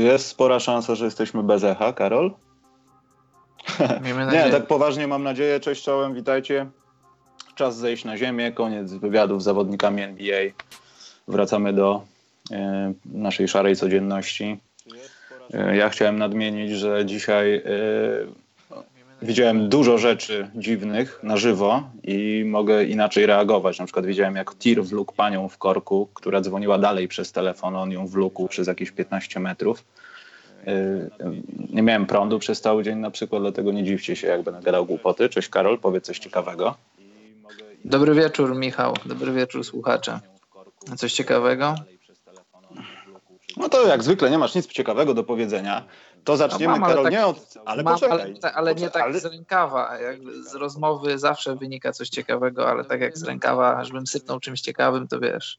Czy jest spora szansa, że jesteśmy bez echa, Karol? Nie, tak poważnie mam nadzieję. Cześć czołem, witajcie. Czas zejść na ziemię, koniec wywiadów z zawodnikami NBA. Wracamy do e, naszej szarej codzienności. E, ja chciałem nadmienić, że dzisiaj e, widziałem dużo rzeczy dziwnych na żywo i mogę inaczej reagować. Na przykład widziałem, jak tir wlókł panią w korku, która dzwoniła dalej przez telefon, on ją wlókł przez jakieś 15 metrów. Y, nie miałem prądu przez cały dzień na przykład, dlatego nie dziwcie się, jak będę gadał głupoty. Cześć Karol, powiedz coś ciekawego. Dobry wieczór Michał, dobry wieczór słuchacze. Coś ciekawego? No to jak zwykle nie masz nic ciekawego do powiedzenia. To zaczniemy, no mam, Karol, tak, nie od... Ale mam, poczekaj. Ale, ale nie tak ale... z rękawa. Jakby z rozmowy zawsze wynika coś ciekawego, ale tak jak z rękawa, żebym sypnął czymś ciekawym, to wiesz.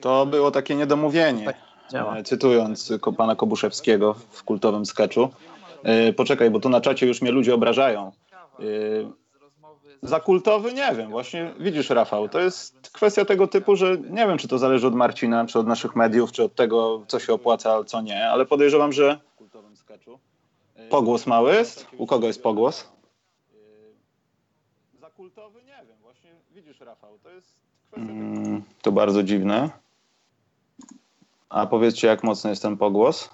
To było takie niedomówienie. Tak. E, cytując pana Kobuszewskiego w kultowym sketchu. E, poczekaj, bo tu na czacie już mnie ludzie obrażają. E, za kultowy nie wiem. Właśnie widzisz, Rafał, to jest kwestia tego typu, że nie wiem, czy to zależy od Marcina, czy od naszych mediów, czy od tego, co się opłaca, co nie, ale podejrzewam, że pogłos mały jest. U kogo jest pogłos? Za kultowy nie wiem. Właśnie widzisz, Rafał, to jest kwestia. Mm, to bardzo dziwne. A powiedzcie, jak mocny jest ten pogłos?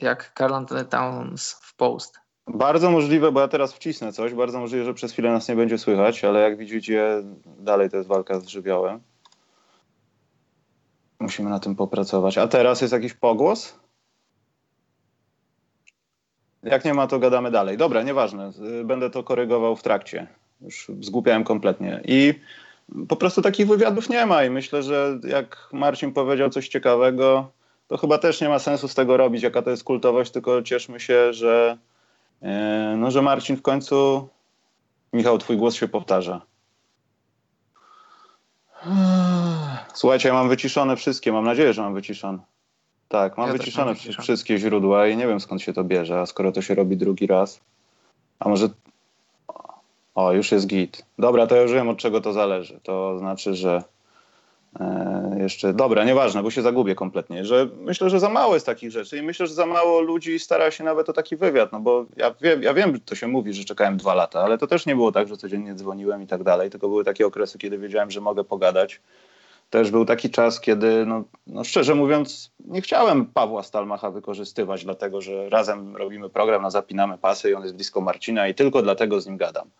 Jak Carl Anthony Towns w post. Bardzo możliwe, bo ja teraz wcisnę coś, bardzo możliwe, że przez chwilę nas nie będzie słychać, ale jak widzicie, dalej to jest walka z żywiołem. Musimy na tym popracować. A teraz jest jakiś pogłos? Jak nie ma, to gadamy dalej. Dobra, nieważne. Będę to korygował w trakcie. Już zgłupiałem kompletnie. I po prostu takich wywiadów nie ma i myślę, że jak Marcin powiedział coś ciekawego, to chyba też nie ma sensu z tego robić, jaka to jest kultowość, tylko cieszmy się, że, e, no, że Marcin w końcu... Michał, twój głos się powtarza. Słuchajcie, ja mam wyciszone wszystkie, mam nadzieję, że mam wyciszone. Tak, mam ja wyciszone mam wszystkie źródła i nie wiem skąd się to bierze, a skoro to się robi drugi raz, a może o, już jest git. Dobra, to ja już wiem od czego to zależy. To znaczy, że e, jeszcze, dobra, nieważne, bo się zagubię kompletnie, że myślę, że za mało jest takich rzeczy i myślę, że za mało ludzi stara się nawet o taki wywiad, no bo ja wiem, ja wiem, to się mówi, że czekałem dwa lata, ale to też nie było tak, że codziennie dzwoniłem i tak dalej, tylko były takie okresy, kiedy wiedziałem, że mogę pogadać. Też był taki czas, kiedy, no, no szczerze mówiąc, nie chciałem Pawła Stalmacha wykorzystywać, dlatego że razem robimy program, na zapinamy pasy i on jest blisko Marcina i tylko dlatego z nim gadam.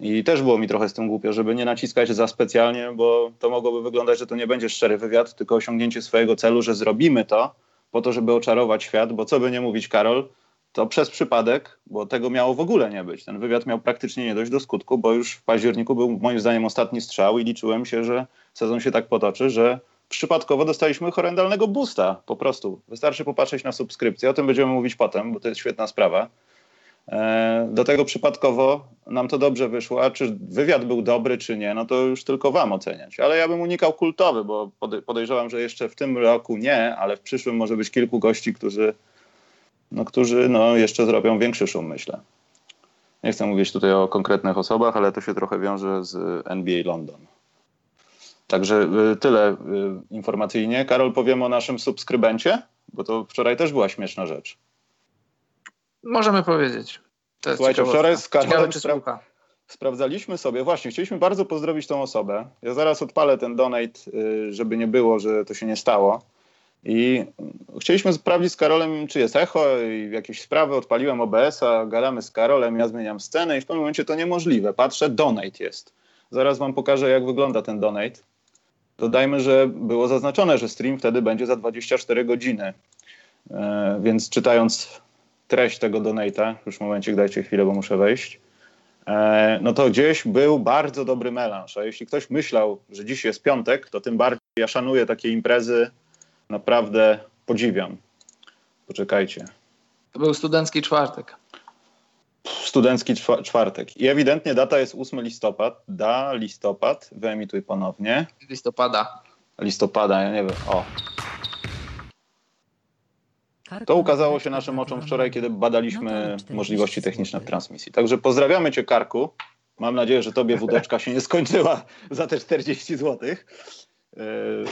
I też było mi trochę z tym głupio, żeby nie naciskać za specjalnie, bo to mogłoby wyglądać, że to nie będzie szczery wywiad, tylko osiągnięcie swojego celu, że zrobimy to po to, żeby oczarować świat, bo co by nie mówić, Karol, to przez przypadek, bo tego miało w ogóle nie być. Ten wywiad miał praktycznie nie dojść do skutku, bo już w październiku był moim zdaniem ostatni strzał i liczyłem się, że sezon się tak potoczy, że przypadkowo dostaliśmy horrendalnego boosta po prostu. Wystarczy popatrzeć na subskrypcję, o tym będziemy mówić potem, bo to jest świetna sprawa. E, do tego przypadkowo nam to dobrze wyszło, a czy wywiad był dobry, czy nie, no to już tylko wam oceniać. Ale ja bym unikał kultowy, bo podejrzewam, że jeszcze w tym roku nie, ale w przyszłym może być kilku gości, którzy, no, którzy no, jeszcze zrobią większy szum, myślę. Nie chcę mówić tutaj o konkretnych osobach, ale to się trochę wiąże z NBA London. Także y, tyle y, informacyjnie. Karol, powiem o naszym subskrybencie, bo to wczoraj też była śmieszna rzecz. Możemy powiedzieć. Słuchajcie, wczoraj z Karolem spra- sprawdzaliśmy sobie, właśnie, chcieliśmy bardzo pozdrowić tą osobę. Ja zaraz odpalę ten donate, y, żeby nie było, że to się nie stało. I chcieliśmy sprawdzić z Karolem, czy jest echo i jakieś sprawy. Odpaliłem OBS-a, gadamy z Karolem, ja zmieniam scenę i w tym momencie to niemożliwe. Patrzę, donate jest. Zaraz wam pokażę, jak wygląda ten donate. Dodajmy, że było zaznaczone, że stream wtedy będzie za 24 godziny. E, więc czytając treść tego donata, już w momencie, dajcie chwilę, bo muszę wejść, e, no to gdzieś był bardzo dobry melanż. A jeśli ktoś myślał, że dziś jest piątek, to tym bardziej ja szanuję takie imprezy, naprawdę podziwiam. Poczekajcie. To był studencki czwartek. Studencki czwartek. I ewidentnie data jest 8 listopad. Da, listopad. Wyemituj ponownie. Listopada. Listopada, ja nie wiem. O, to ukazało się naszym oczom wczoraj, kiedy badaliśmy no możliwości techniczne w transmisji. Także pozdrawiamy Cię, Karku. Mam nadzieję, że Tobie wódeczka się nie skończyła za te 40 zł.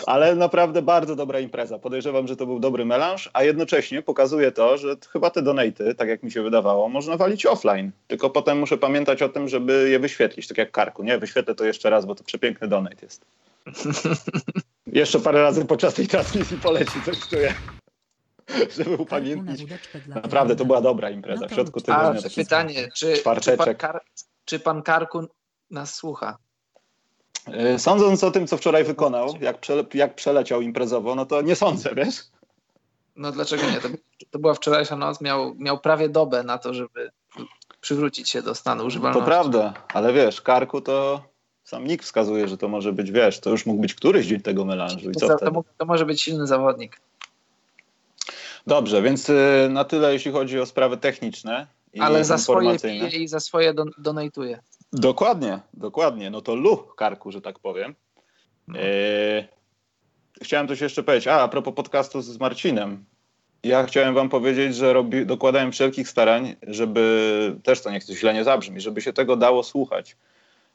Ale naprawdę bardzo dobra impreza. Podejrzewam, że to był dobry melanż, a jednocześnie pokazuje to, że chyba te donaty, tak jak mi się wydawało, można walić offline. Tylko potem muszę pamiętać o tym, żeby je wyświetlić, tak jak karku. Nie, wyświetlę to jeszcze raz, bo to przepiękny donate jest. jeszcze parę razy podczas tej transmisji poleci, coś czuję. Żeby upamiętnić. Naprawdę, to była dobra impreza. W środku tygodnia. A, pytanie, czy, czy, pan Kar, czy pan Karku nas słucha? E, sądząc o tym, co wczoraj wykonał, jak, przele, jak przeleciał imprezowo, no to nie sądzę, wiesz? No dlaczego nie? To, to była wczorajsza noc, miał, miał prawie dobę na to, żeby przywrócić się do stanu używalności. To prawda, ale wiesz, Karku to sam nikt wskazuje, że to może być, wiesz, to już mógł być któryś dzień tego melanżu i co to, to, to może być silny zawodnik. Dobrze, więc y, na tyle, jeśli chodzi o sprawy techniczne. Ale za swoje pije i za swoje don donatuje. Dokładnie, dokładnie. No to luch karku, że tak powiem. No. E, chciałem coś jeszcze powiedzieć. A, a propos podcastu z Marcinem. Ja chciałem wam powiedzieć, że robi, dokładałem wszelkich starań, żeby, też to nie chcę źle nie zabrzmi, żeby się tego dało słuchać.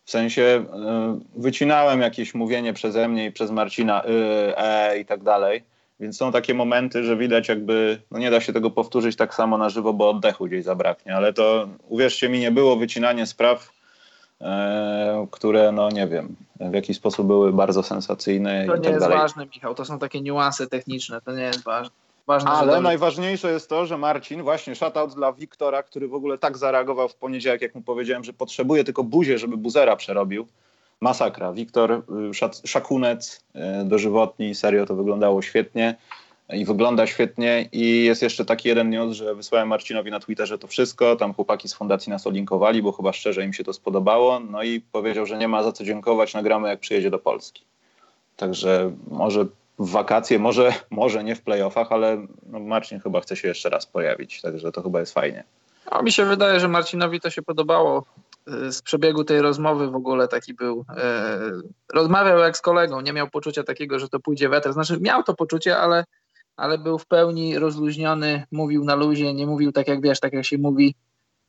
W sensie e, wycinałem jakieś mówienie przeze mnie i przez Marcina y, e i tak dalej więc są takie momenty, że widać jakby, no nie da się tego powtórzyć tak samo na żywo, bo oddechu gdzieś zabraknie, ale to uwierzcie mi, nie było wycinanie spraw, które, no nie wiem, w jakiś sposób były bardzo sensacyjne. To nie tak jest dalej. ważne, Michał, to są takie niuanse techniczne, to nie jest ważne. Ważne, Ale najważniejsze jest to, że Marcin, właśnie shoutout dla Wiktora, który w ogóle tak zareagował w poniedziałek, jak mu powiedziałem, że potrzebuje tylko buzię, żeby buzera przerobił masakra. Wiktor y, Szakunec, y, dożywotni, serio to wyglądało świetnie i wygląda świetnie i jest jeszcze taki jeden news, że wysłałem Marcinowi na Twitterze to wszystko, tam chłopaki z fundacji nas olinkowali, bo chyba szczerze im się to spodobało, no i powiedział, że nie ma za co dziękować, nagramy jak przyjedzie do Polski. Także może w wakacje, może, może nie w playoffach, ale no Marcin chyba chce się jeszcze raz pojawić, także to chyba jest fajnie. No, mi się wydaje, że Marcinowi to się podobało z przebiegu tej rozmowy w ogóle taki był. E, rozmawiał jak z kolegą, nie miał poczucia takiego, że to pójdzie weter. Znaczy miał to poczucie, ale, ale był w pełni rozluźniony, mówił na luzie, nie mówił tak jak wiesz, tak jak się mówi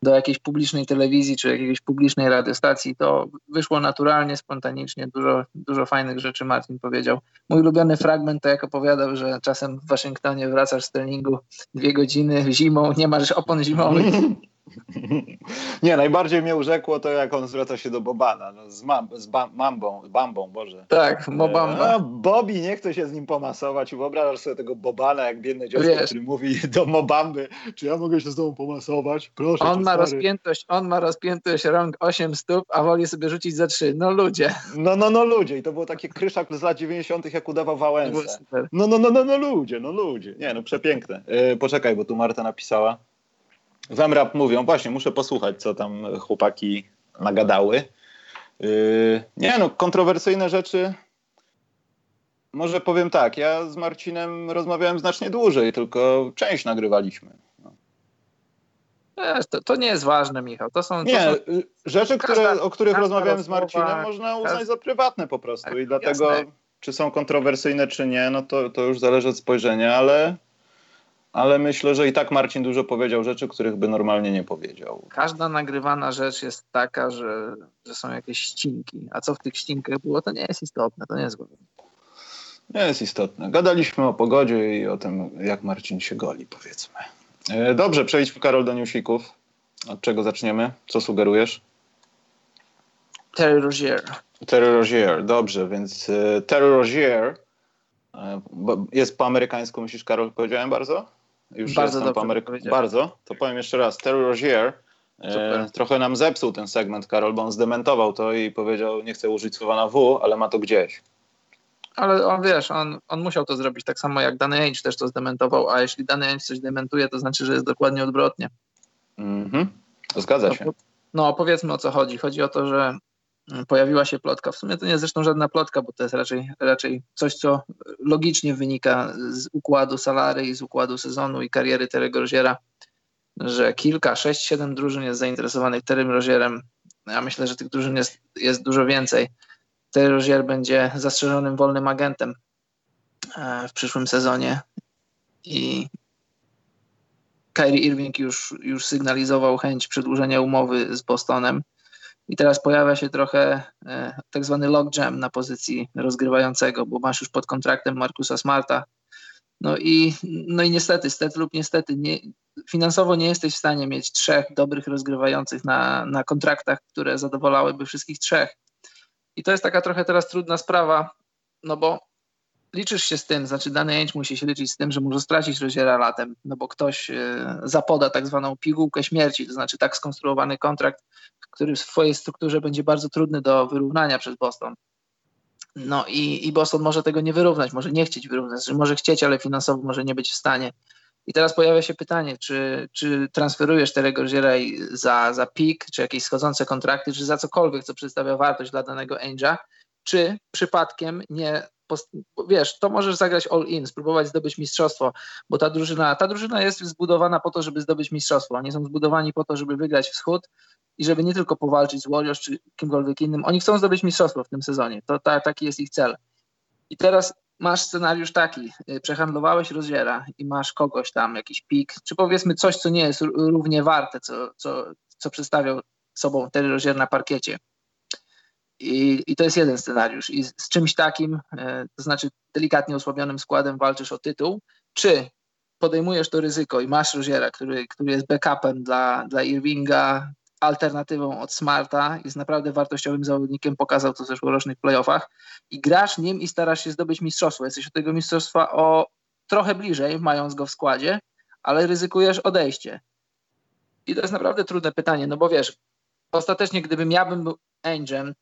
do jakiejś publicznej telewizji czy jakiejś publicznej radiostacji. To wyszło naturalnie, spontanicznie, dużo, dużo fajnych rzeczy Martin powiedział. Mój ulubiony fragment to jak opowiadał, że czasem w Waszyngtonie wracasz z treningu dwie godziny zimą, nie masz opon zimowych. Nie, najbardziej mnie urzekło to, jak on zwraca się do Bobana, no, z, mam, z ba, mambą, bambą, Boże. Tak, Mobamba. E, Bobby nie chce się z nim pomasować. Wyobrażasz sobie tego Bobana, jak biedne dziecko, Wiesz, który mówi do Mobamby, czy ja mogę się z tobą pomasować? Proszę on ma rozpiętość, On ma rozpiętość rąk 8 stóp, a woli sobie rzucić za 3. No ludzie. No, no, no ludzie. I to było takie kryszak z lat 90., jak udawał Wałęsę. No, no, no, no, no ludzie, no ludzie. Nie, no przepiękne. Yy, poczekaj, bo tu Marta napisała. W MRAP mówią, właśnie, muszę posłuchać, co tam chłopaki nagadały. Yy, nie no, kontrowersyjne rzeczy. Może powiem tak, ja z Marcinem rozmawiałem znacznie dłużej, tylko część nagrywaliśmy. No. To, to, nie jest ważne, Michał. To są, nie, to są... rzeczy, które, o których rozmawiałem z Marcinem, można uznać za prywatne po prostu. Tak, I dlatego, jasne. czy są kontrowersyjne, czy nie, no to, to już zależy od spojrzenia, ale ale myślę, że i tak Marcin dużo powiedział rzeczy, których by normalnie nie powiedział. Każda nagrywana rzecz jest taka, że, że są jakieś ścinki, a co w tych ścinkach było, to nie jest istotne, to nie jest główne. Nie jest istotne. Gadaliśmy o pogodzie i o tym, jak Marcin się goli, powiedzmy. E, dobrze, przejdźmy, Karol, do newsików. Od czego zaczniemy? Co sugerujesz? Terry Rozier. Terry Rozier, dobrze, więc e, Terry Rozier e, jest po amerykańsku, myślisz, Karol, powiedziałem bardzo? Już bardzo dobrze Ameryk... Bardzo? To powiem jeszcze raz. Terry Rozier e, trochę nam zepsuł ten segment, Karol, bo on zdementował to i powiedział, nie chcę użyć słowa na W, ale ma to gdzieś. Ale on, wiesz, on, on musiał to zrobić tak samo jak Danny Ainge też to zdementował, a jeśli Danny Ainge coś dementuje, to znaczy, że jest dokładnie odwrotnie. Mhm. Zgadza się. No, no, powiedzmy o co chodzi. Chodzi o to, że pojawiła się plotka. W sumie to nie jest zresztą żadna plotka, bo to jest raczej, raczej coś, co logicznie wynika z układu salary i z układu sezonu i kariery Terego Roziera, że kilka, sześć, siedem drużyn jest zainteresowanych Terem Rozierem. Ja myślę, że tych drużyn jest, jest dużo więcej. Terry Rozier będzie zastrzeżonym wolnym agentem e, w przyszłym sezonie i Kyrie Irving już, już sygnalizował chęć przedłużenia umowy z Bostonem i teraz pojawia się trochę e, tak zwany logjam na pozycji rozgrywającego, bo masz już pod kontraktem Markusa Smarta. No i, no i niestety, stety lub niestety, nie, finansowo nie jesteś w stanie mieć trzech dobrych rozgrywających na, na kontraktach, które zadowalałyby wszystkich trzech. I to jest taka trochę teraz trudna sprawa, no bo liczysz się z tym, znaczy dany Ainge musi się liczyć z tym, że może stracić Roziera latem, no bo ktoś e, zapoda tak zwaną pigułkę śmierci, to znaczy tak skonstruowany kontrakt, który w swojej strukturze będzie bardzo trudny do wyrównania przez Boston. No i, i Boston może tego nie wyrównać, może nie chcieć wyrównać, że może chcieć, ale finansowo może nie być w stanie. I teraz pojawia się pytanie, czy, czy transferujesz Terego Roziera za, za pik, czy jakieś schodzące kontrakty, czy za cokolwiek, co przedstawia wartość dla danego Angela, czy przypadkiem nie wiesz, to możesz zagrać all in, spróbować zdobyć mistrzostwo, bo ta drużyna, ta drużyna jest zbudowana po to, żeby zdobyć mistrzostwo. Oni są zbudowani po to, żeby wygrać wschód i żeby nie tylko powalczyć z Warriors czy kimkolwiek innym. Oni chcą zdobyć mistrzostwo w tym sezonie. To ta, taki jest ich cel. I teraz masz scenariusz taki, przehandlowałeś rozdziera i masz kogoś tam, jakiś pik, czy powiedzmy coś, co nie jest równie warte, co, co, co przedstawiał sobą ten rozdzier na parkiecie i, I to jest jeden scenariusz. I z czymś takim, e, to znaczy delikatnie osłabionym składem walczysz o tytuł, czy podejmujesz to ryzyko i masz Roziera, który, który jest backupem dla, dla Irvinga, alternatywą od Smarta, jest naprawdę wartościowym zawodnikiem, pokazał to w zeszłorocznych playoffach i grasz nim i starasz się zdobyć mistrzostwo. Jesteś od tego mistrzostwa o trochę bliżej, mając go w składzie, ale ryzykujesz odejście. I to jest naprawdę trudne pytanie, no bo wiesz, ostatecznie gdybym ja bym był Angel,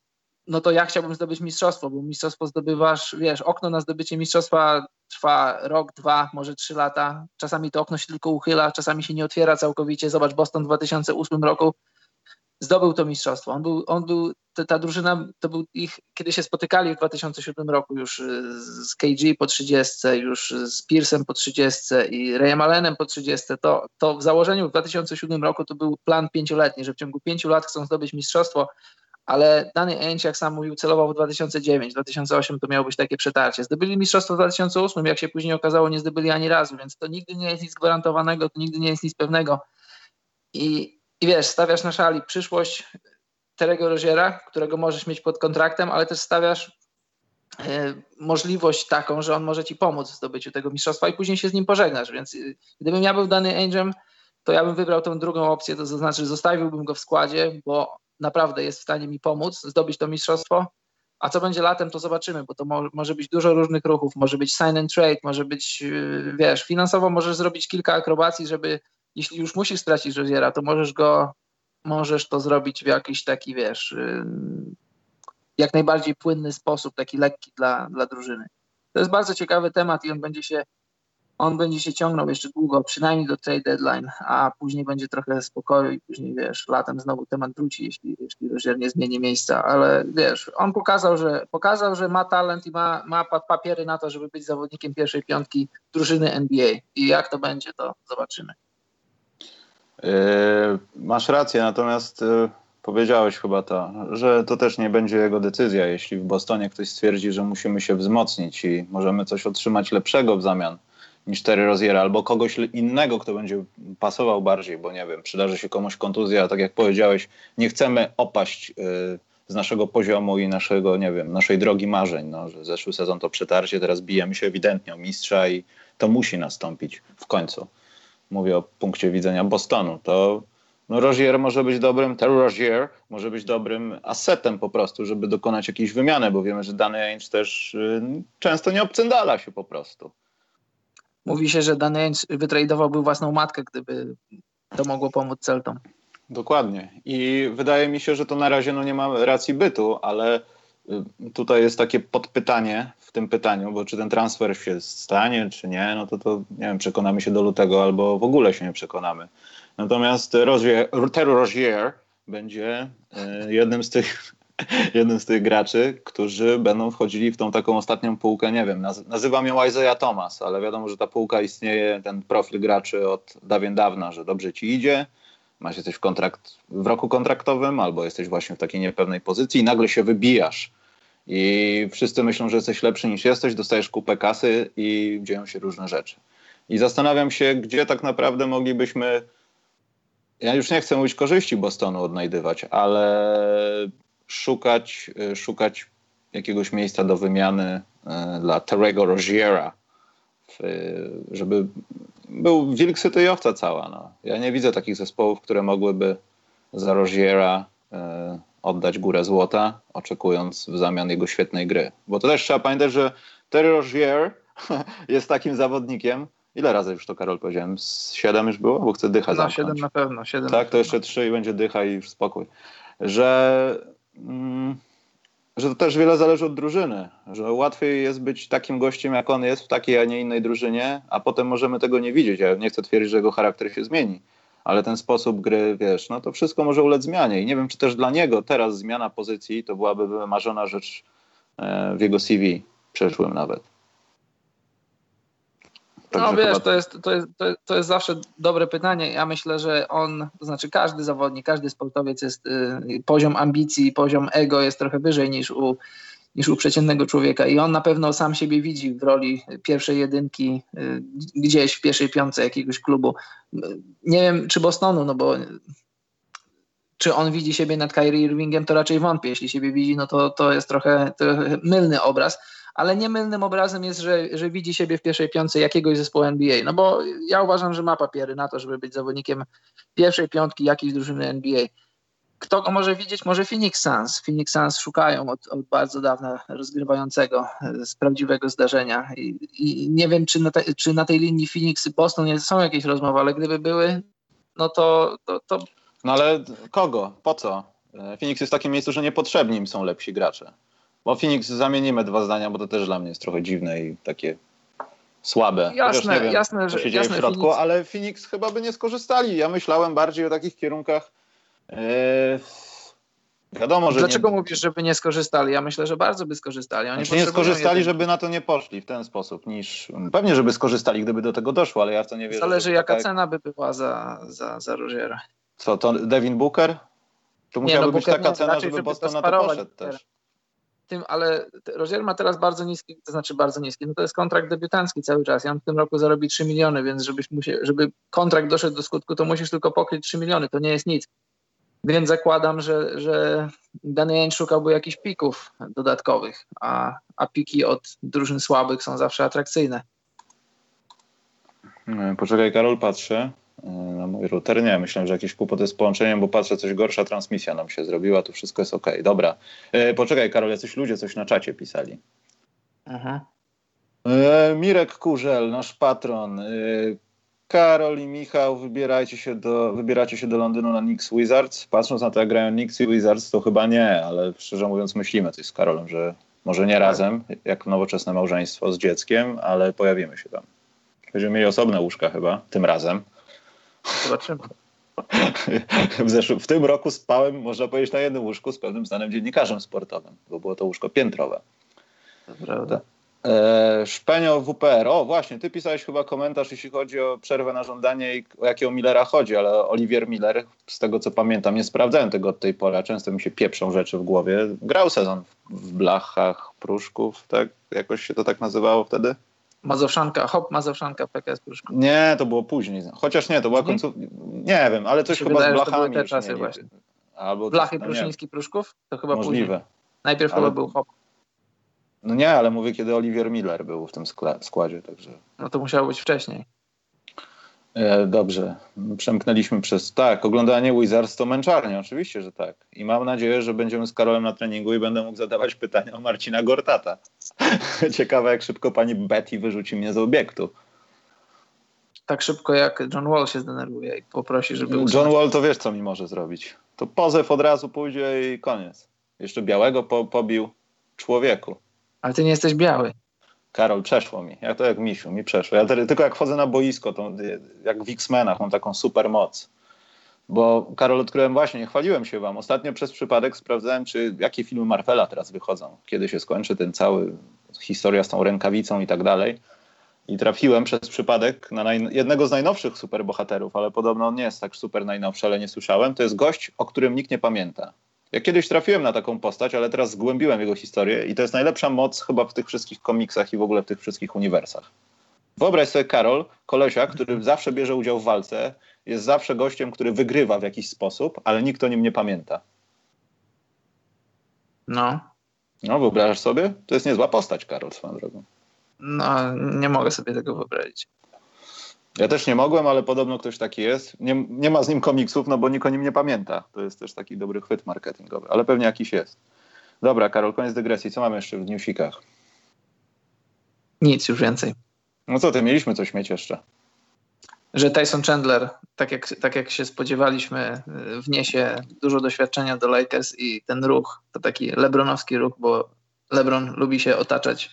no to ja chciałbym zdobyć mistrzostwo, bo mistrzostwo zdobywasz, wiesz, okno na zdobycie mistrzostwa trwa rok, dwa, może trzy lata. Czasami to okno się tylko uchyla, czasami się nie otwiera całkowicie. Zobacz, Boston w 2008 roku zdobył to mistrzostwo. On był, on był ta, ta drużyna, to był ich, kiedy się spotykali w 2007 roku już y, z KG po 30, już z Pearsem po 30 i Rayem Allenem po 30, to, to w założeniu w 2007 roku to był plan pięcioletni, że w ciągu pięciu lat chcą zdobyć mistrzostwo ale dany Ainge, jak sam mówił, celował w 2009, 2008 to miało być takie przetarcie. Zdobyli mistrzostwo w 2008, jak się później okazało, nie zdobyli ani razu, więc to nigdy nie jest nic gwarantowanego, to nigdy nie jest nic pewnego. I, i wiesz, stawiasz na szali przyszłość Terego Roziera, którego możesz mieć pod kontraktem, ale też stawiasz e, możliwość taką, że on może ci pomóc w zdobyciu tego mistrzostwa i później się z nim pożegnasz, więc y, gdybym ja był dany Angelem, to ja bym wybrał tą drugą opcję, to znaczy zostawiłbym go w składzie, bo naprawdę jest w stanie mi pomóc zdobyć to mistrzostwo. A co będzie latem, to zobaczymy, bo to mo może być dużo różnych ruchów, może być sign and trade, może być, yy, wiesz, finansowo możesz zrobić kilka akrobacji, żeby, jeśli już musisz stracić Roziera, to możesz go, możesz to zrobić w jakiś taki, wiesz, yy, jak najbardziej płynny sposób, taki lekki dla, dla drużyny. To jest bardzo ciekawy temat i on będzie się on będzie się ciągnął jeszcze długo, przynajmniej do trade deadline, a później będzie trochę spokoju i później, wiesz, latem znowu temat wróci, jeśli, jeśli Rozier nie zmieni miejsca, ale wiesz, on pokazał, że pokazał, że ma talent i ma, ma papiery na to, żeby być zawodnikiem pierwszej piątki drużyny NBA i jak to będzie, to zobaczymy. Yy, masz rację, natomiast yy, powiedziałeś chyba to, że to też nie będzie jego decyzja, jeśli w Bostonie ktoś stwierdzi, że musimy się wzmocnić i możemy coś otrzymać lepszego w zamian niż Terry Rozier, albo kogoś innego, kto będzie pasował bardziej, bo nie wiem, przydarzy się komuś kontuzja, tak jak powiedziałeś, nie chcemy opaść y, z naszego poziomu i naszego, nie wiem, naszej drogi marzeń, no, że zeszły sezon to przetarcie, teraz bijemy się ewidentnie o mistrza i to musi nastąpić w końcu. Mówię o punkcie widzenia Bostonu. To no Rozier może być dobrym, Terry Rozier może być dobrym asetem po prostu, żeby dokonać jakiejś wymiany, bo wiemy, że dany Ainge też y, często nie obcędala się po prostu. Mówi się, że Danny wytradowałby własną matkę, gdyby to mogło pomóc Celtom. Dokładnie. I wydaje mi się, że to na razie no, nie ma racji bytu, ale y, tutaj jest takie podpytanie w tym pytaniu, bo czy ten transfer się stanie, czy nie, no to, to nie wiem, przekonamy się do lutego albo w ogóle się nie przekonamy. Natomiast Rozier, Terry Rozier będzie y, jednym z tych jednym z tych graczy, którzy będą wchodzili w tą taką ostatnią półkę, nie wiem, naz nazywam ją Isaiah Thomas, ale wiadomo, że ta półka istnieje, ten profil graczy od dawien dawna, że dobrze ci idzie, masz jesteś w, kontrakt, w roku kontraktowym albo jesteś właśnie w takiej niepewnej pozycji i nagle się wybijasz i wszyscy myślą, że jesteś lepszy niż jesteś, dostajesz kupę kasy i dzieją się różne rzeczy. I zastanawiam się, gdzie tak naprawdę moglibyśmy ja już nie chcę mówić korzyści Bostonu odnajdywać, ale szukać, szukać jakiegoś miejsca do wymiany e, dla Terego Roziera, żeby był wilk syty i owca cała. No. Ja nie widzę takich zespołów, które mogłyby za Roziera e, oddać górę złota, oczekując w zamian jego świetnej gry. Bo to też trzeba pamiętać, że Terry Rozier jest takim zawodnikiem, Ile razy już to Karol powiedziałem? Z siedem już było? Bo chcę dycha no, zamknąć. siedem na pewno. Siedem tak, to jeszcze trzy i będzie dycha i już spokój. Że, że to też wiele zależy od drużyny. Że łatwiej jest być takim gościem, jak on jest w takiej, a nie innej drużynie, a potem możemy tego nie widzieć. Ja nie chcę twierdzić, że jego charakter się zmieni. Ale ten sposób gry, wiesz, no to wszystko może ulec zmianie. I nie wiem, czy też dla niego teraz zmiana pozycji to byłaby wymarzona rzecz e, w jego CV przeszłym nawet. No wiesz, chyba... to, jest, to, jest, to jest zawsze dobre pytanie. Ja myślę, że on, to znaczy każdy zawodnik, każdy sportowiec jest, y, poziom ambicji, poziom ego jest trochę wyżej niż u, niż u przeciętnego człowieka i on na pewno sam siebie widzi w roli pierwszej jedynki y, gdzieś w pierwszej piątce jakiegoś klubu. Nie wiem, czy Bostonu, no bo czy on widzi siebie nad Kyrie Irvingiem, to raczej wątpię. Jeśli siebie widzi, no to, to jest trochę, trochę mylny obraz ale niemylnym obrazem jest, że, że widzi siebie w pierwszej piątce jakiegoś zespołu NBA. No bo ja uważam, że ma papiery na to, żeby być zawodnikiem pierwszej piątki jakiejś drużyny NBA. Kto go może widzieć? Może Phoenix Suns. Phoenix Suns szukają od, od bardzo dawna rozgrywającego z prawdziwego zdarzenia. I, i nie wiem, czy na, te, czy na, tej linii Phoenix i Boston są jakieś rozmowy, ale gdyby były, no to, to, to... No ale kogo? Po co? Phoenix jest w takim miejscu, że niepotrzebni im są lepsi gracze. Bo Phoenix zamienimy dwa zdania, bo to też dla mnie jest trochę dziwne i takie słabe. Jasne, wiem, jasne, co się dzieje w środku, Phoenix... ale Phoenix chyba by nie skorzystali. Ja myślałem bardziej o takich kierunkach. Yy, wiadomo, że. Dlaczego nie... mówisz, żeby nie skorzystali? Ja myślę, że bardzo by skorzystali. Oni znaczy nie skorzystali, żeby na to nie poszli w ten sposób, niż. Pewnie, żeby skorzystali, gdyby do tego doszło, ale ja w to nie wierzę. Zależy, jaka tak... cena by była za, za, za. Co, to Devin Booker? To musiałaby no, być taka nie, cena, żeby Boston na to poszedł też tym, ale Rozier ma teraz bardzo niski, to znaczy bardzo niski, no to jest kontrakt debiutancki cały czas. Ja on w tym roku zarobi 3 miliony, więc żebyś musiał, żeby kontrakt doszedł do skutku, to musisz tylko pokryć 3 miliony, to nie jest nic. Więc zakładam, że, że Dany szukałby jakichś pików dodatkowych, a, a piki od drużyn słabych są zawsze atrakcyjne. Poczekaj, Karol, patrzę na mój router. Nie, myślałem, że jakieś kłopoty z połączeniem, bo patrzę, coś gorsza transmisja nam się zrobiła, tu wszystko jest ok. Dobra. E, poczekaj, Karol, jacyś ludzie coś na czacie pisali. Aha. E, Mirek Kurzel, nasz patron. E, Karol i Michał, wybierajcie się do, wybieracie się do Londynu na Knicks Wizards. Patrząc na to, jak grają Knicks i Wizards, to chyba nie, ale szczerze mówiąc myślimy coś z Karolem, że może nie razem, jak nowoczesne małżeństwo z dzieckiem, ale pojawimy się tam. Będziemy mieli osobne łóżka chyba, tym razem. Zobaczymy. W, zeszłym, w tym roku spałem, można powiedzieć, na jednym łóżku z pewnym znanym dziennikarzem sportowym, bo było to łóżko piętrowe. Prawda. E, Szpenio WPR. O, właśnie, ty pisałeś chyba komentarz, jeśli chodzi o przerwę na żądanie i o jakiego Millera chodzi, ale Olivier Miller, z tego co pamiętam, nie sprawdzałem tego od tej pory, a często mi się pieprzą rzeczy w głowie. Grał sezon w Blachach, Pruszków, tak? Jakoś się to tak nazywało wtedy? Mazowszanka, hop, Mazowszanka, PKS Pruszków. Nie, to było później. Chociaż nie, to była końcówka. Nie wiem, ale coś chyba wydaje, z blachami. Te czasy właśnie. Albo Blachy no Pruszyński Pruszków? To chyba Możliwe. później. Najpierw ale... chyba był hop. No nie, ale mówię, kiedy Olivier Miller był w tym składzie, także. No to musiało być wcześniej. E, dobrze, przemknęliśmy przez. Tak, oglądanie Wizards to męczarnia, oczywiście, że tak. I mam nadzieję, że będziemy z Karolem na treningu i będę mógł zadawać pytania o Marcina Gortata. Ciekawe, jak szybko pani Betty wyrzuci mnie z obiektu. Tak szybko, jak John Wall się zdenerwuje i poprosi, żeby. John Wall to wiesz, co mi może zrobić. To pozew od razu pójdzie i koniec. Jeszcze białego po, pobił człowieku. Ale ty nie jesteś biały. Karol, przeszło mi. Jak to jak misiu, mi przeszło. Ja tylko jak wchodzę na boisko, to jak w X-Menach mam taką super moc. Bo Karol, odkryłem właśnie, nie chwaliłem się wam. Ostatnio przez przypadek sprawdzałem, czy jakie filmy Marvela teraz wychodzą. Kiedy się skończy ten cały historia z tą rękawicą i tak dalej. I trafiłem przez przypadek na jednego z najnowszych superbohaterów, ale podobno on nie jest tak super najnowszy, ale nie słyszałem. To jest gość, o którym nikt nie pamięta. Ja kiedyś trafiłem na taką postać, ale teraz zgłębiłem jego historię i to jest najlepsza moc chyba w tych wszystkich komiksach i w ogóle w tych wszystkich uniwersach. Wyobraź sobie Karol, kolesia, który zawsze bierze udział w walce jest zawsze gościem, który wygrywa w jakiś sposób, ale nikt o nim nie pamięta. No. No, wyobrażasz sobie? To jest niezła postać, Karol, swoją drogą. No, nie mogę sobie tego wyobrazić. Ja też nie mogłem, ale podobno ktoś taki jest. Nie, nie ma z nim komiksów, no bo nikt o nim nie pamięta. To jest też taki dobry chwyt marketingowy, ale pewnie jakiś jest. Dobra, Karol, koniec dygresji. Co mamy jeszcze w newsikach? Nic już więcej. No co ty, mieliśmy coś mieć jeszcze. Że Tyson Chandler, tak jak, tak jak się spodziewaliśmy, wniesie dużo doświadczenia do Lakers i ten ruch, to taki lebronowski ruch, bo LeBron lubi się otaczać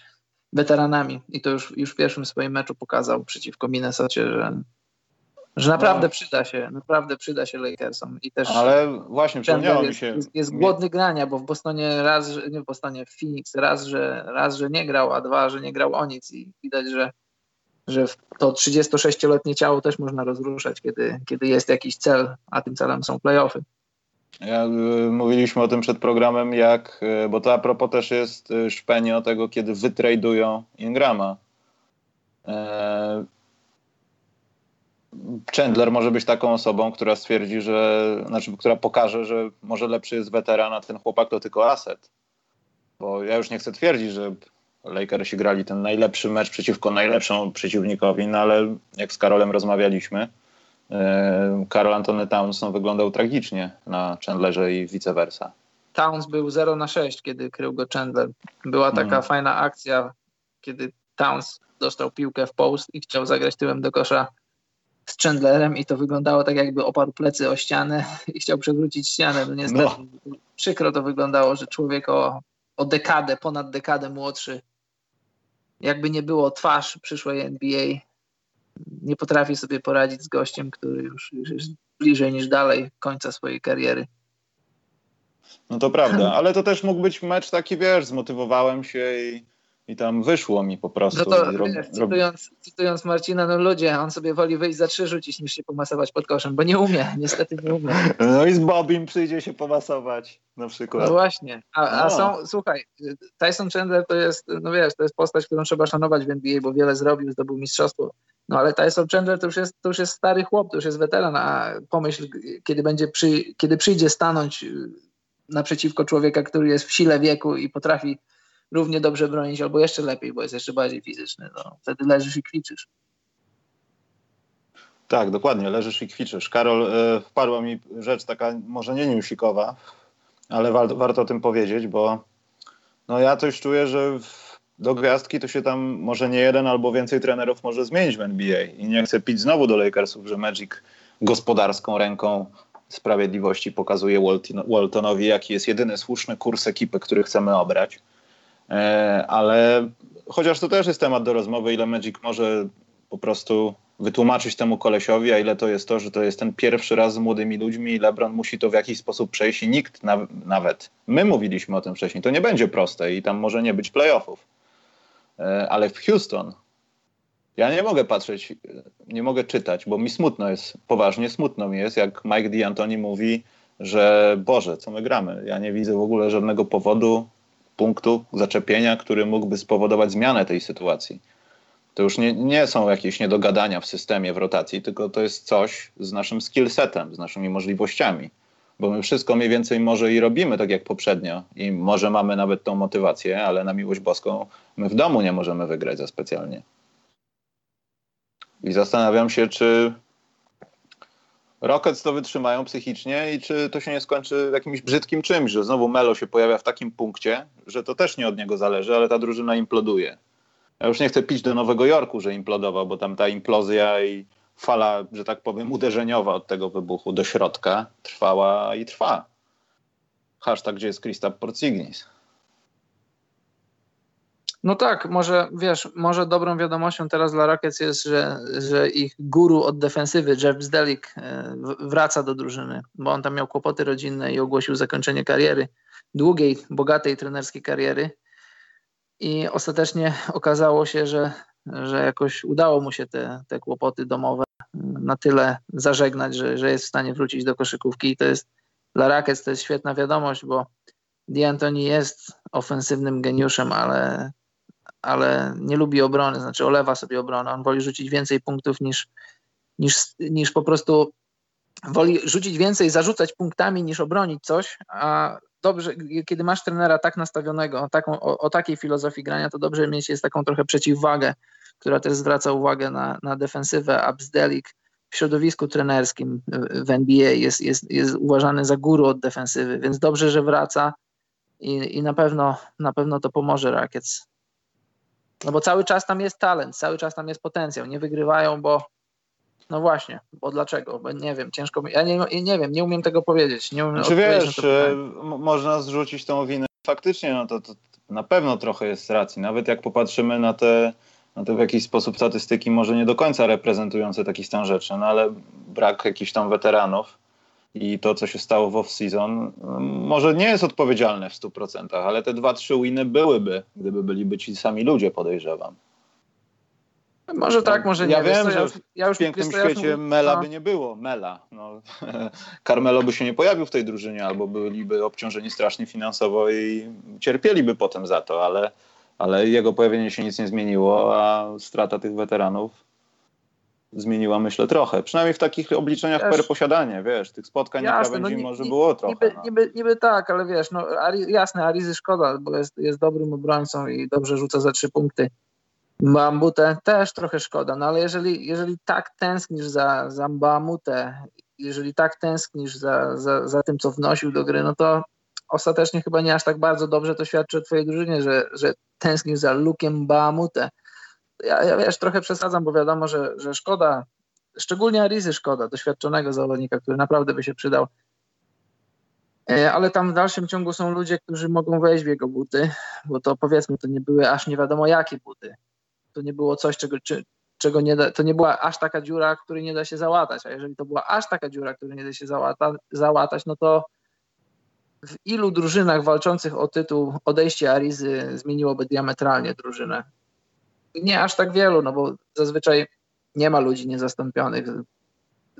weteranami i to już, już w pierwszym swoim meczu pokazał przeciwko Minnesocie, że, że naprawdę no. przyda się, naprawdę przyda się Lakersom i też Ale właśnie przypomniało mi się jest, jest głodny grania, bo w Bostonie raz, nie w Bostonie, w Phoenix raz że, raz, że nie grał, a dwa, że nie grał o nic i widać, że że to 36-letnie ciało też można rozruszać, kiedy, kiedy jest jakiś cel, a tym celem są playoffy. Ja, y, mówiliśmy o tym przed programem, jak, y, bo to a propos też jest y, szpenio tego, kiedy wytradują Ingrama. E, Chandler może być taką osobą, która stwierdzi, że, znaczy, która pokaże, że może lepszy jest weteran, a ten chłopak to tylko aset. Bo ja już nie chcę twierdzić, że Lakersi grali ten najlepszy mecz przeciwko najlepszemu przeciwnikowi, no ale jak z Karolem rozmawialiśmy, e, Karol Antony Towns no, wyglądał tragicznie na Chandlerze i vice versa. Towns był 0 na 6, kiedy krył go Chandler. Była taka hmm. fajna akcja, kiedy Towns dostał piłkę w post i chciał zagrać tyłem do kosza z Chandlerem i to wyglądało tak, jakby oparł plecy o ścianę i chciał przewrócić ścianę. No niestety no. przykro to wyglądało, że człowiek o, o dekadę, ponad dekadę młodszy jakby nie było twarz przyszłej NBA, nie potrafi sobie poradzić z gościem, który już, już jest bliżej niż dalej końca swojej kariery. No to prawda, ale to też mógł być mecz taki, wiesz, zmotywowałem się i i tam wyszło mi po prostu. No to, wiesz, cytując, cytując, Marcina, no ludzie, on sobie woli wyjść za trzy rzucić niż się pomasować pod koszem, bo nie umie, niestety nie umie. No i z Bobim przyjdzie się pomasować na przykład. No właśnie, a, a no. są, słuchaj, Tyson Chandler to jest, no wiesz, to jest postać, którą trzeba szanować w NBA, bo wiele zrobił, zdobył mistrzostwo. No ale Tyson Chandler to już jest, to już jest stary chłop, to już jest weteran, a pomyśl, kiedy będzie przy, kiedy przyjdzie stanąć naprzeciwko człowieka, który jest w sile wieku i potrafi równie dobrze bronić, albo jeszcze lepiej, bo jest jeszcze bardziej fizyczny. No, wtedy leżysz i kwiczysz. Tak, dokładnie, leżysz i kwiczysz. Karol, e, wpadła mi rzecz taka może nie newsikowa, ale wa warto o tym powiedzieć, bo no ja coś czuję, że do gwiazdki to się tam może nie jeden albo więcej trenerów może zmienić w NBA i nie chcę pić znowu do Lakersów, że Magic gospodarską ręką sprawiedliwości pokazuje Walton Waltonowi, jaki jest jedyny słuszny kurs ekipy, który chcemy obrać. E, ale chociaż to też jest temat do rozmowy, ile Magic może po prostu wytłumaczyć temu kolesiowi, a ile to jest to, że to jest ten pierwszy raz z młodymi ludźmi i LeBron musi to w jakiś sposób przejść i nikt na, nawet, my mówiliśmy o tym wcześniej, to nie będzie proste i tam może nie być playoffów. E, ale w Houston ja nie mogę patrzeć, nie mogę czytać, bo mi smutno jest, poważnie smutno mi jest, jak Mike D'Antoni mówi, że Boże, co my gramy? Ja nie widzę w ogóle żadnego powodu, punktu zaczepienia, który mógłby spowodować zmianę tej sytuacji. To już nie, nie są jakieś niedogadania w systemie, w rotacji, tylko to jest coś z naszym skillsetem, z naszymi możliwościami. Bo my wszystko mniej więcej może i robimy tak jak poprzednio i może mamy nawet tą motywację, ale na miłość boską my w domu nie możemy wygrać za specjalnie. I zastanawiam się, czy Rockets to wytrzymają psychicznie i czy to się nie skończy jakimś brzydkim czymś, że znowu Melo się pojawia w takim punkcie, że to też nie od niego zależy, ale ta drużyna imploduje. Ja już nie chcę pić do Nowego Jorku, że implodował, bo tam ta implozja i fala, że tak powiem, uderzeniowa od tego wybuchu do środka trwała i trwa. Hashtag, gdzie jest Krzysztof Porcignis. No tak, może wiesz, może dobrą wiadomością teraz dla Rockets jest, że, że ich guru od defensywy, Jeff Zdelik, e, wraca do drużyny, bo on tam miał kłopoty rodzinne i ogłosił zakończenie kariery, długiej, bogatej trenerskiej kariery. I ostatecznie okazało się, że, że jakoś udało mu się te, te kłopoty domowe na tyle zażegnać, że, że jest w stanie wrócić do koszykówki. I to jest dla Rockets to jest świetna wiadomość, bo D'Antoni jest ofensywnym geniuszem, ale ale nie lubi obrony, znaczy olewa sobie obronę. On woli rzucić więcej punktów niż, niż, niż po prostu woli rzucić więcej, zarzucać punktami niż obronić coś, a dobrze, kiedy masz trenera tak nastawionego, taką, o, o takiej filozofii grania, to dobrze mieć jest taką trochę przeciwwagę, która też zwraca uwagę na, na defensywę. Absdelik w środowisku trenerskim w NBA jest, jest, jest uważany za guru od defensywy, więc dobrze, że wraca i, i na, pewno, na pewno to pomoże Rakiec. No bo cały czas tam jest talent, cały czas tam jest potencjał. Nie wygrywają, bo no właśnie, bo dlaczego? Bo nie wiem, ciężko. Ja nie, nie wiem, nie umiem tego powiedzieć. Nie umiem Czy wiesz, e, można zrzucić tą winę. Faktycznie, no to, to na pewno trochę jest racji. Nawet jak popatrzymy na te, na te w jakiś sposób statystyki, może nie do końca reprezentujące taki stan rzeczy, no ale brak jakichś tam weteranów i to, co się stało w off-season, może nie jest odpowiedzialne w 100%, ale te dwa, trzy winy byłyby, gdyby byliby ci sami ludzie, podejrzewam. Może tak, może nie. Ja wiem, że ja już, w pięknym świecie już... Mela no. by nie było. Mela. No. Carmelo by się nie pojawił w tej drużynie, albo byliby obciążeni strasznie finansowo i cierpieliby potem za to, ale, ale jego pojawienie się nic nie zmieniło, a strata tych weteranów zmieniła, myślę, trochę. Przynajmniej w takich obliczeniach wiesz, per posiadanie, wiesz, tych spotkań jasne, na krawędzi no, może było trochę. Niby, no. niby, niby, tak, ale wiesz, no Ari, jasne, Arizy szkoda, bo jest, jest dobrym obrońcą i dobrze rzuca za trzy punkty. Bambutę też trochę szkoda, no ale jeżeli, jeżeli tak tęsknisz za, za Bamutę, jeżeli tak tęsknisz za, za, za tym, co wnosił do gry, no to ostatecznie chyba nie aż tak bardzo dobrze to świadczy o twojej drużynie, że, że tęsknisz za Lukiem Bamutę ja, ja wiesz, trochę przesadzam, bo wiadomo, że, że szkoda, szczególnie Arizy szkoda, doświadczonego zawodnika, który naprawdę by się przydał. E, ale tam w dalszym ciągu są ludzie, którzy mogą wejść w jego buty, bo to powiedzmy, to nie były aż nie wiadomo jakie buty. To nie było coś, czego, czy, czego nie da, to nie była aż taka dziura, której nie da się załatać. A jeżeli to była aż taka dziura, której nie da się załata, załatać, no to w ilu drużynach walczących o tytuł odejście Arizy zmieniłoby diametralnie drużynę nie aż tak wielu, no bo zazwyczaj nie ma ludzi niezastąpionych.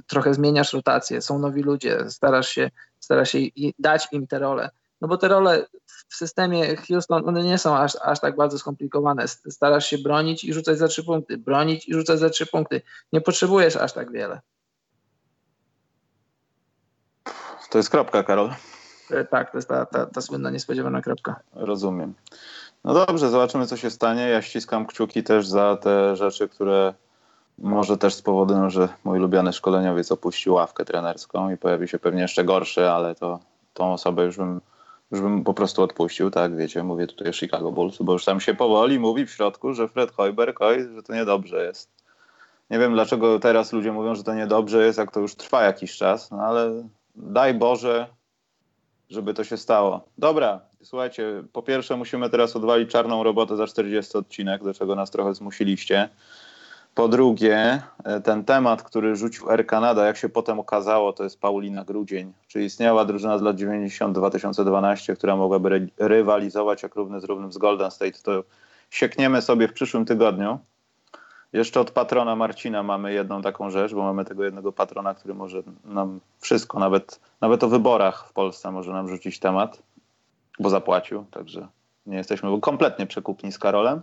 Trochę zmieniasz rotację, są nowi ludzie, starasz się, starasz się dać im te role. No bo te role w systemie Houston, one nie są aż, aż tak bardzo skomplikowane. Starasz się bronić i rzucać za trzy punkty, bronić i rzucać za trzy punkty. Nie potrzebujesz aż tak wiele. To jest kropka, Karol. E, tak, to jest ta, ta, ta słynna niespodziewana kropka. Rozumiem. No dobrze, zobaczymy co się stanie. Ja ściskam kciuki też za te rzeczy, które może też spowodują, że mój ulubiony szkoleniowiec opuścił ławkę trenerską i pojawi się pewnie jeszcze gorszy, ale to tą osobę już bym, już bym po prostu odpuścił, tak wiecie, mówię tutaj o Chicago Bulls, bo już tam się powoli mówi w środku, że Fred Hoiberg, oj, że to niedobrze jest. Nie wiem dlaczego teraz ludzie mówią, że to niedobrze jest, jak to już trwa jakiś czas, no ale daj Boże, żeby to się stało. Dobra, słuchajcie, po pierwsze musimy teraz odwalić czarną robotę za 40 odcinek, do czego nas trochę zmusiliście. Po drugie, e, ten temat, który rzucił Air Canada, jak się potem okazało, to jest Paulina Grudzień. Czy istniała drużyna z lat 90-2012, która mogłaby rywalizować jak równy z równym z Golden State, to siekniemy sobie w przyszłym tygodniu. Jeszcze od patrona Marcina mamy jedną taką rzecz, bo mamy tego jednego patrona, który może nam wszystko, nawet, nawet o wyborach w Polsce może nam rzucić temat, bo zapłacił, także nie jesteśmy kompletnie przekupni z Karolem.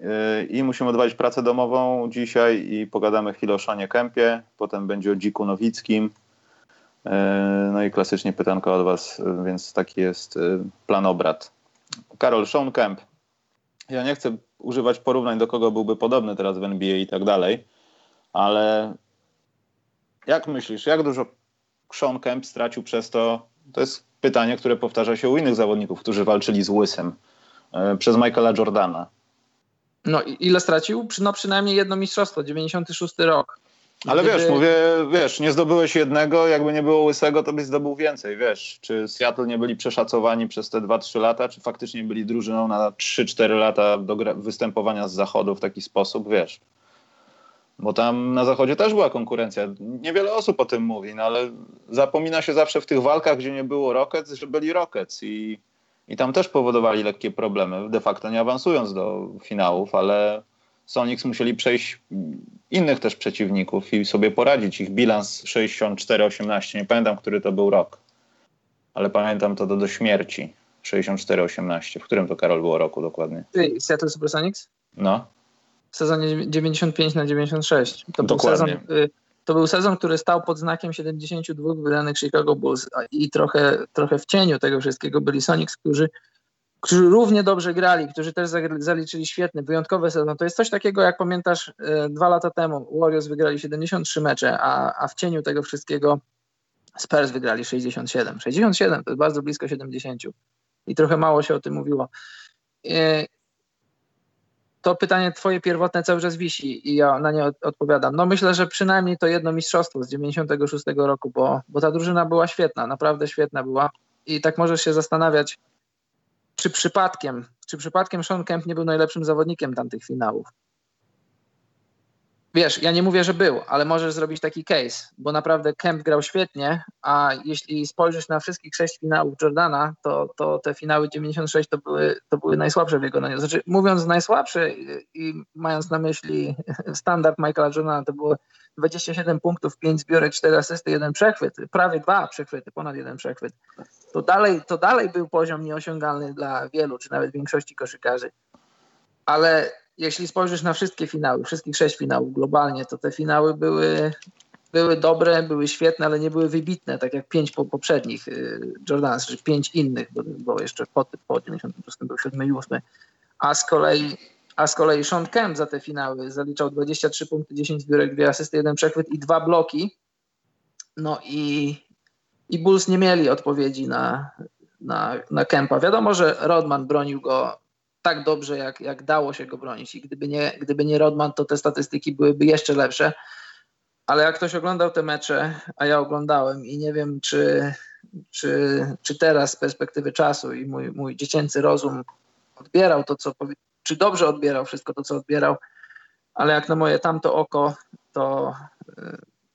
Yy, I musimy odwalić pracę domową dzisiaj i pogadamy chwilę o Szanie Kępie, potem będzie o Dziku Nowickim. Yy, no i klasycznie pytanko od Was, więc taki jest yy, plan obrad. Karol, Sean Kemp. Ja nie chcę używać porównań, do kogo byłby podobny teraz w NBA i tak dalej, ale jak myślisz, jak dużo Sean Kemp stracił przez to? To jest pytanie, które powtarza się u innych zawodników, którzy walczyli z Łysem, e, przez Michaela Jordana. No ile stracił? No przynajmniej jedno mistrzostwo, 96 rok. Ale Gdyby... wiesz, mówię, wiesz, nie zdobyłeś jednego, jakby nie było łysego, to byś zdobył więcej, wiesz. Czy Seattle nie byli przeszacowani przez te 2-3 lata, czy faktycznie byli drużyną na 3-4 lata do występowania z zachodu w taki sposób, wiesz. Bo tam na zachodzie też była konkurencja. Niewiele osób o tym mówi, no ale zapomina się zawsze w tych walkach, gdzie nie było Rockets, że byli Rockets i, i tam też powodowali lekkie problemy, de facto nie awansując do finałów, ale Sonics musieli przejść innych też przeciwników i sobie poradzić. Ich bilans 64-18, nie pamiętam, który to był rok, ale pamiętam to do, do śmierci. 64-18. W którym to, Karol, było roku dokładnie? Seattle Supersonics? No. W sezonie 95 na 96. To dokładnie. był sezon, y, to był sezon, który stał pod znakiem 72 wydanych Chicago Bulls i trochę, trochę w cieniu tego wszystkiego byli Sonics, którzy, którzy równie dobrze grali, którzy też zaliczyli świetny, wyjątkowy sezon. To jest coś takiego, jak pamiętasz, e, dwa lata temu Warriors wygrali 73 mecze, a, a w cieniu tego wszystkiego Spurs wygrali 67. 67 to jest bardzo blisko 70 i trochę mało się o tym mówiło. E, to pytanie twoje pierwotne cały czas wisi i ja na nie odpowiadam. No myślę, że przynajmniej to jedno mistrzostwo z 96 roku, bo, bo ta drużyna była świetna, naprawdę świetna była i tak możesz się zastanawiać, czy przypadkiem, czy przypadkiem Sean Kemp nie był najlepszym zawodnikiem tamtych finałów wiesz, ja nie mówię, że był, ale możesz zrobić taki case, bo naprawdę Kemp grał świetnie, a jeśli spojrzysz na wszystkich sześć finałów Jordana, to, to te finały 96 to były, to były najsłabsze w jego Znaczy, mówiąc najsłabsze i mając na myśli standard Michaela Jordana, to było 27 punktów, 5 zbiorek, 4 asysty, jeden przechwyt, prawie dwa przechwyty, ponad jeden przechwyt. To dalej, to dalej był poziom nieosiągalny dla wielu, czy nawet większości koszykarzy. Ale jeśli spojrzysz na wszystkie finały, wszystkich sześć finałów globalnie, to te finały były, były dobre, były świetne, ale nie były wybitne, tak jak pięć po, poprzednich y, Jordans, czy pięć innych, bo, bo jeszcze po, po 96 był 7 i 8. A z kolei a z kolei Sean Kemp za te finały zaliczał 23 punkty, 10 zbiórek, 2 asysty, jeden przechwyt i dwa bloki. No i, i Bulls nie mieli odpowiedzi na, na, na Kempa. Wiadomo, że Rodman bronił go tak dobrze, jak, jak dało się go bronić. I gdyby nie, gdyby nie Rodman, to te statystyki byłyby jeszcze lepsze. Ale jak ktoś oglądał te mecze, a ja oglądałem i nie wiem, czy, czy, czy teraz z perspektywy czasu i mój, mój dziecięcy rozum odbierał to, co czy dobrze odbierał wszystko to, co odbierał, ale jak na moje tamto oko, to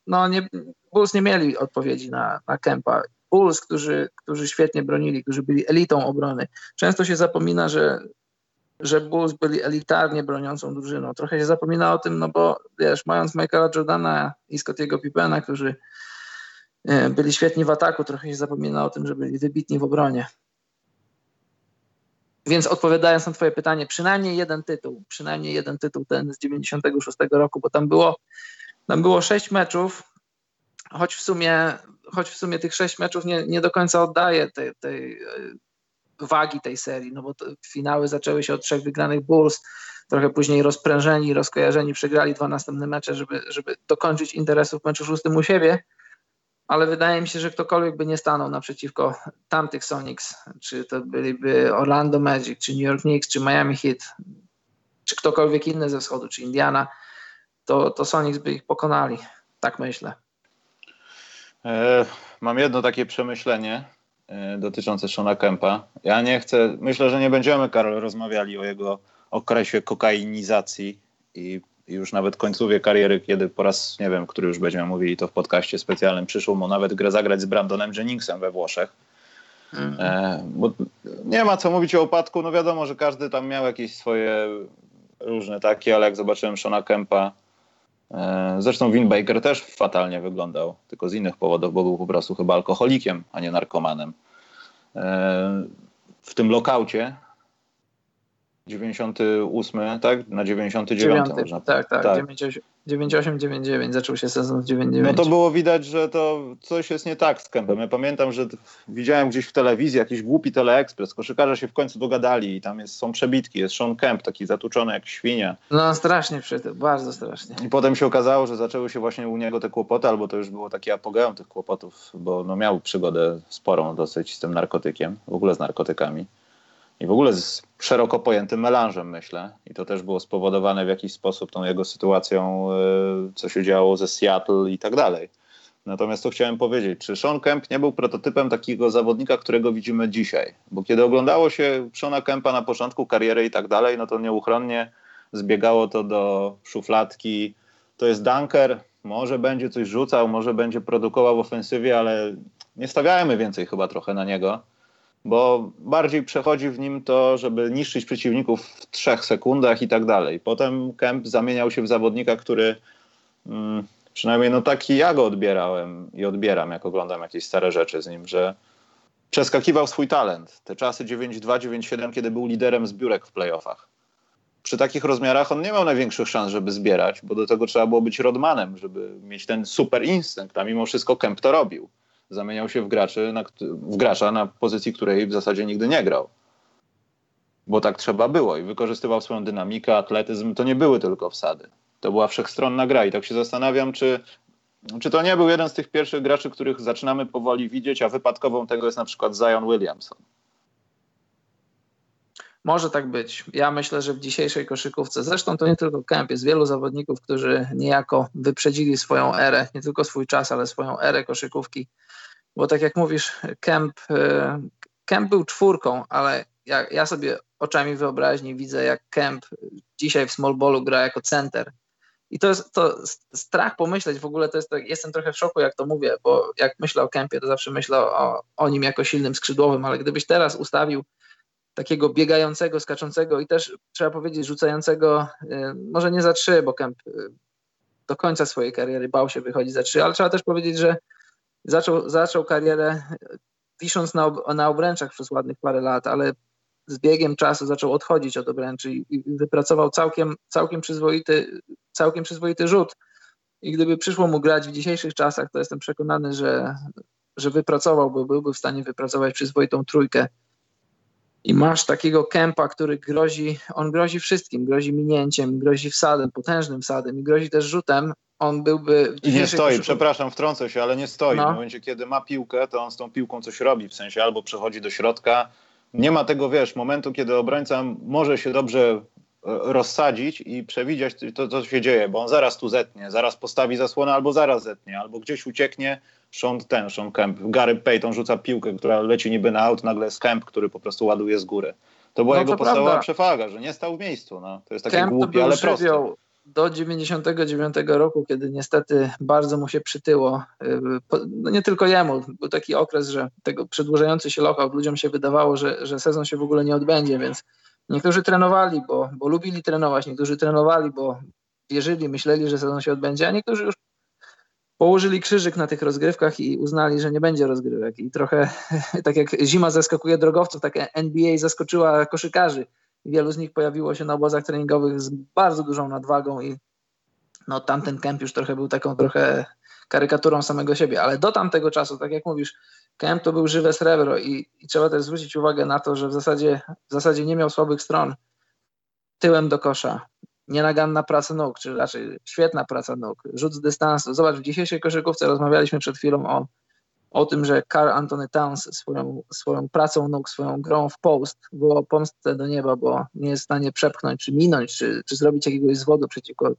no nie, Bulls nie mieli odpowiedzi na, na Kempa. Bulls, którzy, którzy świetnie bronili, którzy byli elitą obrony. Często się zapomina, że że Bulls byli elitarnie broniącą drużyną. Trochę się zapomina o tym, no bo wiesz, mając Michaela Jordana i Scottiego Pippena, którzy e, byli świetni w ataku, trochę się zapomina o tym, że byli wybitni w obronie. Więc odpowiadając na twoje pytanie, przynajmniej jeden tytuł, przynajmniej jeden tytuł ten z 96 roku, bo tam było, tam było sześć meczów, choć w sumie, choć w sumie tych sześć meczów nie, nie do końca oddaje tej, tej wagi tej serii, no bo finały zaczęły się od trzech wygranych Bulls, trochę później rozprężeni, rozkojarzeni, przegrali dwa następne mecze, żeby, żeby dokończyć interesów w meczu szóstym u siebie, ale wydaje mi się, że ktokolwiek by nie stanął naprzeciwko tamtych Sonics, czy to byliby Orlando Magic, czy New York Knicks, czy Miami Heat, czy ktokolwiek inny ze wschodu, czy Indiana, to, to Sonics by ich pokonali. Tak myślę. E, mam jedno takie przemyślenie dotyczące Shona Kempa. Ja nie chcę, myślę, że nie będziemy, Karol, rozmawiali o jego okresie kokainizacji i już nawet końcówie kariery, kiedy po raz, nie wiem, który już będziemy mówili to w podcaście specjalnym, przyszło mu nawet grę zagrać z Brandonem Jenningsem we Włoszech. Mm. E, bo nie ma co mówić o upadku, no wiadomo, że każdy tam miał jakieś swoje różne takie, ale jak zobaczyłem Shona Kempa, e, zresztą Vin Baker też fatalnie wyglądał, tylko z innych powodów, bo był po prostu chyba alkoholikiem, a nie narkomanem. E, w tym lokaucie 98, tak? Na 99 można Tak, tak, tak. 98-99 zaczął się sezon w 99. No to było widać, że to coś jest nie tak z Kempem. Ja pamiętam, że widziałem gdzieś w telewizji jakiś głupi teleekspres, koszykarze się w końcu dogadali i tam jest, są przebitki, jest Sean Kemp taki zatuczony jak świnia. No strasznie przy tym, bardzo strasznie. I potem się okazało, że zaczęły się właśnie u niego te kłopoty, albo to już było takie apogeum tych kłopotów, bo no miał przygodę sporą dosyć z tym narkotykiem, w ogóle z narkotykami i w ogóle z szeroko pojętym melanżem, myślę. I to też było spowodowane w jakiś sposób tą jego sytuacją, e, co się działo ze Seattle i tak dalej. Natomiast to chciałem powiedzieć, czy Sean Kemp nie był prototypem takiego zawodnika, którego widzimy dzisiaj? Bo kiedy oglądało się Seana Kempa na początku kariery i tak dalej, no to nieuchronnie zbiegało to do szufladki. To jest dunker, może będzie coś rzucał, może będzie produkował w ofensywie, ale nie stawiajmy więcej chyba trochę na niego bo bardziej przechodzi w nim to, żeby niszczyć przeciwników w trzech sekundach i tak dalej. Potem Kemp zamieniał się w zawodnika, który mm, przynajmniej no taki ja go odbierałem i odbieram, jak oglądam jakieś stare rzeczy z nim, że przeskakiwał swój talent. Te czasy 9-2, 9-7, kiedy był liderem zbiórek w playoffach. przy takich rozmiarach on nie miał największych szans, żeby zbierać, bo do tego trzeba było być rodmanem, żeby mieć ten super instynkt, a mimo wszystko Kemp to robił. Zamieniał się w, graczy, na, w gracza na pozycji, której w zasadzie nigdy nie grał. Bo tak trzeba było i wykorzystywał swoją dynamikę, atletyzm. To nie były tylko wsady. To była wszechstronna gra i tak się zastanawiam, czy, czy to nie był jeden z tych pierwszych graczy, których zaczynamy powoli widzieć, a wypadkową tego jest na przykład Zion Williamson. Może tak być. Ja myślę, że w dzisiejszej koszykówce, zresztą to nie tylko Kemp, jest wielu zawodników, którzy niejako wyprzedzili swoją erę, nie tylko swój czas, ale swoją erę koszykówki. Bo tak jak mówisz, Kemp, e, Kemp był czwórką, ale ja, ja sobie oczami wyobraźni widzę, jak Kemp dzisiaj w small ballu gra jako center. I to jest to strach pomyśleć w ogóle, to jest tak, jestem trochę w szoku, jak to mówię, bo jak myślę o Kempie, to zawsze myślę o, o nim jako silnym skrzydłowym, ale gdybyś teraz ustawił takiego biegającego, skaczącego i też trzeba powiedzieć rzucającego, y, może nie za trzy, bo Kemp y, do końca swojej kariery bał się wychodzić za trzy, ale trzeba też powiedzieć, że zaczął, zaczął karierę wisząc na, na obręczach przez ładnych parę lat, ale z biegiem czasu zaczął odchodzić od obręczy i, wypracował całkiem, całkiem, przyzwoity, całkiem przyzwoity rzut. I gdyby przyszło mu grać w dzisiejszych czasach, to jestem przekonany, że, że wypracowałby, byłby w stanie wypracować przyzwoitą trójkę i masz takiego kępa, który grozi, on grozi wszystkim, grozi minięciem, grozi wsadem, potężnym wsadem i grozi też rzutem, on byłby... I nie stoi, przepraszam, wtrącę się, ale nie stoi. No. W momencie, kiedy ma piłkę, to on z tą piłką coś robi, w sensie albo przechodzi do środka. Nie ma tego, wiesz, momentu, kiedy obrońca może się dobrze e, rozsadzić i przewidzieć to, co się dzieje, bo on zaraz tu zetnie, zaraz postawi zasłonę, albo zaraz zetnie, albo gdzieś ucieknie, Sean ten, Sean Kemp. Gary Payton rzuca piłkę, która leci niby na aut, nagle jest Kemp, który po prostu ładuje z góry. To była no jego podstawowa prawda. przewaga, że nie stał w miejscu. No. To jest takie Kemp głupie, ale proste. Do 99 roku, kiedy niestety bardzo mu się przytyło, y, no nie tylko jemu, był taki okres, że tego przedłużający się lockout, ludziom się wydawało, że, że sezon się w ogóle nie odbędzie, więc niektórzy trenowali, bo, bo lubili trenować, niektórzy trenowali, bo wierzyli, myśleli, że sezon się odbędzie, a niektórzy już położyli krzyżyk na tych rozgrywkach i uznali, że nie będzie rozgrywek. I trochę tak jak zima zaskakuje drogowców, tak NBA zaskoczyła koszykarzy. Wielu z nich pojawiło się na obozach treningowych z bardzo dużą nadwagą i no, tamten kemp już trochę był taką trochę karykaturą samego siebie, ale do tamtego czasu, tak jak mówisz, kemp to był żywe srebro i, i trzeba też zwrócić uwagę na to, że w zasadzie, w zasadzie nie miał słabych stron tyłem do kosza, nienaganna praca nóg, czy raczej świetna praca nóg, rzut z dystansu. Zobacz, w dzisiejszej koszykówce rozmawialiśmy przed chwilą o, o tym, że Carl Anthony Towns swoją, swoją pracą nóg, swoją grą w post było pomstę do nieba, bo nie jest w stanie przepchnąć, czy minąć, czy, czy zrobić jakiegoś zwodu przeciwko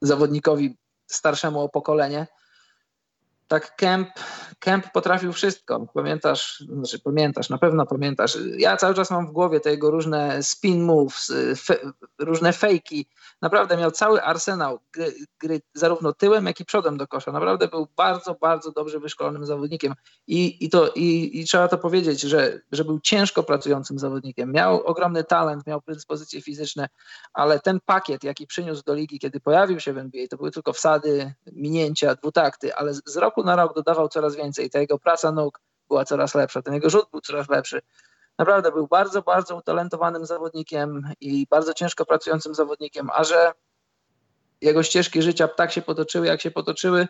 zawodnikowi starszemu o pokolenie tak Kemp, Kemp potrafił wszystko. Pamiętasz, znaczy pamiętasz, na pewno pamiętasz. Ja cały czas mam w głowie te jego różne spin moves, fe, różne fejki. Naprawdę miał cały arsenał gry, gry, zarówno tyłem, jak i przodem do kosza. Naprawdę był bardzo, bardzo dobrze wyszkolonym zawodnikiem. I, i, to, i, i trzeba to powiedzieć, że, że był ciężko pracującym zawodnikiem. Miał ogromny talent, miał predyspozycje fizyczne, ale ten pakiet, jaki przyniósł do ligi, kiedy pojawił się w NBA, to były tylko wsady, minięcia, dwutakty, ale z roku na rok dodawał coraz więcej. Ta jego praca nóg była coraz lepsza, ten jego rzut był coraz lepszy. Naprawdę był bardzo, bardzo utalentowanym zawodnikiem i bardzo ciężko pracującym zawodnikiem, a że jego ścieżki życia tak się potoczyły, jak się potoczyły,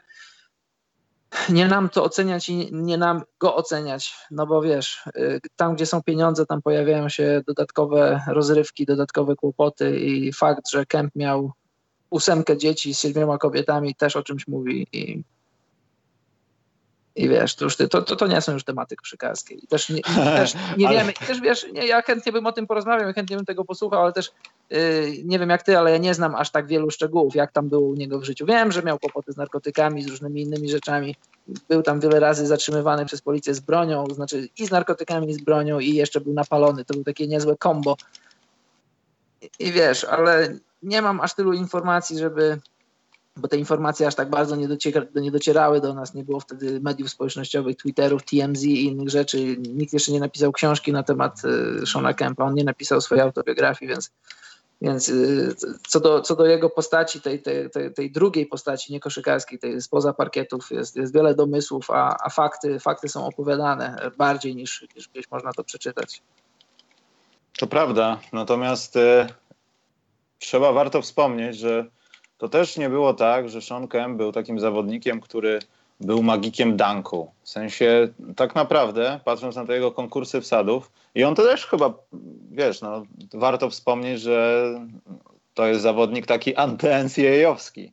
nie nam to oceniać i nie nam go oceniać, no bo wiesz, y, tam gdzie są pieniądze, tam pojawiają się dodatkowe rozrywki, dodatkowe kłopoty i fakt, że Kemp miał ósemkę dzieci z siedmioma kobietami też o czymś mówi i i wiesz, to, już, to, to, to nie są już tematy koszykarskie. I też nie, też nie ale... wiemy, też wiesz, nie, ja chętnie bym o tym porozmawiał, chętnie bym tego posłuchał, ale też yy, nie wiem jak ty, ale ja nie znam aż tak wielu szczegółów, jak tam było u niego w życiu. Wiem, że miał kłopoty z narkotykami, z różnymi innymi rzeczami. Był tam wiele razy zatrzymywany przez policję z bronią, znaczy i z narkotykami, i z bronią, i jeszcze był napalony. To był takie niezłe kombo. I, i wiesz, ale nie mam aż tylu informacji, żeby bo te informacje aż tak bardzo nie, nie docierały do nas, nie było wtedy mediów społecznościowych, Twitterów, TMZ i innych rzeczy. Nikt jeszcze nie napisał książki na temat e, Shona Kempa, on nie napisał swojej autobiografii, więc, więc e, co, do, co do jego postaci, tej, tej, tej, tej drugiej postaci niekoszykarskiej, tej spoza parkietów, jest, jest wiele domysłów, a, a fakty, fakty są opowiadane bardziej niż, niż gdzieś można to przeczytać. To prawda, natomiast e, trzeba, warto wspomnieć, że to też nie było tak, że Sean Kemp był takim zawodnikiem, który był magikiem danku. W sensie, tak naprawdę, patrząc na te jego konkursy wsadów, i on to też chyba, wiesz, no, warto wspomnieć, że to jest zawodnik taki anty-NCAA-owski.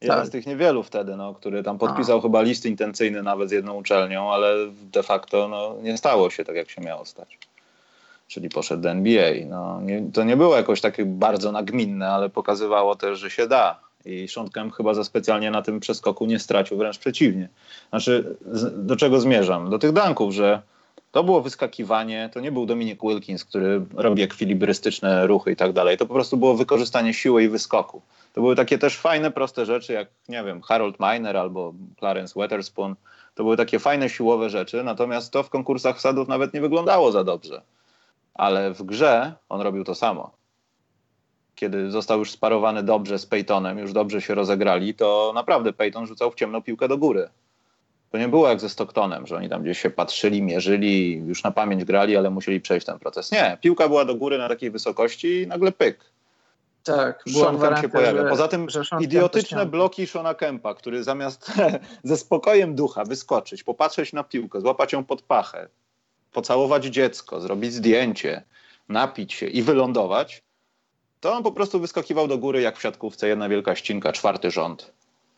Jeden tak. z tych niewielu wtedy, no, który tam podpisał A. chyba list intencyjny nawet z jedną uczelnią, ale de facto no, nie stało się tak, jak się miało stać. Czyli poszedł do NBA. No, nie, to nie było jakoś takie bardzo nagminne, ale pokazywało też, że się da. I Sean Kemp chyba za specjalnie na tym przeskoku nie stracił, wręcz przeciwnie. Znaczy, do czego zmierzam? Do tych danków, że to było wyskakiwanie, to nie był Dominik Wilkins, który robi ekwilibrystyczne ruchy i tak dalej. To po prostu było wykorzystanie siły i wyskoku. To były takie też fajne, proste rzeczy, jak, nie wiem, Harold Miner albo Clarence Weatherspoon. To były takie fajne, siłowe rzeczy, natomiast to w konkursach wsadów nawet nie wyglądało za dobrze. Ale w grze on robił to samo. Kiedy został już sparowany dobrze z Peytonem, już dobrze się rozegrali, to naprawdę Peyton rzucał w ciemno piłkę do góry. To nie było jak ze Stocktonem, że oni tam gdzieś się patrzyli, mierzyli, już na pamięć grali, ale musieli przejść ten proces. Nie, piłka była do góry na takiej wysokości i nagle pyk. Tak, Sean się pojawia. Że, Poza tym idiotyczne bloki Shona Kempa, który zamiast ze spokojem ducha wyskoczyć, popatrzeć na piłkę, złapać ją pod pachę, pocałować dziecko, zrobić zdjęcie, napić się i wylądować, to on po prostu wyskakiwał do góry jak w siatkówce jedna wielka ścinka, czwarty rząd.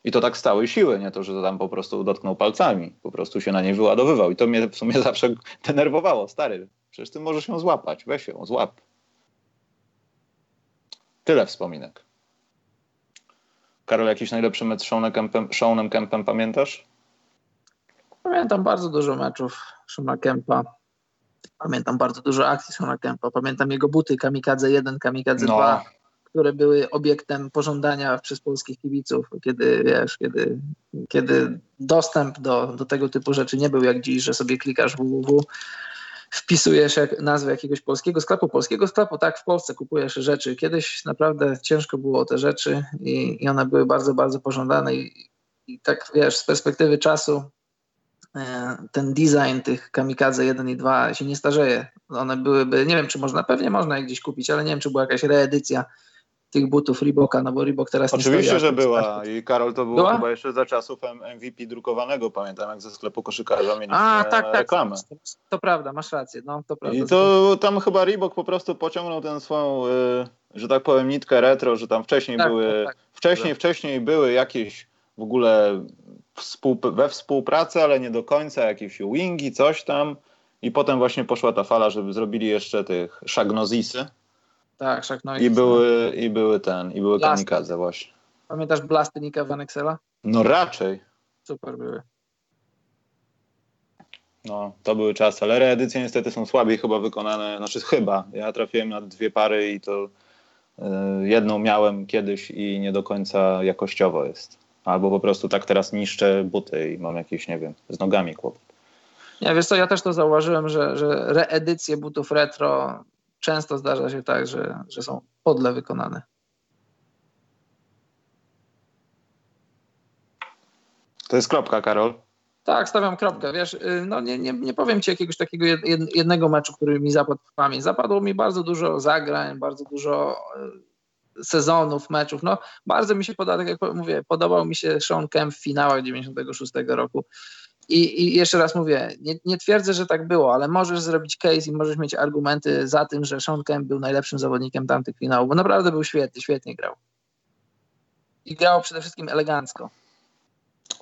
I to tak stałej siły, nie to, że to tam po prostu dotknął palcami, po prostu się na niej wyładowywał. I to mnie w sumie zawsze denerwowało. Stary, przecież ty możesz ją złapać, weź ją, złap. Tyle wspominek. Karol, jakiś najlepszy mecz Seanem Kempem, pamiętasz? Pamiętam bardzo dużo meczów Seana Kempa. Pamiętam bardzo dużo akcji Seana Kempa. Pamiętam jego buty Kamikadze 1, Kamikadze no. 2 które były obiektem pożądania przez polskich kibiców, kiedy wiesz, kiedy, kiedy dostęp do, do tego typu rzeczy nie był jak dziś, że sobie klikasz www, wpisujesz jak, nazwę jakiegoś polskiego sklepu, polskiego sklepu, tak w Polsce kupujesz rzeczy. Kiedyś naprawdę ciężko było o te rzeczy i, i one były bardzo, bardzo pożądane i, i tak wiesz, z perspektywy czasu ten design tych kamikadze 1 i 2 się nie starzeje. One byłyby, nie wiem czy można, pewnie można je gdzieś kupić, ale nie wiem czy była jakaś reedycja tych butów Reeboka, no bo Reebok teraz Oczywiście, nie że była i Karol to było była? chyba jeszcze za czasów MVP drukowanego, pamiętam jak ze sklepu koszykarza mieliśmy A, tak, tak, reklamę. To, to, prawda, masz rację, no to prawda. I to tam chyba Reebok po prostu pociągnął tę swoją, y, że tak powiem, nitkę retro, że tam wcześniej tak, były, tak, tak. wcześniej, wcześniej były jakieś w ogóle współ, we współpracy, ale nie do końca, jakieś wingi, coś tam i potem właśnie poszła ta fala, żeby zrobili jeszcze tych shagnozisy, tak, Szak no I były, I były ten, i były Blasty. kamikadze właśnie. Pamiętasz Blasty Nika Van Exela? No raczej. Super były. No, to były czasy, ale reedycje niestety są słabiej chyba wykonane, znaczy chyba. Ja trafiłem na dwie pary i to y, jedną miałem kiedyś i nie do końca jakościowo jest. Albo po prostu tak teraz niszczę buty i mam jakieś, nie wiem, z nogami kłopot. Nie, wiesz co, ja też to zauważyłem, że, że reedycje butów retro często zdarza się tak, że, że są podle wykonane. To jest kropka, Karol. Tak, stawiam kropkę. Wiesz, y, no nie, nie, nie powiem ci jakiegoś takiego jednego meczu, który mi zapadł w pamięć. Zapadło mi bardzo dużo zagrań, bardzo dużo y, sezonów, meczów. No, bardzo mi się podobał, tak jak mówię, podobał mi się Sean Kemp w finałach 96 roku. I, I, jeszcze raz mówię, nie, nie, twierdzę, że tak było, ale możesz zrobić case i możesz mieć argumenty za tym, że Sean Kemp był najlepszym zawodnikiem tamtych finałów, bo naprawdę był świetny, świetnie grał. I grał przede wszystkim elegancko.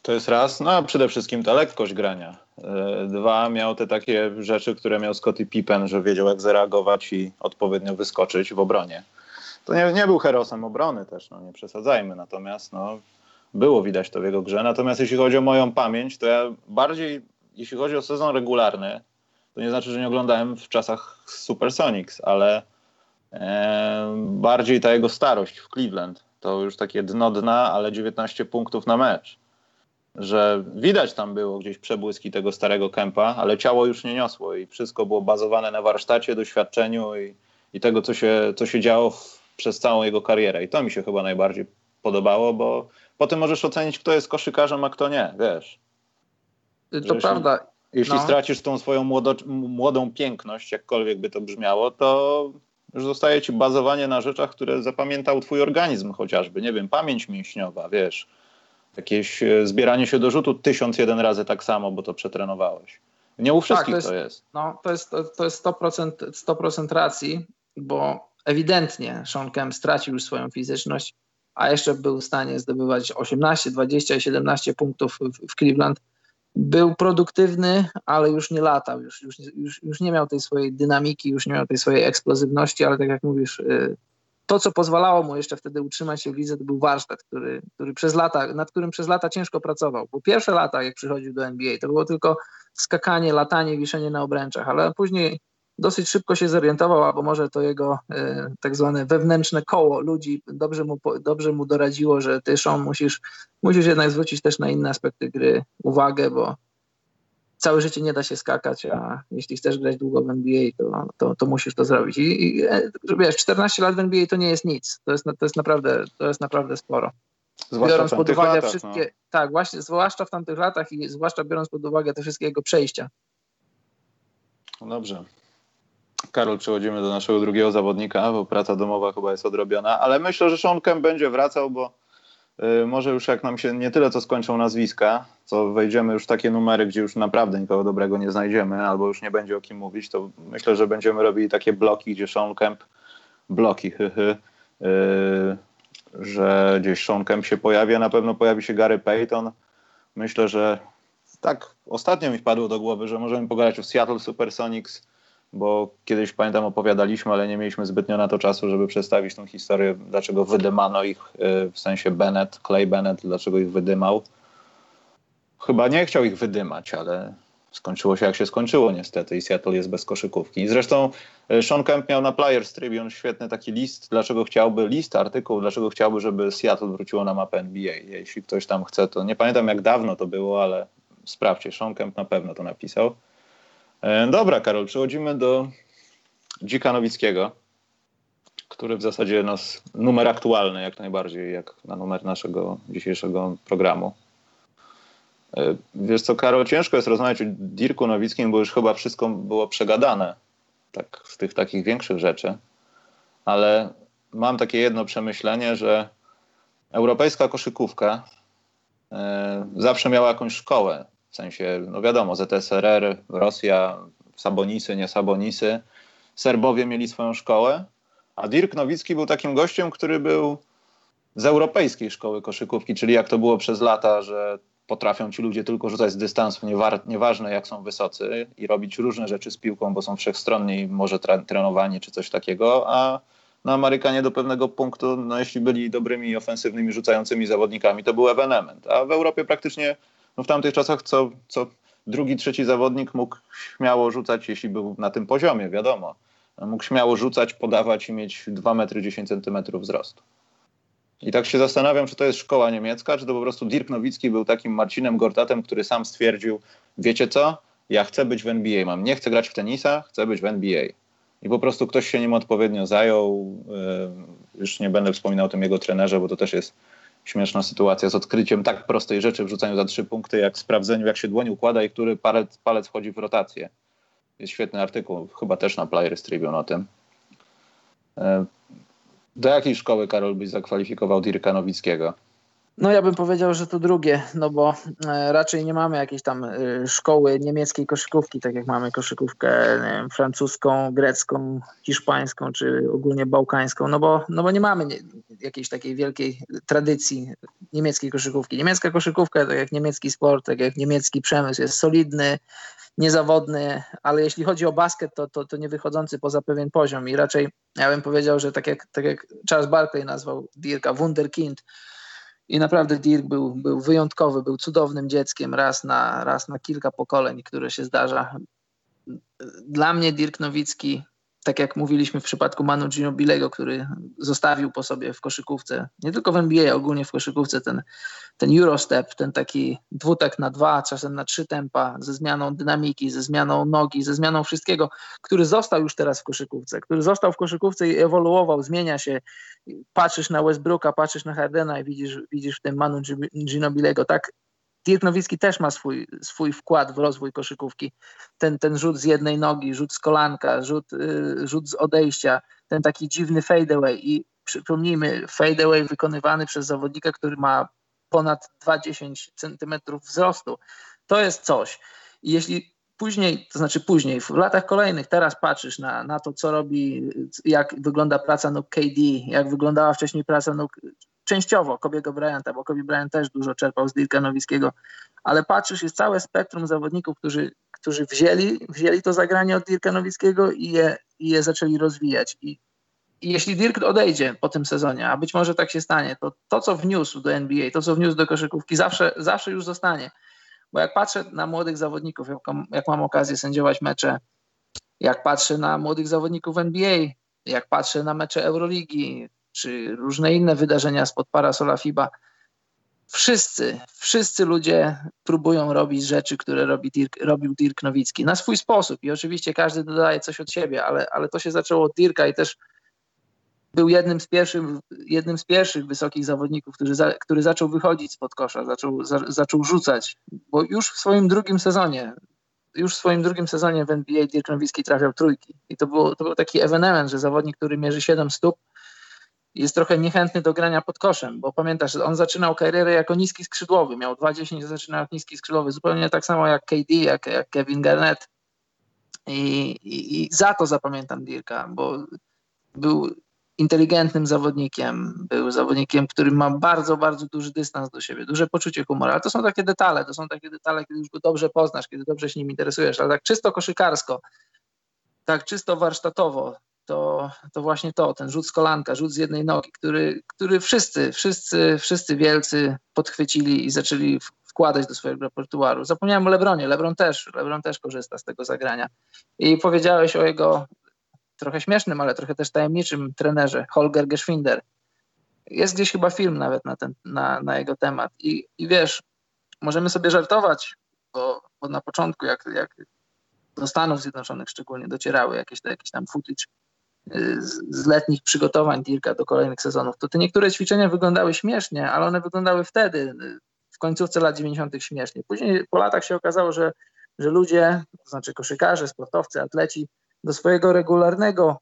To jest raz, no a przede wszystkim ta lekkość grania. E, dwa, miał te takie rzeczy, które miał Scottie Pippen, że wiedział jak zareagować i odpowiednio wyskoczyć w obronie. To nie, nie był herosem obrony też, no nie przesadzajmy, natomiast no, było widać to w jego grze. Natomiast jeśli chodzi o moją pamięć, to ja bardziej, jeśli chodzi o sezon regularny, to nie znaczy, że nie oglądałem w czasach Supersonics, ale e, bardziej ta jego starość w Cleveland. To już takie dno dna, ale 19 punktów na mecz. Że widać tam było gdzieś przebłyski tego starego kępa, ale ciało już nie niosło i wszystko było bazowane na warsztacie, doświadczeniu i, i tego, co się, co się działo w, przez całą jego karierę. I to mi się chyba najbardziej podobało, bo potem możesz ocenić, kto jest koszykarzem, a kto nie, wiesz. To prawda. Jeśli no. stracisz tą swoją młodo, młodą piękność, jakkolwiek by to brzmiało, to Już zostaje ci bazowanie na rzeczach, które zapamiętał twój organizm chociażby. Nie wiem, pamięć mięśniowa, wiesz. Jakieś e, zbieranie się do rzutu tysiąc jeden razy tak samo, bo to przetrenowałeś. Nie u wszystkich tak, to, jest, to jest. No, to jest, to, to jest 100%, 100% racji, bo ewidentnie Sean Kemp stracił już swoją fizyczność, a jeszcze był w stanie zdobywać 18, 20 i 17 punktów w, w Cleveland był produktywny, ale już nie latał, już, już, już, już nie miał tej swojej dynamiki, już nie miał tej swojej eksplozywności, ale tak jak mówisz, y, to, co pozwalało mu jeszcze wtedy utrzymać się w lidze, to był warsztat, który, który przez lata, nad którym przez lata ciężko pracował. Bo pierwsze lata, jak przychodził do NBA, to było tylko skakanie, latanie, wiszenie na obręczach, ale później dosyć szybko się zorientował, albo może to jego e, tak zwane wewnętrzne koło ludzi dobrze mu, dobrze mu doradziło, że ty, Sean, musisz, musisz jednak zwrócić też na inne aspekty gry uwagę, bo całe życie nie da się skakać, a jeśli chcesz grać długo w NBA, to, to, to musisz to zrobić. I, i e, wiesz, 14 lat w NBA to nie jest nic. To jest, to jest, naprawdę, to jest naprawdę sporo. Zwłaszcza biorąc pod uwagę latach, wszystkie, no. tak, właśnie, zwłaszcza w tamtych latach i zwłaszcza biorąc pod uwagę te wszystkie jego przejścia. No dobrze. Karol, przechodzimy do naszego drugiego zawodnika, bo praca domowa chyba jest odrobiona, ale myślę, że Sean Kemp będzie wracał, bo y, może już jak nam się nie tyle co skończą nazwiska, co wejdziemy już w takie numery, gdzie już naprawdę nikogo dobrego nie znajdziemy, albo już nie będzie o kim mówić, to myślę, że będziemy robili takie bloki, gdzie Sean Kemp, bloki, hyhy, yy, że gdzieś Sean Kemp się pojawi, a na pewno pojawi się Gary Payton. Myślę, że tak ostatnio mi wpadło do głowy, że możemy pogadać o Seattle Supersonics, bo kiedyś pamiętam opowiadaliśmy, ale nie mieliśmy zbytnio na to czasu, żeby przedstawić tą historię, dlaczego wydymano ich, y, w sensie Bennett, Clay Bennett, dlaczego ich wydymał. Chyba nie chciał ich wydymać, ale skończyło się jak się skończyło niestety i Seattle jest bez koszykówki. Zresztą y, Sean Kemp miał na Players Tribune świetny taki list, dlaczego chciałby, list, artykuł, dlaczego chciałby, żeby Seattle wróciło na mapę NBA. Jeśli ktoś tam chce, to nie pamiętam jak dawno to było, ale sprawdźcie, Sean Kemp na pewno to napisał. E, dobra, Karol, przechodzimy do Dzika Nowickiego, który w zasadzie nas numer aktualny jak najbardziej, jak na numer naszego dzisiejszego programu. E, wiesz co, Karol, ciężko jest rozmawiać o Dirku Nowickim, bo już chyba wszystko było przegadane, tak, z tych takich większych rzeczy, ale mam takie jedno przemyślenie, że europejska koszykówka e, zawsze miała jakąś szkołę w sensie, no wiadomo, ZSRR, Rosja, Sabonisy, nie Sabonisy. Serbowie mieli swoją szkołę, a Dirk Nowicki był takim gościem, który był z europejskiej szkoły koszykówki, czyli jak to było przez lata, że potrafią ci ludzie tylko rzucać z dystansu, nieważne jak są wysocy i robić różne rzeczy z piłką, bo są wszechstronni, może trenowani czy coś takiego, a na Amerykanie do pewnego punktu, no jeśli byli dobrymi ofensywnymi rzucającymi zawodnikami, to był ewenement. A w Europie praktycznie no w tamtych czasach co, co drugi, trzeci zawodnik mógł śmiało rzucać, jeśli był na tym poziomie, wiadomo. Mógł śmiało rzucać, podawać i mieć 2 metry 10 centymetrów wzrostu. I tak się zastanawiam, czy to jest szkoła niemiecka, czy to po prostu Dirk Nowicki był takim Marcinem Gortatem, który sam stwierdził, wiecie co, ja chcę być w NBA, mam, nie chcę grać w tenisa, chcę być w NBA. I po prostu ktoś się nim odpowiednio zajął. Yy, już nie będę wspominał o tym jego trenerze, bo to też jest śmieszna sytuacja z odkryciem tak prostej rzeczy w rzucaniu za trzy punkty, jak sprawdzeniu, jak się dłoń układa i który palec, palec wchodzi w rotację. Jest świetny artykuł, chyba też na Players Tribune o tym. E, do jakiej szkoły, Karol, byś zakwalifikował Dirka Nowickiego? No ja bym powiedział, że to drugie, no bo e, raczej nie mamy jakiejś tam e, szkoły niemieckiej koszykówki, tak jak mamy koszykówkę wiem, francuską, grecką, hiszpańską czy ogólnie bałkańską, no bo, no bo nie mamy nie, jakiejś takiej wielkiej tradycji niemieckiej koszykówki. Niemiecka koszykówka, tak jak niemiecki sport, tak jak niemiecki przemysł jest solidny, niezawodny, ale jeśli chodzi o basket, to, to, to nie wychodzący poza pewien poziom i raczej ja bym powiedział, że tak jak, tak jak Charles Barkley nazwał Dirka Wunderkind, i naprawdę Dirk był, był wyjątkowy, był cudownym dzieckiem raz na, raz na kilka pokoleń, które się zdarza. Dla mnie Dirk Nowicki tak jak mówiliśmy w przypadku Manu Ginobilego, który zostawił po sobie w koszykówce, nie tylko w NBA, ogólnie w koszykówce ten, ten Eurostep, ten taki dwutek na dwa, czasem na trzy tempa, ze zmianą dynamiki, ze zmianą nogi, ze zmianą wszystkiego, który został już teraz w koszykówce, który został w koszykówce i ewoluował, zmienia się. Patrzysz na Westbrooka, patrzysz na Hardena i widzisz, widzisz w tym Manu Ginobilego. Tak, Dirk Nowicki też ma swój, swój wkład w rozwój koszykówki. Ten, ten rzut z jednej nogi, rzut z kolanka, rzut, y, rzut z odejścia, ten taki dziwny fadeaway i przypomnijmy, fadeaway wykonywany przez zawodnika, który ma ponad 20 centymetrów wzrostu. To jest coś. I jeśli później, to znaczy później, w latach kolejnych, teraz patrzysz na, na to, co robi, jak wygląda praca nóg KD, jak wyglądała wcześniej praca nóg częściowo Kobiego Bryanta, bo Kobe Bryant też dużo czerpał z Dirka Nowickiego, ale patrzysz, jest całe spektrum zawodników, którzy, którzy wzięli, wzięli to zagranie od Dirka Nowickiego i je, i je zaczęli rozwijać. I, I jeśli Dirk odejdzie po tym sezonie, a być może tak się stanie, to to, co wniósł do NBA, to, co wniósł do koszykówki, zawsze, zawsze już zostanie. Bo jak patrzę na młodych zawodników, jak, jak mam okazję sędziować mecze, jak patrzę na młodych zawodników NBA, jak patrzę na mecze Euroligi, czy różne inne wydarzenia spod parasola FIBA, wszyscy, wszyscy ludzie próbują robić rzeczy, które robi Dirk, robił Dirk Nowicki. Na swój sposób. I oczywiście każdy dodaje coś od siebie, ale, ale to się zaczęło od Dirka i też był jednym z pierwszych, jednym z pierwszych wysokich zawodników, który, za, który zaczął wychodzić spod kosza, zaczął, za, zaczął rzucać, bo już w swoim drugim sezonie, już w swoim drugim sezonie w NBA Dirk Nowicki trafiał trójki. I to, było, to był taki ewenement, że zawodnik, który mierzy 7 stóp, jest trochę niechętny do grania pod koszem, bo pamiętasz, on zaczynał karierę jako niski skrzydłowy, miał 2-10, zaczynał jak niski skrzydłowy, zupełnie tak samo jak KD, jak, jak Kevin Garnett. I, i, I, za to zapamiętam Dirka, bo był inteligentnym zawodnikiem, był zawodnikiem, który ma bardzo, bardzo duży dystans do siebie, duże poczucie humoru, ale to są takie detale, to są takie detale, kiedy już go dobrze poznasz, kiedy dobrze się nim interesujesz, ale tak czysto koszykarsko, tak czysto warsztatowo, to, to właśnie to, ten rzut z kolanka, rzut z jednej nogi, który, który wszyscy, wszyscy, wszyscy wielcy podchwycili i zaczęli wkładać do swojego repertuaru. Zapomniałem o Lebronie, Lebron też, Lebron też korzysta z tego zagrania. I powiedziałeś o jego trochę śmiesznym, ale trochę też tajemniczym trenerze, Holger Geschwinder. Jest gdzieś chyba film nawet na, ten, na, na jego temat. I, I wiesz, możemy sobie żartować, bo, bo na początku, jak, jak do Stanów Zjednoczonych szczególnie docierały jakieś, jakieś tam footage z, letnich przygotowań Dirka do kolejnych sezonów, to te niektóre ćwiczenia wyglądały śmiesznie, ale one wyglądały wtedy, w końcówce lat 90. śmiesznie. Później po latach się okazało, że, że ludzie, to znaczy koszykarze, sportowcy, atleci, do swojego regularnego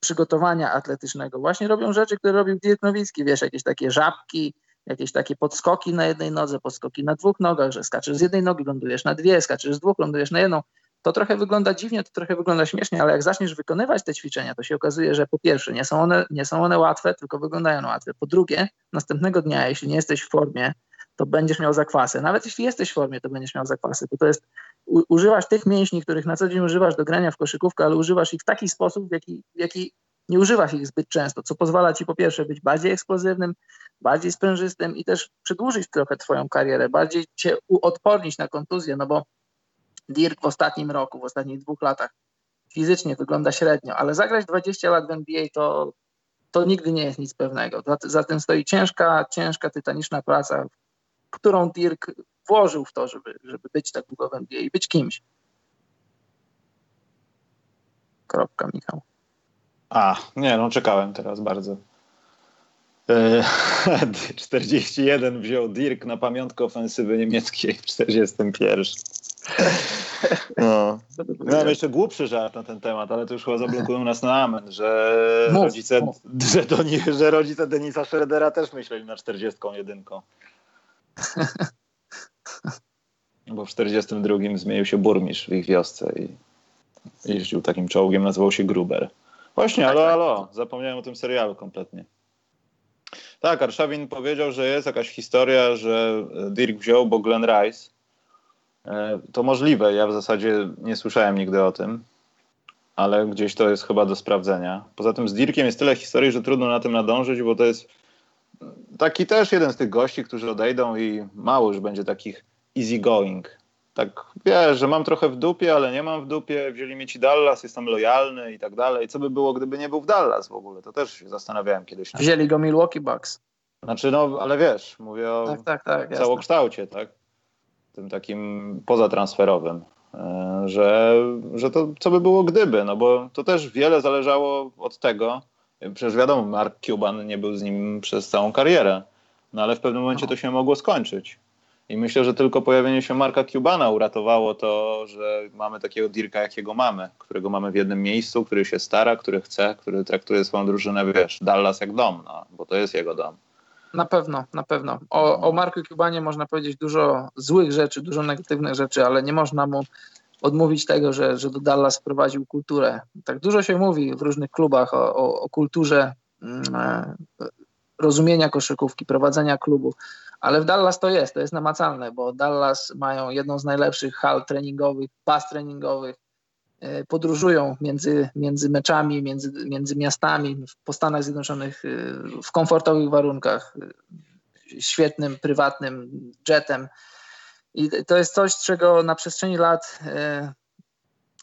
przygotowania atletycznego właśnie robią rzeczy, które robił Dirk Nowicki, wiesz, jakieś takie żabki, jakieś takie podskoki na jednej nodze, podskoki na dwóch nogach, że skaczesz z jednej nogi, lądujesz na dwie, skaczesz z dwóch, lądujesz na jedną. To trochę wygląda dziwnie, to trochę wygląda śmiesznie, ale jak zaczniesz wykonywać te ćwiczenia, to się okazuje, że po pierwsze nie są one, nie są one łatwe, tylko wyglądają łatwe. Po drugie, następnego dnia, jeśli nie jesteś w formie, to będziesz miał zakwasy. Nawet jeśli jesteś w formie, to będziesz miał zakwasy, bo to jest u, używasz tych mięśni, których na co dzień używasz do grania w koszykówkę, ale używasz ich w taki sposób, w jaki, w jaki nie używasz ich zbyt często, co pozwala ci po pierwsze być bardziej eksplozywnym, bardziej sprężystym i też przedłużyć trochę twoją karierę, bardziej cię uodpornić na kontuzję, no bo Dirk w ostatnim roku, w ostatnich dwóch latach fizycznie wygląda średnio, ale zagrać 20 lat w NBA to, to nigdy nie jest nic pewnego. Za, za tym stoi ciężka, ciężka, tytaniczna praca, którą Dirk włożył w to, żeby, żeby być tak długo w NBA i być kimś. Kropka, Michał. A, nie, no czekałem teraz bardzo. 41 e, wziął Dirk na pamiątkę ofensywy niemieckiej w 41. No. Miałem jeszcze głupszy żart na ten temat, ale to już chyba zablokują nas na amen, że mów, rodzice, mów. Że, nie, że rodzice Denisa Schroedera też myśleli na 41. Bo w 42 zmienił się burmistrz w ich wiosce i jeździł takim czołgiem, nazywał się Gruber. Właśnie, alo, alo, zapomniałem o tym serialu kompletnie. Tak, Arszawin powiedział, że jest jakaś historia, że Dirk wziął, bo Glenn Rice. E, to możliwe, ja w zasadzie nie słyszałem nigdy o tym, ale gdzieś to jest chyba do sprawdzenia. Poza tym z Dirkiem jest tyle historii, że trudno na tym nadążyć, bo to jest taki też jeden z tych gości, którzy odejdą i mało już będzie takich easy going. Tak wiesz, że mam trochę w dupie, ale nie mam w dupie, wzięli mi ci Dallas, jestem lojalny i tak dalej. Co by było, gdyby nie był w Dallas w ogóle? To też się zastanawiałem kiedyś. Wzięli go Milwaukee Bucks. Znaczy, no, ale wiesz, mówię o tak, tak, tak, całokształcie, tak? Tym takim pozatransferowym. E, że, że to co by było gdyby, no bo to też wiele zależało od tego, Przecież wiadomo, Mark Cuban nie był z nim przez całą karierę, no ale w pewnym momencie to się mogło skończyć. I myślę, że tylko pojawienie się Marka Cubana uratowało to, że mamy takiego Dirka, jakiego mamy, którego mamy w jednym miejscu, który się stara, który chce, który traktuje swoją drużynę, wiesz, Dallas jak dom, no, bo to jest jego dom. Na pewno, na pewno. O, o Marku Cubanie można powiedzieć dużo złych rzeczy, dużo negatywnych rzeczy, ale nie można mu odmówić tego, że, że do Dallas wprowadził kulturę. Tak dużo się mówi w różnych klubach o, o, o kulturze mm, e, rozumienia koszykówki, prowadzenia klubu, ale w Dallas to jest, to jest namacalne, bo Dallas mają jedną z najlepszych hal treningowych, pas treningowych, podróżują między, między meczami, między, między miastami po Stanach Zjednoczonych e, w komfortowych warunkach, świetnym, prywatnym jetem. I to jest coś, czego na przestrzeni lat e,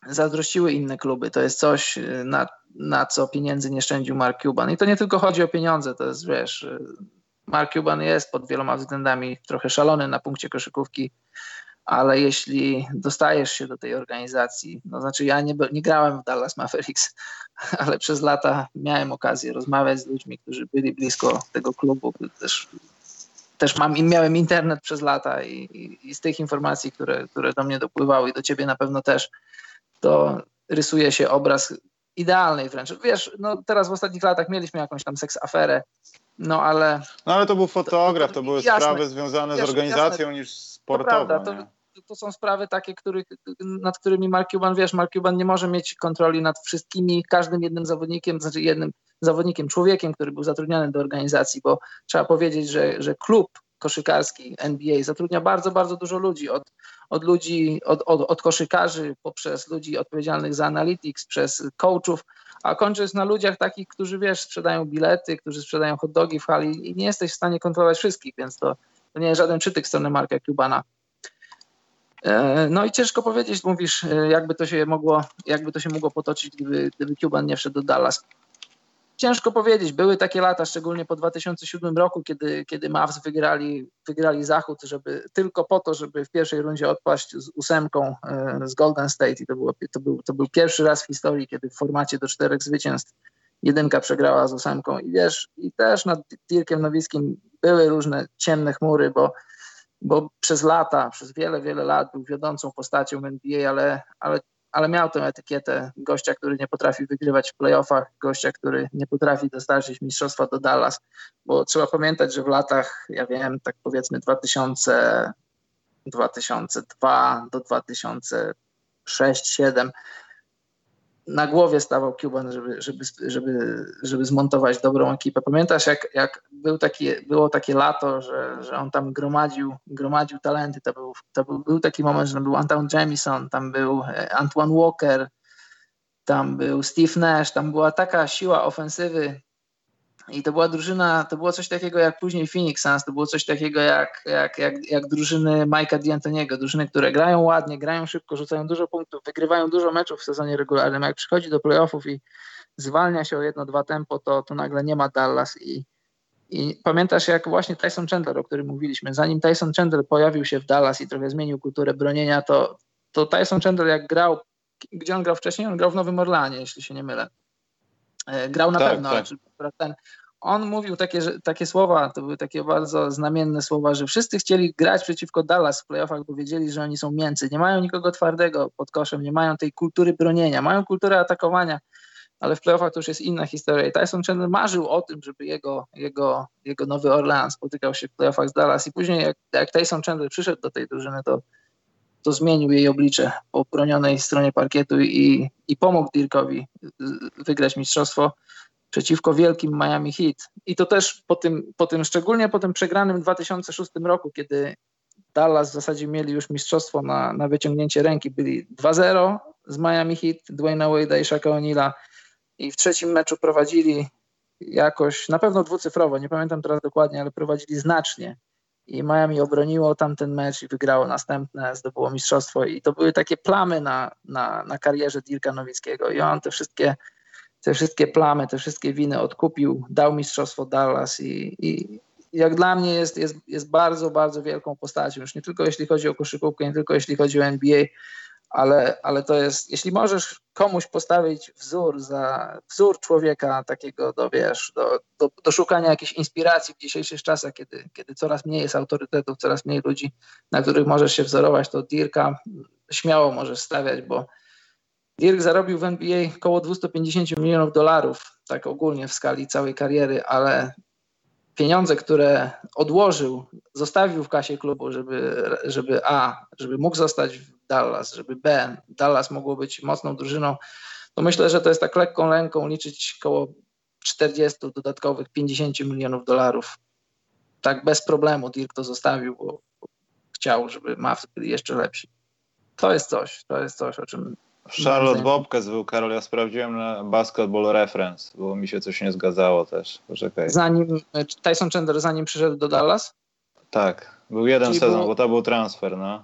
zazdrościły inne kluby. To jest coś, e, na, na co pieniędzy nie szczędził Mark Cuban. I to nie tylko chodzi o pieniądze, to jest, wiesz, e, Mark Cuban jest pod wieloma względami trochę szalony na punkcie koszykówki, ale jeśli dostajesz się do tej organizacji, no znaczy ja nie, nie grałem w Dallas Mavericks, ale przez lata miałem okazję rozmawiać z ludźmi, którzy byli blisko tego klubu, też też mam, miałem internet przez lata i, i, i, z tych informacji, które, które do mnie dopływały i do ciebie na pewno też, to rysuje się obraz idealnej wręcz. Wiesz, no teraz w ostatnich latach mieliśmy jakąś tam seks aferę, no ale... No ale to był fotograf, to, to, to były jasne, sprawy związane z organizacją jasne, niż sportową. To prawda, to, to są sprawy takie, których, nad którymi Mark Cuban, wiesz, Mark Cuban nie może mieć kontroli nad wszystkimi, każdym jednym zawodnikiem, znaczy jednym zawodnikiem, człowiekiem, który był zatrudniony do organizacji, bo trzeba powiedzieć, że, że klub koszykarski NBA zatrudnia bardzo, bardzo dużo ludzi, od, od ludzi, od, od, od koszykarzy, poprzez ludzi odpowiedzialnych za analytics, przez coachów, a kończąc na ludziach takich, którzy, wiesz, sprzedają bilety, którzy sprzedają hot dogi w hali i nie jesteś w stanie kontrolować wszystkich, więc to, to nie jest żaden przytyk strony Marka Cubana. E, no i ciężko powiedzieć, mówisz, e, jakby to się mogło, jakby to się mogło potoczyć, gdyby, gdyby Cuban nie wszedł do Dallas. Ciężko powiedzieć. Były takie lata, szczególnie po 2007 roku, kiedy, kiedy Mavs wygrali, wygrali Zachód, żeby tylko po to, żeby w pierwszej rundzie odpaść z ósemką e, z Golden State. I to, było, to, był, to był pierwszy raz w historii, kiedy w formacie do czterech zwycięstw jedynka przegrała z ósemką. I wiesz, i też nad Dirkiem Nowickim były różne ciemne chmury, bo bo przez lata, przez wiele, wiele lat był wiodącą postacią NBA, ale, ale, ale miał tę etykietę gościa, który nie potrafi wygrywać w playoffach, gościa, który nie potrafi dostarczyć mistrzostwa do Dallas, bo trzeba pamiętać, że w latach, ja wiem, tak powiedzmy 2000, 2002 do 2006-2007 na głowie stawał Cuban, żeby, żeby, żeby, żeby zmontować dobrą ekipę. Pamiętasz, jak, jak był było takie lato, że, że on tam gromadził, gromadził talenty. To był, to był, był taki moment, że był Anton Jamison, tam był e, Antoine Walker, tam był Steve Nash, tam była taka siła ofensywy i to była drużyna, to było coś takiego jak później Phoenix Suns, to było coś takiego jak, jak, jak, jak drużyny Mike'a D'Antoniego, drużyny, które grają ładnie, grają szybko, rzucają dużo punktów, wygrywają dużo meczów w sezonie regularnym. Jak przychodzi do playoffów i zwalnia się o jedno, dwa tempo, to, to nagle nie ma Dallas i, i pamiętasz jak właśnie Tyson Chandler, o którym mówiliśmy, zanim Tyson Chandler pojawił się w Dallas i trochę zmienił kulturę bronienia, to, to Tyson Chandler jak grał, gdzie on grał wcześniej? On grał w Nowym Orlanie, jeśli się nie mylę. E, grał na tak, pewno, tak. ten, on mówił takie, takie słowa, to były takie bardzo znamienne słowa, że wszyscy chcieli grać przeciwko Dallas w playoffach, bo wiedzieli, że oni są mięcy. Nie mają nikogo twardego pod koszem, nie mają tej kultury bronienia, mają kulturę atakowania, ale w playoffach to już jest inna historia. I Tyson Chandler marzył o tym, żeby jego, jego, jego Nowy Orleans spotykał się w playoffach z Dallas i później jak, jak Tyson Chandler przyszedł do tej drużyny, to, to zmienił jej oblicze po bronionej stronie parkietu i, i pomógł Dirkowi wygrać mistrzostwo przeciwko wielkim Miami Heat. I to też po tym, po tym szczególnie po tym przegranym 2006 roku, kiedy Dallas w zasadzie mieli już mistrzostwo na, na wyciągnięcie ręki, byli 2-0 z Miami Heat, Dwayna Wade'a i Shaka O'Neal'a i w trzecim meczu prowadzili jakoś, na pewno dwucyfrowo, nie pamiętam teraz dokładnie, ale prowadzili znacznie. I Miami obroniło tamten mecz i wygrało następne, zdobyło mistrzostwo. I to były takie plamy na, na, na karierze Dirka Nowickiego. I on te wszystkie te wszystkie plamy, te wszystkie winy odkupił, dał mistrzostwo Dallas i, i jak dla mnie jest, jest, jest bardzo, bardzo wielką postacią. Już nie tylko jeśli chodzi o koszykówkę, nie tylko jeśli chodzi o NBA, ale, ale to jest, jeśli możesz komuś postawić wzór za wzór człowieka takiego do, wiesz, do, do, do szukania jakiejś inspiracji w dzisiejszych czasach, kiedy, kiedy coraz mniej jest autorytetów, coraz mniej ludzi, na których możesz się wzorować, to Dirka śmiało możesz stawiać, bo Dirk zarobił w NBA około 250 milionów dolarów, tak ogólnie w skali całej kariery, ale pieniądze, które odłożył, zostawił w kasie klubu, żeby, żeby A, żeby mógł zostać w Dallas, żeby B, Dallas mogło być mocną drużyną, to myślę, że to jest tak lekką ręką liczyć około 40 dodatkowych 50 milionów dolarów. Tak bez problemu Dirk to zostawił, bo chciał, żeby Mavs byli jeszcze lepsi. To jest coś, to jest coś, o czym Charlotte Bobcas był, Karol, ja sprawdziłem na Basketball Reference, bo mi się coś nie zgadzało też. Poczekaj. Zanim Tyson Chandler, zanim przyszedł do Dallas? Tak, był jeden Czyli sezon, bo to był transfer, no.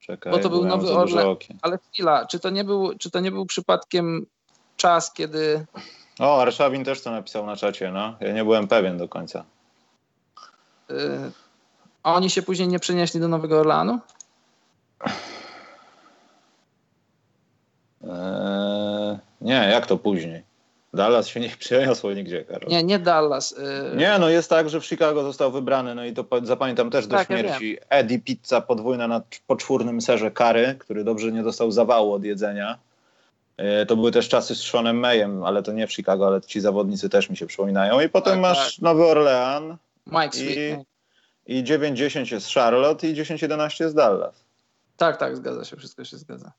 Czekaj, bo to był nowy Orle, ale chwila, czy to, nie był, czy to nie był przypadkiem czas, kiedy... O, Arszawin też to napisał na czacie, no. Ja nie byłem pewien do końca. Yy, a oni się później nie przenieśli do Nowego Orlanu? Eee, nie, jak to później? Dallas się nie przeniosło nigdzie, Karol. Nie, nie Dallas. Yy... Nie, no jest tak, że w Chicago został wybrany, no i to zapamiętam też do tak, śmierci. Ja Eddie Pizza podwójna na poczwórnym serze kary, który dobrze nie dostał zawału od jedzenia. Yy, to były też czasy z Seanem Mayem, ale to nie w Chicago, ale ci zawodnicy też mi się przypominają. I potem tak, masz tak. Nowy Orlean. Mike Sweet. I, i 9-10 jest Charlotte i 10-11 jest Dallas. Tak, tak, zgadza się, wszystko się zgadza.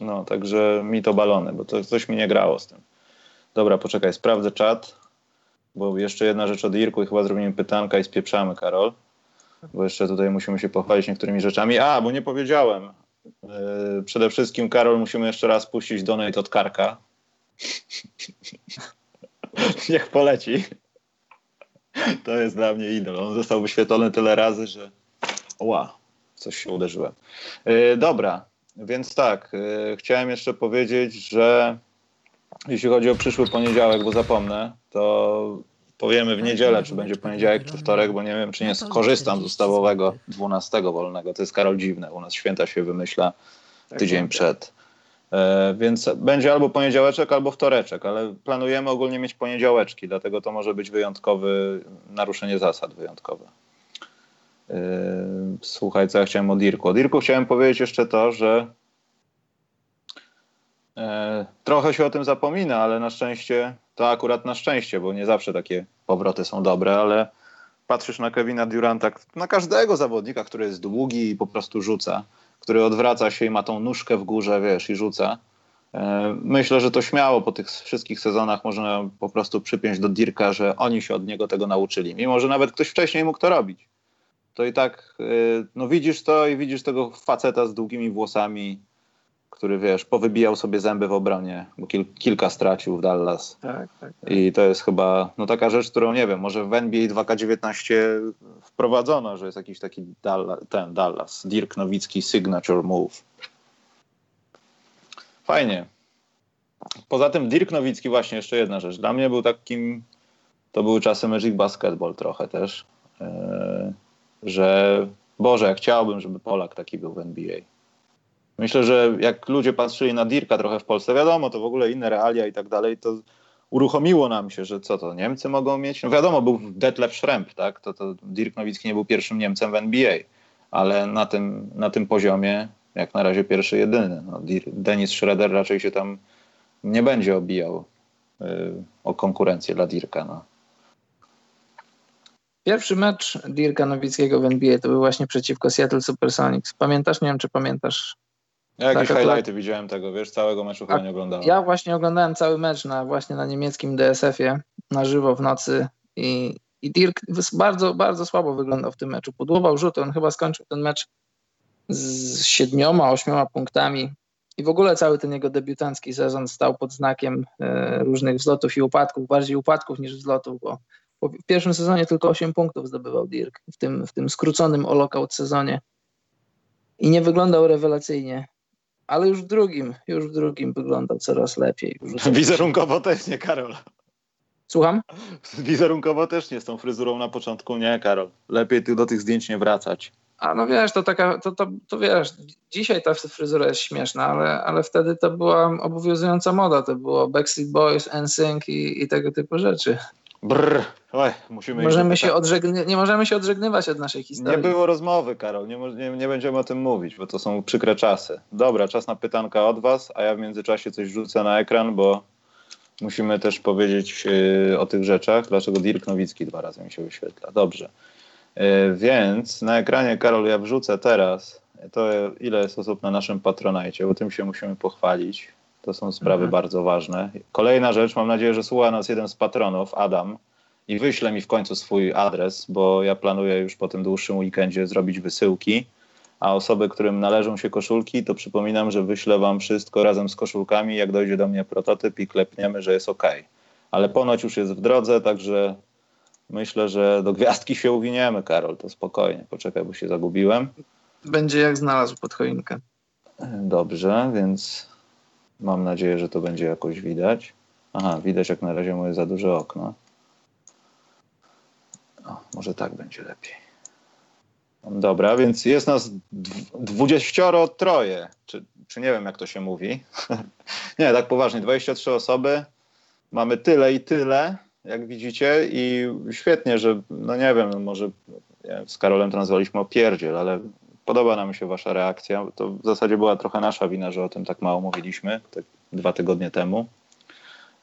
No, także mi to balony, bo to coś mi nie grało z tym. Dobra, poczekaj, sprawdzę czat, bo jeszcze jedna rzecz od Irku i chyba zrobimy pytanka i spieprzamy, Karol. Bo jeszcze tutaj musimy się pochwalić niektórymi rzeczami. A, bo nie powiedziałem. Yy, przede wszystkim, Karol, musimy jeszcze raz puścić donate od Karka. Niech poleci. To jest dla mnie idol. On został wyświetlony tyle razy, że ła, coś się uderzyłem. Yy, dobra, więc tak, yy, chciałem jeszcze powiedzieć, że jeśli chodzi o przyszły poniedziałek, bo zapomnę, to powiemy w niedzielę, czy będzie poniedziałek, czy wtorek, bo nie wiem, czy nie skorzystam z ustawowego 12 wolnego. To jest Karol dziwne. U nas święta się wymyśla tak, tydzień tak. przed. E, więc będzie albo poniedziałeczek, albo wtoreczek, ale planujemy ogólnie mieć poniedziałeczki, dlatego to może być wyjątkowy, naruszenie zasad wyjątkowe. E, słuchaj, co ja chciałem o Dirku. O Dirku chciałem powiedzieć jeszcze to, że E, trochę się o tym zapomina, ale na szczęście, to akurat na szczęście, bo nie zawsze takie powroty są dobre, ale patrzysz na Kevina Duranta, na każdego zawodnika, który jest długi i po prostu rzuca, który odwraca się i ma tą nóżkę w górze, wiesz, i rzuca. E, myślę, że to śmiało po tych wszystkich sezonach można po prostu przypiąć do Dirka, że oni się od niego tego nauczyli. Mimo, że nawet ktoś wcześniej mógł to robić. To i tak, e, no widzisz to i widzisz tego faceta z długimi włosami, który wiesz, powybijał sobie zęby w obronie, bo kil, kilka stracił w Dallas. Tak, tak, tak. I to jest chyba no, taka rzecz, którą nie wiem, może w NBA 2K19 wprowadzono, że jest jakiś taki Dallas, ten Dallas, Dirk Nowicki signature move. Fajnie. Poza tym Dirk Nowicki właśnie jeszcze jedna rzecz. Dla mnie był takim, to były czasy Magic Basketball trochę też, yy, że Boże, jak chciałbym, żeby Polak taki był w NBA Myślę, że jak ludzie patrzyli na Dirka trochę w Polsce, wiadomo, to w ogóle inne realia i tak dalej, to uruchomiło nam się, że co to, Niemcy mogą mieć? No wiadomo, był Detlef Schrempf, tak? To, to Dirk Nowicki nie był pierwszym Niemcem w NBA, ale na tym, na tym poziomie jak na razie pierwszy, jedyny. No, Denis Schroeder raczej się tam nie będzie obijał y, o konkurencję dla Dirka. No. Pierwszy mecz Dirka Nowickiego w NBA to był właśnie przeciwko Seattle Supersonics. Pamiętasz? Nie wiem, czy pamiętasz ja jakieś tak, highlighty widziałem tego, wiesz, całego meczu chyba nie oglądałem. Ja właśnie oglądałem cały mecz na, właśnie na niemieckim DSF-ie na żywo w nocy i, i Dirk bardzo, bardzo słabo wyglądał w tym meczu. Podłował rzuty, on chyba skończył ten mecz z siedmioma, ośmioma punktami i w ogóle cały ten jego debiutancki sezon stał pod znakiem e, różnych wzlotów i upadków, bardziej upadków niż wzlotów, bo w pierwszym sezonie tylko 8 punktów zdobywał Dirk, w tym, w tym skróconym o lockout sezonie i nie wyglądał rewelacyjnie ale już w drugim, już w drugim wyglądał coraz lepiej. Wizerunkowo też nie, Karol. Słucham? Wizerunkowo też nie z tą fryzurą na początku, nie, Karol. Lepiej ty do tych zdjęć nie wracać. A no wiesz, to taka, to, to, to wiesz, dzisiaj ta fryzura jest śmieszna, ale, ale wtedy to była obowiązująca moda, to było Backstreet Boys, NSYNC i, i tego typu rzeczy. Brr, Oj, musimy możemy się odżegny- nie możemy się odżegnywać od naszej historii. Nie było rozmowy, Karol, nie, nie, nie, będziemy o tym mówić, bo to są przykre czasy. Dobra, czas na pytanka od was, a ja w międzyczasie coś rzucę na ekran, bo musimy też powiedzieć yy, o tych rzeczach, dlaczego Dirk Nowicki dwa razy mi się wyświetla. Dobrze. Yy, więc na ekranie, Karol, ja wrzucę teraz to, ile jest osób na naszym patronajcie, bo tym się musimy pochwalić. To są sprawy mhm. bardzo ważne. Kolejna rzecz, mam nadzieję, że słucha nas jeden z patronów, Adam, i wyśle mi w końcu swój adres, bo ja planuję już po tym dłuższym weekendzie zrobić wysyłki. A osoby, którym należą się koszulki, to przypominam, że wyślę wam wszystko razem z koszulkami. Jak dojdzie do mnie prototyp i klepniemy, że jest ok. Ale ponoć już jest w drodze, także myślę, że do gwiazdki się uwiniemy, Karol. To spokojnie, poczekaj, bo się zagubiłem. Będzie jak znalazł pod choinkę. Dobrze, więc mam nadzieję, że to będzie jakoś widać. Aha, widać jak na razie moje za duże okno. O, może tak będzie lepiej. Dobra, więc jest nas dwudziestoro troje, czy, czy nie wiem jak to się mówi. nie, tak poważnie, 23 osoby. Mamy tyle i tyle, jak widzicie i świetnie, że, no nie wiem, może z Karolem to nazwaliśmy opierdziel, ale podoba nam się wasza reakcja. To w zasadzie była trochę nasza wina, że o tym tak mało mówiliśmy, dwa tygodnie temu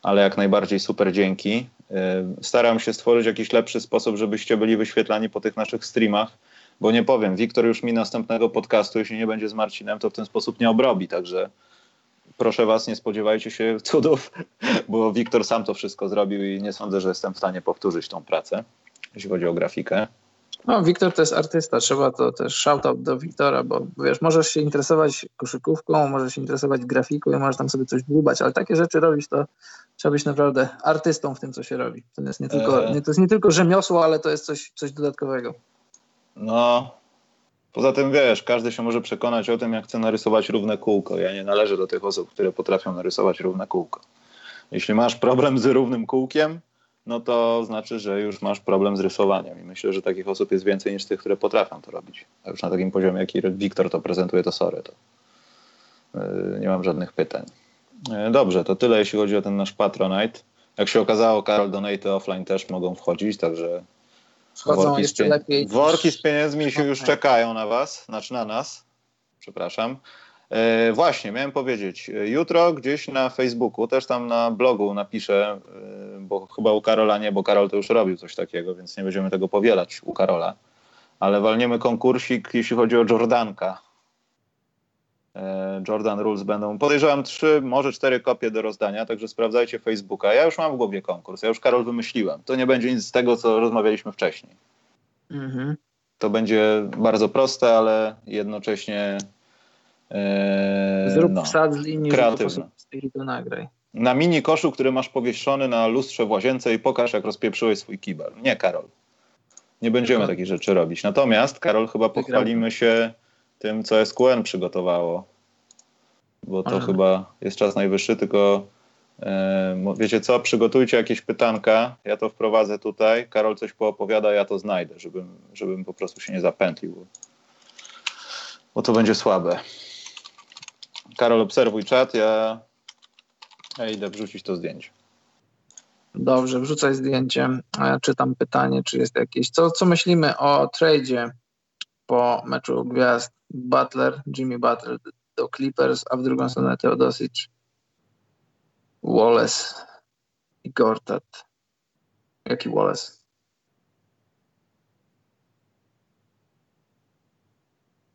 ale jak najbardziej super dzięki. Y, staram się stworzyć jakiś lepszy sposób, żebyście byli wyświetlani po tych naszych streamach, bo nie powiem, Wiktor już mi następnego podcastu, jeśli nie będzie z Marcinem, to w ten sposób nie obrobi, także proszę was, nie spodziewajcie się cudów, bo Wiktor sam to wszystko zrobił i nie sądzę, że jestem w stanie powtórzyć tą pracę, jeśli chodzi o grafikę. No, Wiktor to jest artysta, trzeba to też shoutout do Wiktora, bo wiesz, możesz się interesować koszykówką, możesz się interesować grafiką i możesz tam sobie coś dłubać, ale takie rzeczy robić to trzeba być naprawdę artystą w tym, co się robi. To jest nie tylko, e... nie, to jest nie tylko rzemiosło, ale to jest coś, coś dodatkowego. No, poza tym wiesz, każdy się może przekonać o tym, jak chce narysować równe kółko. Ja nie należę do tych osób, które potrafią narysować równe kółko. Jeśli masz problem z równym kółkiem, no to znaczy, że już masz problem z rysowaniem. I myślę, że takich osób jest więcej niż tych, które potrafią to robić. A już na takim poziomie, jaki Wiktor to prezentuje, to sorry, to yy, nie mam żadnych pytań. Yy, dobrze, to tyle, jeśli chodzi o ten nasz Patronite. Jak się okazało, Karol Donate offline też mogą wchodzić, także Wchodzą worki jeszcze lepiej. Worki z pieniędzmi się już czekają na was, znaczy na nas, przepraszam. E, właśnie, miałem powiedzieć, e, jutro gdzieś na Facebooku, też tam na blogu napiszę, e, bo chyba u Karola nie, bo Karol to już robił coś takiego, więc nie będziemy tego powielać u Karola, ale walniemy konkursik, jeśli chodzi o Jordanka. Jordan Rules będą, podejrzewam, trzy, może cztery kopie do rozdania, także sprawdzajcie Facebooka. Ja już mam w głowie konkurs, ja już Karol wymyśliłem. To nie będzie nic z tego, co rozmawialiśmy wcześniej. Mhm. To będzie bardzo proste, ale jednocześnie Eee, Zrób no, wsad z linii, kreatywne. i to nagraj. Na mini koszu, który masz powieszony na lustrze w łazience i pokaż, jak rozpieprzyłeś swój kibel. Nie, Karol. Nie będziemy no. takich rzeczy robić. Natomiast, Karol, chyba pochwalimy się tym, co SQN przygotowało. Bo to Aha. chyba jest czas najwyższy, tylko e, wiecie co, przygotujcie jakieś pytanka, ja to wprowadzę tutaj, Karol coś poopowiada, ja to znajdę, żebym, żebym po prostu się nie zapętlił, bo to będzie słabe. Karol, obserwuj czat, ja, ja idę wrzucić to zdjęcie. Dobrze, wrzucaj zdjęcie. Ja czytam pytanie, czy jest jakieś. Co, co myślimy o tradzie po meczu gwiazd Butler, Jimmy Butler do Clippers, a w drugą stronę Teodosic, Wallace i Gortat. Jaki Wallace?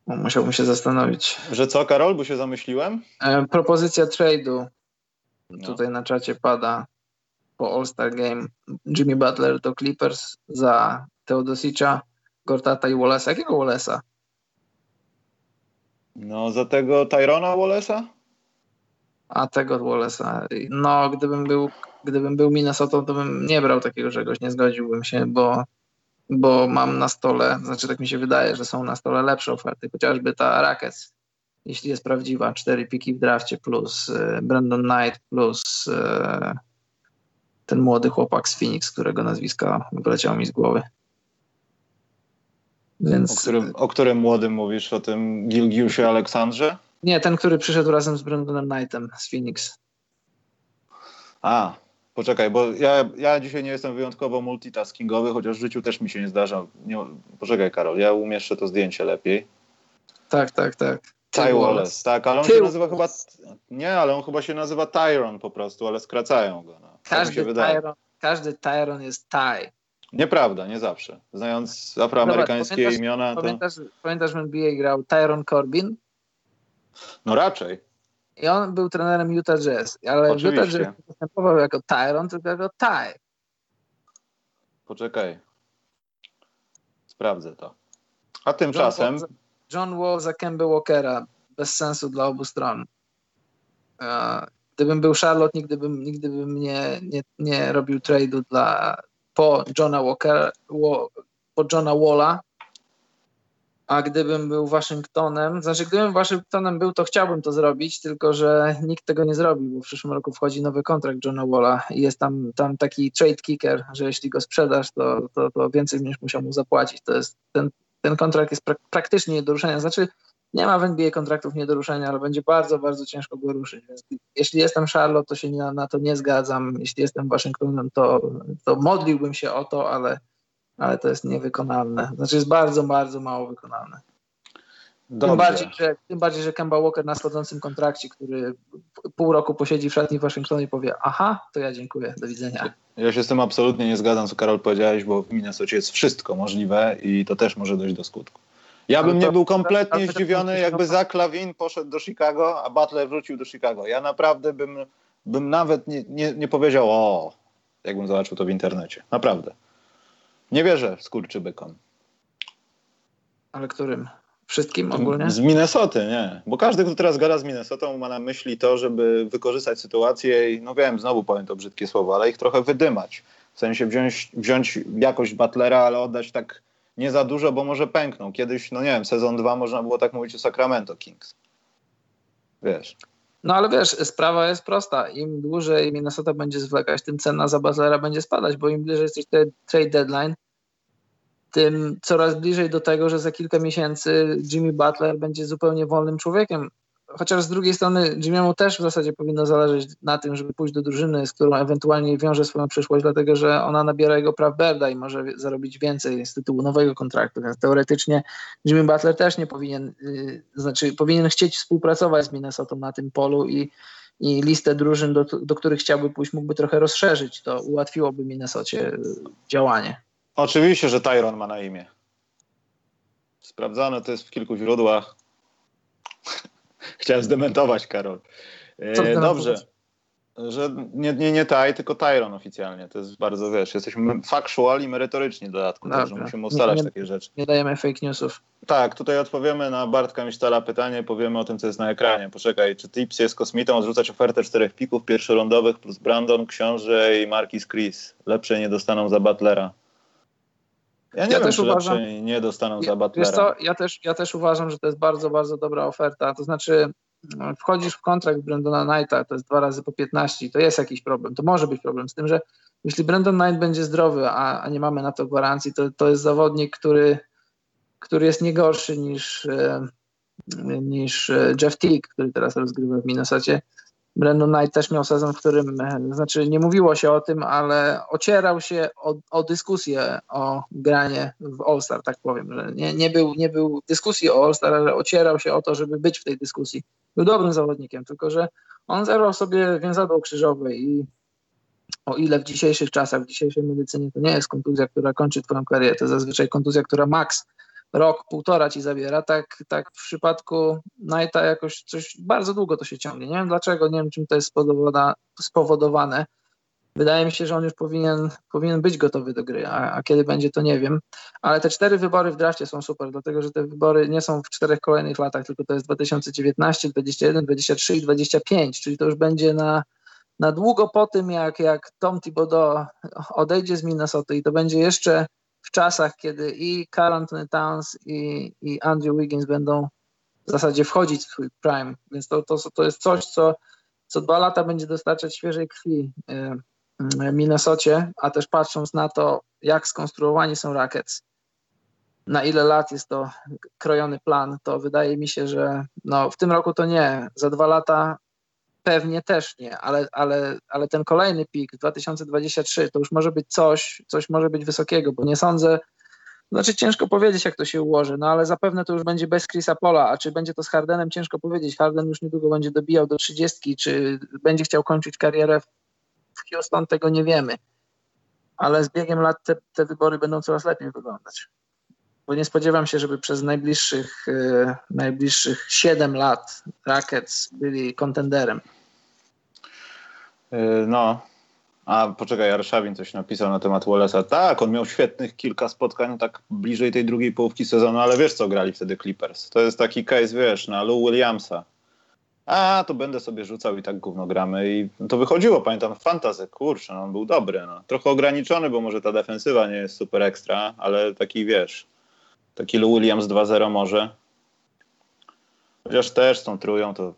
Musiałbym się zastanowić. Że co, Karol, bo się zamyśliłem? E, propozycja trade'u no. tutaj na czacie pada po All-Star Game. Jimmy Butler do Clippers za Teodosicza, Gortata i Wallace'a. Jakiego Wallace'a? No, za tego Tyrona Wallace'a? A tego Wallace'a. No, gdybym był, gdybym był Minnesota, to bym nie brał takiego czegoś, nie zgodziłbym się, bo bo mam na stole, znaczy tak mi się wydaje, że są na stole lepsze oferty, chociażby ta Rackets, jeśli jest prawdziwa, cztery piki w drafcie plus y, Brandon Knight plus y, ten młody chłopak z Phoenix, którego nazwiska wyleciało mi z głowy. Więc... O, którym, o którym młodym mówisz? O tym Gilgiusie Aleksandrze? Nie, ten, który przyszedł razem z Brandonem Knightem z Phoenix. A, poczekaj, bo ja, ja dzisiaj nie jestem wyjątkowo multitaskingowy, chociaż w życiu też mi się nie zdarza. Nie, poczekaj, Karol, ja umieszczę to zdjęcie lepiej. Tak, tak, tak. Ty Wallace, tak, ale on Ty się nazywa chyba. Nie, ale on chyba się nazywa Tyron po prostu, ale skracają go. No. Tak każdy, Tyron, każdy Tyron jest Ty. Nieprawda, nie zawsze. Znając afroamerykańskie pamiętasz, imiona. To... Pamiętasz, pamiętasz w NBA grał Tyron Corbin? No raczej. I on był trenerem Utah Jazz, ale Oczywiście. Utah Jazz występował jako Tyron, tylko jako Ty. Poczekaj. Sprawdzę to. A tymczasem. John, John Wall za Kemba Walkera. Bez sensu dla obu stron. Gdybym był Charlotte, nigdy bym, nigdy bym nie, nie, nie robił trade'u dla po Johna Walkera, po Johna Walla, a gdybym był Waszyngtonem, znaczy gdybym Waszyngtonem był, to chciałbym to zrobić, tylko że nikt tego nie zrobi, bo w przyszłym roku wchodzi nowy kontrakt Johna Walla i jest tam, tam taki trade kicker, że jeśli go sprzedasz, to, to, to więcej niż musiał mu zapłacić. To jest, ten, ten kontrakt jest prak praktycznie nie do ruszenia. Znaczy nie ma w NBA kontraktów nie do ruszenia, ale będzie bardzo, bardzo ciężko go ruszyć. Więc jeśli jestem Charlotte, to się na, na to nie zgadzam. Jeśli jestem Waszyngtonem, to, to modliłbym się o to, ale ale to jest niewykonalne. Znaczy jest bardzo, bardzo mało wykonalne. Tym bardziej, że, tym bardziej, że Kemba Walker na schodzącym kontrakcie, który pół roku posiedzi w szatni w Waszyngtonie i powie aha, to ja dziękuję, do widzenia. Ja się z tym absolutnie nie zgadzam, co Karol powiedziałeś, bo w Minnesocie jest wszystko możliwe i to też może dojść do skutku. Ja bym nie był kompletnie zdziwiony, jakby Zach Lawin poszedł do Chicago, a Butler wrócił do Chicago. Ja naprawdę bym, bym nawet nie, nie, nie powiedział o, jakbym zobaczył to w internecie. Naprawdę. Nie wierzę skurczybykom. Ale którym? Wszystkim ogólnie? Z Minnesoty, nie. Bo każdy, kto teraz gada z Minnesotą, ma na myśli to, żeby wykorzystać sytuację i, no wiem, znowu powiem to brzydkie słowo, ale ich trochę wydymać. W sensie wziąć, wziąć jakość Butlera, ale oddać tak nie za dużo, bo może pękną. Kiedyś, no nie wiem, sezon 2 można było tak mówić o Sacramento Kings. Wiesz. No ale wiesz, sprawa jest prosta. Im dłużej Minnesota będzie zwlekać, tym cena za Butlera będzie spadać, bo im bliżej jest trade deadline, tym coraz bliżej do tego, że za kilka miesięcy Jimmy Butler będzie zupełnie wolnym człowiekiem. Chociaż z drugiej strony Jimmy'emu też w zasadzie powinno zależeć na tym, żeby pójść do drużyny, z którą ewentualnie wiąże swoją przyszłość, dlatego że ona nabiera jego praw Berda i może zarobić więcej z tytułu nowego kontraktu. Więc teoretycznie Jimmy Butler też nie powinien, yy, znaczy powinien chcieć współpracować z Minnesotą na tym polu i, i listę drużyn, do, do których chciałby pójść, mógłby trochę rozszerzyć. To ułatwiłoby Minnesocie y, działanie. Oczywiście, że Tyron ma na imię. Sprawdzane to jest w kilku źródłach. Chciałem zdementować, Karol. E, dobrze. Że nie, nie, nie Taj, tylko Tyron oficjalnie. To jest bardzo, wiesz, jesteśmy factual i merytoryczni dodatku, także musimy ustalać nie, nie, takie rzeczy. Nie dajemy fake newsów. Tak, tutaj odpowiemy na Bartka Misztala pytanie, powiemy o tym, co jest na ekranie. Poczekaj, czy Tips jest kosmitą odrzucać ofertę czterech pików pierwszolądowych plus Brandon, Książę i Marquis Chris? Lepsze nie dostaną za Butlera. Ja nie ja wiem, też uważam, nie dostaną za Butlera. Wiesz co, ja też, ja też uważam, że to jest bardzo, bardzo dobra oferta. To znaczy no, wchodzisz w kontrakt Brandona Knighta, to jest dwa razy po 15 to jest jakiś problem. To może być problem z tym, że jeśli Brandon Knight będzie zdrowy, a, a nie mamy na to gwarancji, to, to jest zawodnik, który, który jest nie gorszy niż, e, niż e, Jeff Teague, który teraz rozgrywa w Minnesocie. Brandon Knight też miał sezon, w którym, e, znaczy nie mówiło się o tym, ale ocierał się o, o dyskusję o granie w All-Star, tak powiem. Że nie, nie, był, nie był dyskusji o All-Star, ale ocierał się o to, żeby być w tej dyskusji. Był dobrym zawodnikiem, tylko że on zerwał sobie więzadło krzyżowe i o ile w dzisiejszych czasach, w dzisiejszej medycynie to nie jest kontuzja, która kończy twoją karierę, to zazwyczaj kontuzja, która maks rok, półtora ci zabiera, tak, tak w przypadku Knighta jakoś coś bardzo długo to się ciągnie. Nie wiem dlaczego, nie wiem czym to jest spowodowane. Wydaje mi się, że on już powinien, powinien być gotowy do gry, a, a, kiedy będzie, to nie wiem. Ale te cztery wybory w drafcie są super, dlatego że te wybory nie są w czterech kolejnych latach, tylko to jest 2019, 2021, 2023 i 2025, czyli to już będzie na, na długo po tym, jak, jak Tom Thibodeau odejdzie z Minnesota i to będzie jeszcze czasach, kiedy i Carl Anthony Towns i, i Andrew Wiggins będą w zasadzie wchodzić w swój prime, więc to, to, to jest coś, co co dwa lata będzie dostarczać świeżej krwi e, Minnesocie, a też patrząc na to, jak skonstruowani są Rockets, na ile lat jest to krojony plan, to wydaje mi się, że no, w tym roku to nie, za dwa lata pewnie też nie, ale, ale, ale ten kolejny pik 2023 to już może być coś, coś może być wysokiego, bo nie sądzę, znaczy ciężko powiedzieć, jak to się ułoży, no ale zapewne to już będzie bez Chrisa Pola, a czy będzie to z Hardenem, ciężko powiedzieć. Harden już niedługo będzie dobijał do 30, czy będzie chciał kończyć karierę w Houston, tego nie wiemy. Ale z biegiem lat te, te wybory będą coraz lepiej wyglądać. Bo nie spodziewam się, żeby przez najbliższych, yy, najbliższych 7 lat Rockets byli kontenderem. Yy, no, a poczekaj, Arszawin coś napisał na temat Wallace'a. Tak, on miał świetnych kilka spotkań tak bliżej tej drugiej połówki sezonu, ale wiesz co grali wtedy Clippers. To jest taki case, wiesz, na Lou Williamsa. A, to będę sobie rzucał i tak gówno gramy. I to wychodziło, pamiętam, fantazy, kurczę, no, on był dobry. No. Trochę ograniczony, bo może ta defensywa nie jest super ekstra, ale taki, wiesz, taki Lou Williams 2-0 może. Chociaż też z tą trują, to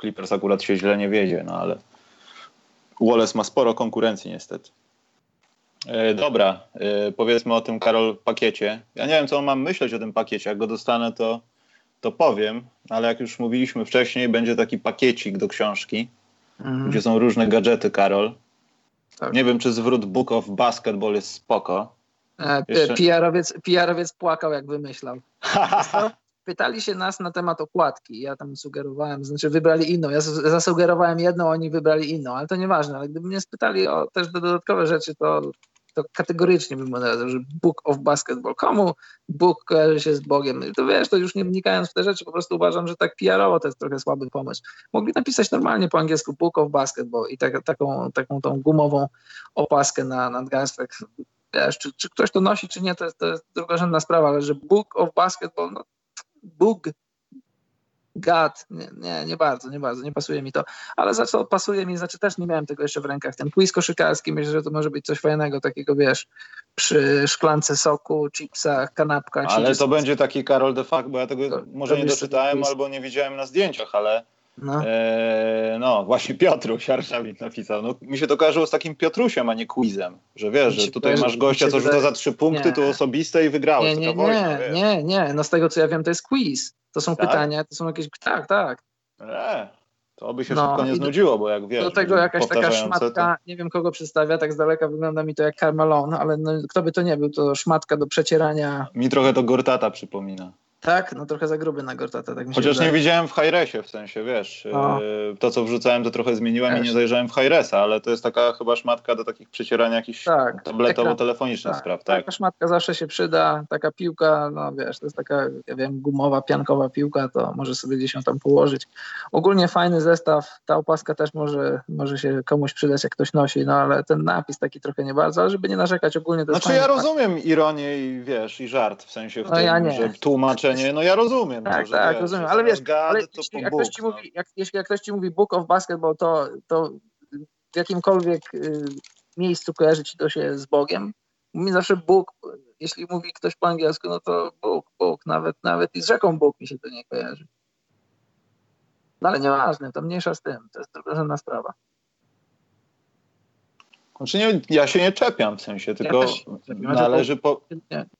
Clippers akurat się źle nie wiedzie, no ale Wallace ma sporo konkurencji niestety. E, dobra, e, powiedzmy o tym Karol pakiecie. Ja nie wiem, co mam myśleć o tym pakiecie. Jak go dostanę, to, to powiem, ale jak już mówiliśmy wcześniej, będzie taki pakiecik do książki, mhm. gdzie są różne gadżety, Karol. Tak. Nie wiem, czy zwrót Book of Basketball jest spoko. E, Jeszcze... PR-owiec, PR-owiec płakał, jak wymyślał. pytali się nas na temat okładki. Ja tam sugerowałem, znaczy wybrali inną. Ja zasugerowałem jedną, oni wybrali inną, ale to nieważne. Ale gdyby mnie spytali o też dodatkowe rzeczy, to, to kategorycznie bym odrazł, że Book of Basketball. Komu Book kojarzy się z Bogiem? To wiesz, to już nie wnikając w te rzeczy, po prostu uważam, że tak PR-owo to jest trochę słaby pomysł. Mogli napisać normalnie po angielsku Book of Basketball i tak, taką, taką tą gumową opaskę na nadgarstek. Wiesz, czy, czy ktoś to nosi, czy nie, to jest, to jest drugorzędna sprawa, ale że Book of Basketball, no Bóg, God, nie, nie, nie bardzo, nie bardzo, nie pasuje mi to. Ale za co pasuje mi, znaczy też nie miałem tego jeszcze w rękach. Ten quiz koszykarski, myślę, że to może być coś fajnego, takiego wiesz, przy szklance soku, chipsach, kanapkach. Ale to będzie taki Karol de facto, bo ja tego to, może to nie doczytałem albo nie widziałem na zdjęciach, ale no, e, no właśnie Piotruś Arszawik napisał. No, mi się to kojarzyło z takim Piotrusiem, a nie quizem. Że wiesz, że tutaj masz gościa, co rzuca za trzy punkty, nie. tu osobiste i wygrałeś. Nie, nie, wojna, nie, nie, nie. No z tego co ja wiem, to jest quiz. To są tak? pytania, to są jakieś. Tak, tak. E, to by się no, szybko nie znudziło, bo jak wiesz. Do tego jakaś taka szmatka, to... nie wiem kogo przedstawia, tak z daleka wygląda mi to jak Carmelon, ale no, kto by to nie był, to szmatka do przecierania. Mi trochę to Gortata przypomina. Tak, no trochę za gruby na Gortata. Tak Chociaż wydaje. nie widziałem w Hiresie, w sensie, wiesz, yy, to co wrzucałem to trochę zmieniłem Wiesz. i nie zajrzałem w Hiresa, ale to jest taka chyba szmatka do takich przecierania jakichś tak, tabletowo-telefonicznych tak, spraw. Tak. Taka szmatka zawsze się przyda, taka piłka, no wiesz, to jest taka, ja wiem, gumowa, piankowa piłka, to może sobie gdzieś ją tam położyć. Ogólnie fajny zestaw, ta opaska też może, może się komuś przydać, jak ktoś nosi, no ale ten napis taki trochę nie bardzo, ale żeby nie narzekać ogólnie to Znaczy ja rozumiem ironię i wiesz, i żart, w sensie w no tym, ja że tłumaczę nie, no ja rozumiem. Tak, to, tak, wiesz, rozumiem, ale wiesz, ale jeśli, jak ktoś ci no. mówi, jak, jeśli jak ktoś ci mówi Book of Basketball, to, to w jakimkolwiek y, miejscu kojarzy ci to się z Bogiem. Mi zawsze Bóg, jeśli mówi ktoś po angielsku, no to Bóg, Bóg, nawet, nawet i z rzeką Bóg mi się to nie kojarzy. No ale nieważne, to mniejsza z tym, to jest drugorzędna sprawa. Znaczy nie, ja się nie czepiam w sensie, tylko ja należy po...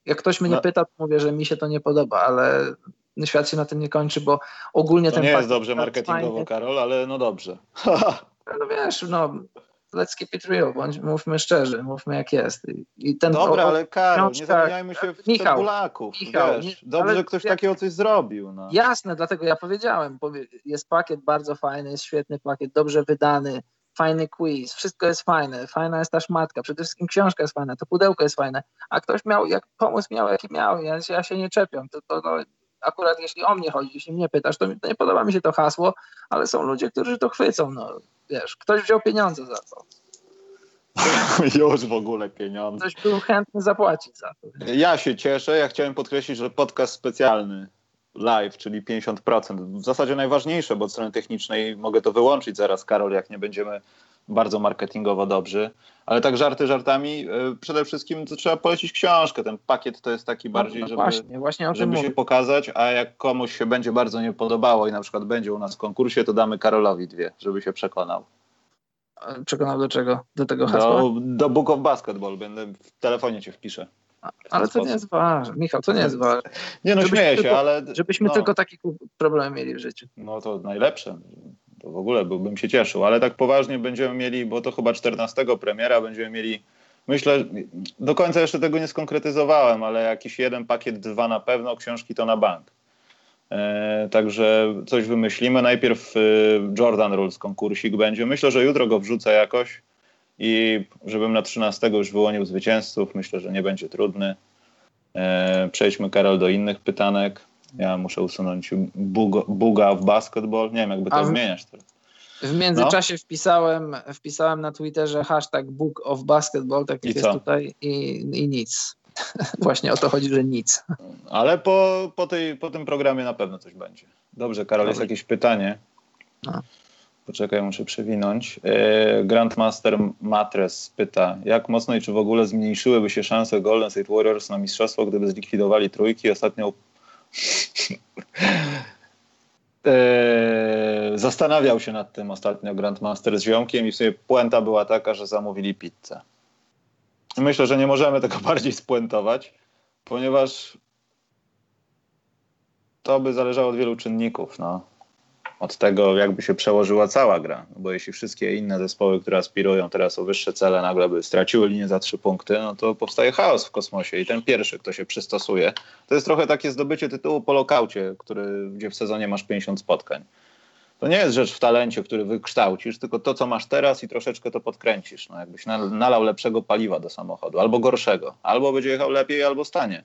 Jak ktoś mnie nie pyta, to mówię, że mi się to nie podoba, ale świat się na tym nie kończy, bo ogólnie to ten... nie jest dobrze marketingowo, fajny. Karol, ale no dobrze. no wiesz, no let's keep it real, bądź, mówmy szczerze, mówmy jak jest. I ten, Dobra, o, ale Karol, nie zamieniajmy się w Michał, Polaków, Michał, wiesz, nie, dobrze, że ktoś takiego coś zrobił. No. Jasne, dlatego ja powiedziałem, jest pakiet bardzo fajny, jest świetny pakiet, dobrze wydany, fajny quiz, wszystko jest fajne, fajna jest ta szmatka, przede wszystkim książka jest fajna, to pudełko jest fajne, a ktoś miał, jak pomysł miał, jaki miał, ja, ja się nie czepiam, to, to no, akurat jeśli o mnie chodzi, jeśli mnie pytasz, to, to nie podoba mi się to hasło, ale są ludzie, którzy to chwycą, no wiesz, ktoś wziął pieniądze za to. Już w ogóle pieniądze. Ktoś był chętny zapłacić za to. Ja się cieszę, ja chciałem podkreślić, że podcast specjalny live, czyli 50%. W zasadzie najważniejsze, bo od strony technicznej mogę to wyłączyć zaraz, Karol, jak nie będziemy bardzo marketingowo dobrzy. Ale tak żarty żartami, e, przede wszystkim to trzeba polecić książkę. Ten pakiet to jest taki no, bardziej, no żeby, właśnie, właśnie żeby się mówię. pokazać, a jak komuś się będzie bardzo nie podobało i na przykład będzie u nas w konkursie, to damy Karolowi dwie, żeby się przekonał. Przekonał do czego? Do tego hasła? Do, do Book of Basketball. Będę w telefonie cię wpiszę. Ale to nie jest ważne. Michał, to nie jest ważne. Nie no, śmieję się, ale... Żebyśmy no, tylko taki problem mieli w życiu. No to najlepsze. To w ogóle byłbym się cieszył, ale tak poważnie będziemy mieli, bo to chyba 14 premiera, będziemy mieli Myślę, do końca jeszcze tego nie skonkretyzowałem, ale jakiś jeden pakiet, dwa na pewno, książki to na bank. E, także coś wymyślimy. Najpierw e, Jordan Rules konkursik będzie. Myślę, że jutro go wrzucę jakoś i żebym na 13 już wyłonił zwycięzców. Myślę, że nie będzie trudny. E, przejdźmy, Karol, do innych pytanek. Ja muszę usunąć buga, buga w basketball. Nie wiem, jakby to A zmieniać teraz. W międzyczasie no. wpisałem, wpisałem na Twitterze hashtag Book of Basketball, tak jak jest tutaj, i, i nic. Właśnie o to chodzi, że nic. Ale po, po, tej, po tym programie na pewno coś będzie. Dobrze, Karol, jest jakieś pytanie. No. Poczekaj, muszę przewinąć. E, Grandmaster Matres pyta, jak mocno i czy w ogóle zmniejszyłyby się szanse Golden State Warriors na mistrzostwo, gdyby zlikwidowali trójki? Ostatnio e, zastanawiał się nad tym ostatnio Grandmaster z ziomkiem i w sumie puenta była taka, że zamówili pizzę. Myślę, że nie możemy tego bardziej spuentować, ponieważ to by zależało od wielu czynników. No. Od tego, jakby się przełożyła cała gra. Bo jeśli wszystkie inne zespoły, które aspirują teraz o wyższe cele, nagle by straciły linię za trzy punkty, no to powstaje chaos w kosmosie. I ten pierwszy, kto się przystosuje, to jest trochę takie zdobycie tytułu po lokaucie, który, gdzie w sezonie masz 50 spotkań. To nie jest rzecz w talencie, który wykształcisz, tylko to, co masz teraz i troszeczkę to podkręcisz. No, jakbyś nalał lepszego paliwa do samochodu, albo gorszego. Albo będzie jechał lepiej, albo stanie.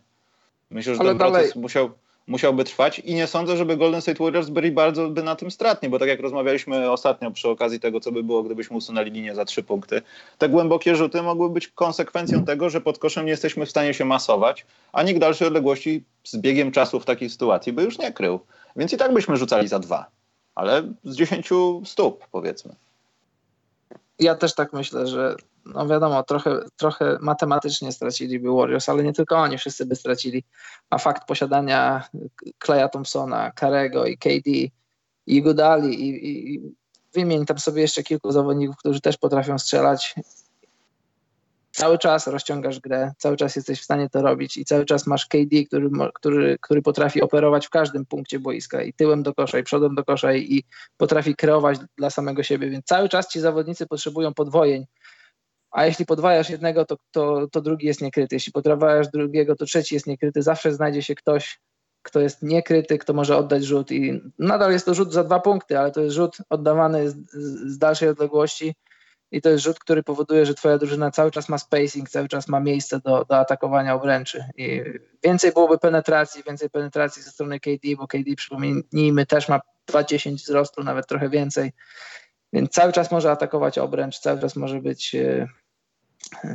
Myślę, że Ale ten dalej... proces musiał, musiałby trwać i nie sądzę, żeby Golden State Warriors byli bardzo by na tym stratni, bo tak jak rozmawialiśmy ostatnio przy okazji tego, co by było, gdybyśmy usunęli linię za trzy punkty, te głębokie rzuty mogły być konsekwencją tego, że pod koszem nie jesteśmy w stanie się masować, a nikt dalszej odległości z biegiem czasu w takiej sytuacji by już nie krył. Więc i tak byśmy rzucali za dwa ale z 10 stóp powiedzmy. Ja też tak myślę, że no wiadomo, trochę, trochę matematycznie straciliby Warriors, ale nie tylko oni, wszyscy by stracili. A fakt posiadania Kleja Thompsona, Karego i KD i Gudali i, i, wymień tam sobie jeszcze kilku zawodników, którzy też potrafią strzelać cały czas rozciągasz grę, cały czas jesteś w stanie to robić i cały czas masz KD, który, który, który potrafi operować w każdym punkcie boiska i tyłem do kosza, i przodem do kosza i potrafi kreować dla samego siebie, więc cały czas ci zawodnicy potrzebują podwojeń, a jeśli podwajasz jednego, to, to, to drugi jest niekryty, jeśli podwajasz drugiego, to trzeci jest niekryty, zawsze znajdzie się ktoś, kto jest niekryty, kto może oddać rzut i nadal jest to rzut za dwa punkty, ale to jest rzut oddawany z, z dalszej odległości, i to jest rzut, który powoduje, że twoja drużyna cały czas ma spacing, cały czas ma miejsce do, do atakowania obręczy. I więcej byłoby penetracji, więcej penetracji ze strony KD, bo KD, przypomnijmy, też ma 2,10 wzrostu, nawet trochę więcej. Więc cały czas może atakować obręcz, cały czas może być e,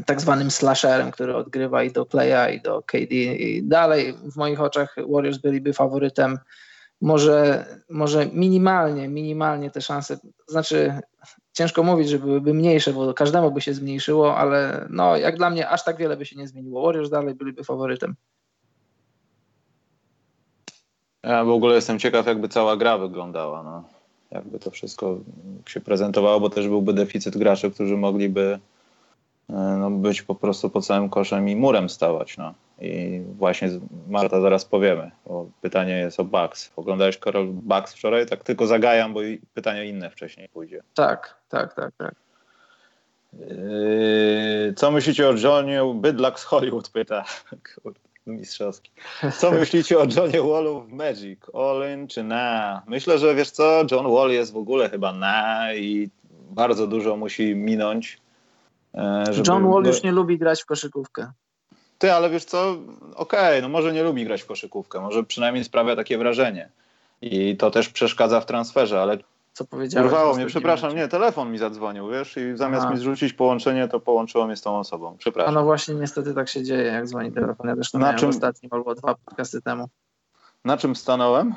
tak zwanym slasherem, który odgrywa i do Playa, i do KD. I dalej w moich oczach Warriors byliby faworytem. Może, może minimalnie, minimalnie te szanse, znaczy ciężko mówić, że byłyby mniejsze, bo każdemu by się zmniejszyło, ale no, jak dla mnie aż tak wiele by się nie zmieniło. Warriors dalej byliby faworytem. Ja w ogóle jestem ciekaw, jakby cała gra wyglądała. No. Jakby to wszystko się prezentowało, bo też byłby deficyt graczy, którzy mogliby no, być po prostu pod całym koszem i murem stawać. No. I właśnie Marta zaraz powiemy, bo pytanie jest o Bucks. Oglądałeś Karol Bucks wczoraj? Tak tylko zagajam, bo pytanie inne wcześniej pójdzie. Tak, tak, tak, tak. Yy, co myślicie o Johnie Bydlak z Hollywood? Pyta. Kurde, mistrzowski. Co myślicie o Johnie Wallu w Magic? All in czy na? Myślę, że wiesz co, John Wall jest w ogóle chyba na i bardzo dużo musi minąć. E, żeby... John Wall już nie lubi grać w koszykówkę. Ty, ale wiesz co, okej, okay, no może nie lubi grać w koszykówkę, może przynajmniej sprawia takie wrażenie. I to też przeszkadza w transferze, ale co powiedziałeś. Urwało mnie, przepraszam, nie, telefon mi zadzwonił, wiesz, i zamiast Aha. mi zrzucić połączenie, to połączyło mnie z tą osobą. Przepraszam. A no właśnie, niestety tak się dzieje, jak dzwoni telefon. Ja też to Na czym... ostatnim albo dwa podcasty temu. Na czym stanąłem?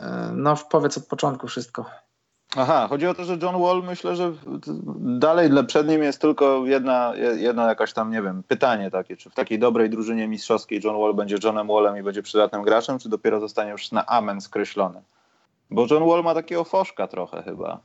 E, no, powiedz od początku wszystko. Aha, chodzi o to, że John Wall myślę, że dalej przed nim jest tylko jedna, jedna jakaś tam, nie wiem, pytanie takie, czy w takiej dobrej drużynie mistrzowskiej John Wall będzie Johnem Wallem i będzie przydatnym graczem, czy dopiero zostanie już na amen skreślony. Bo John Wall ma takiego foszka trochę chyba.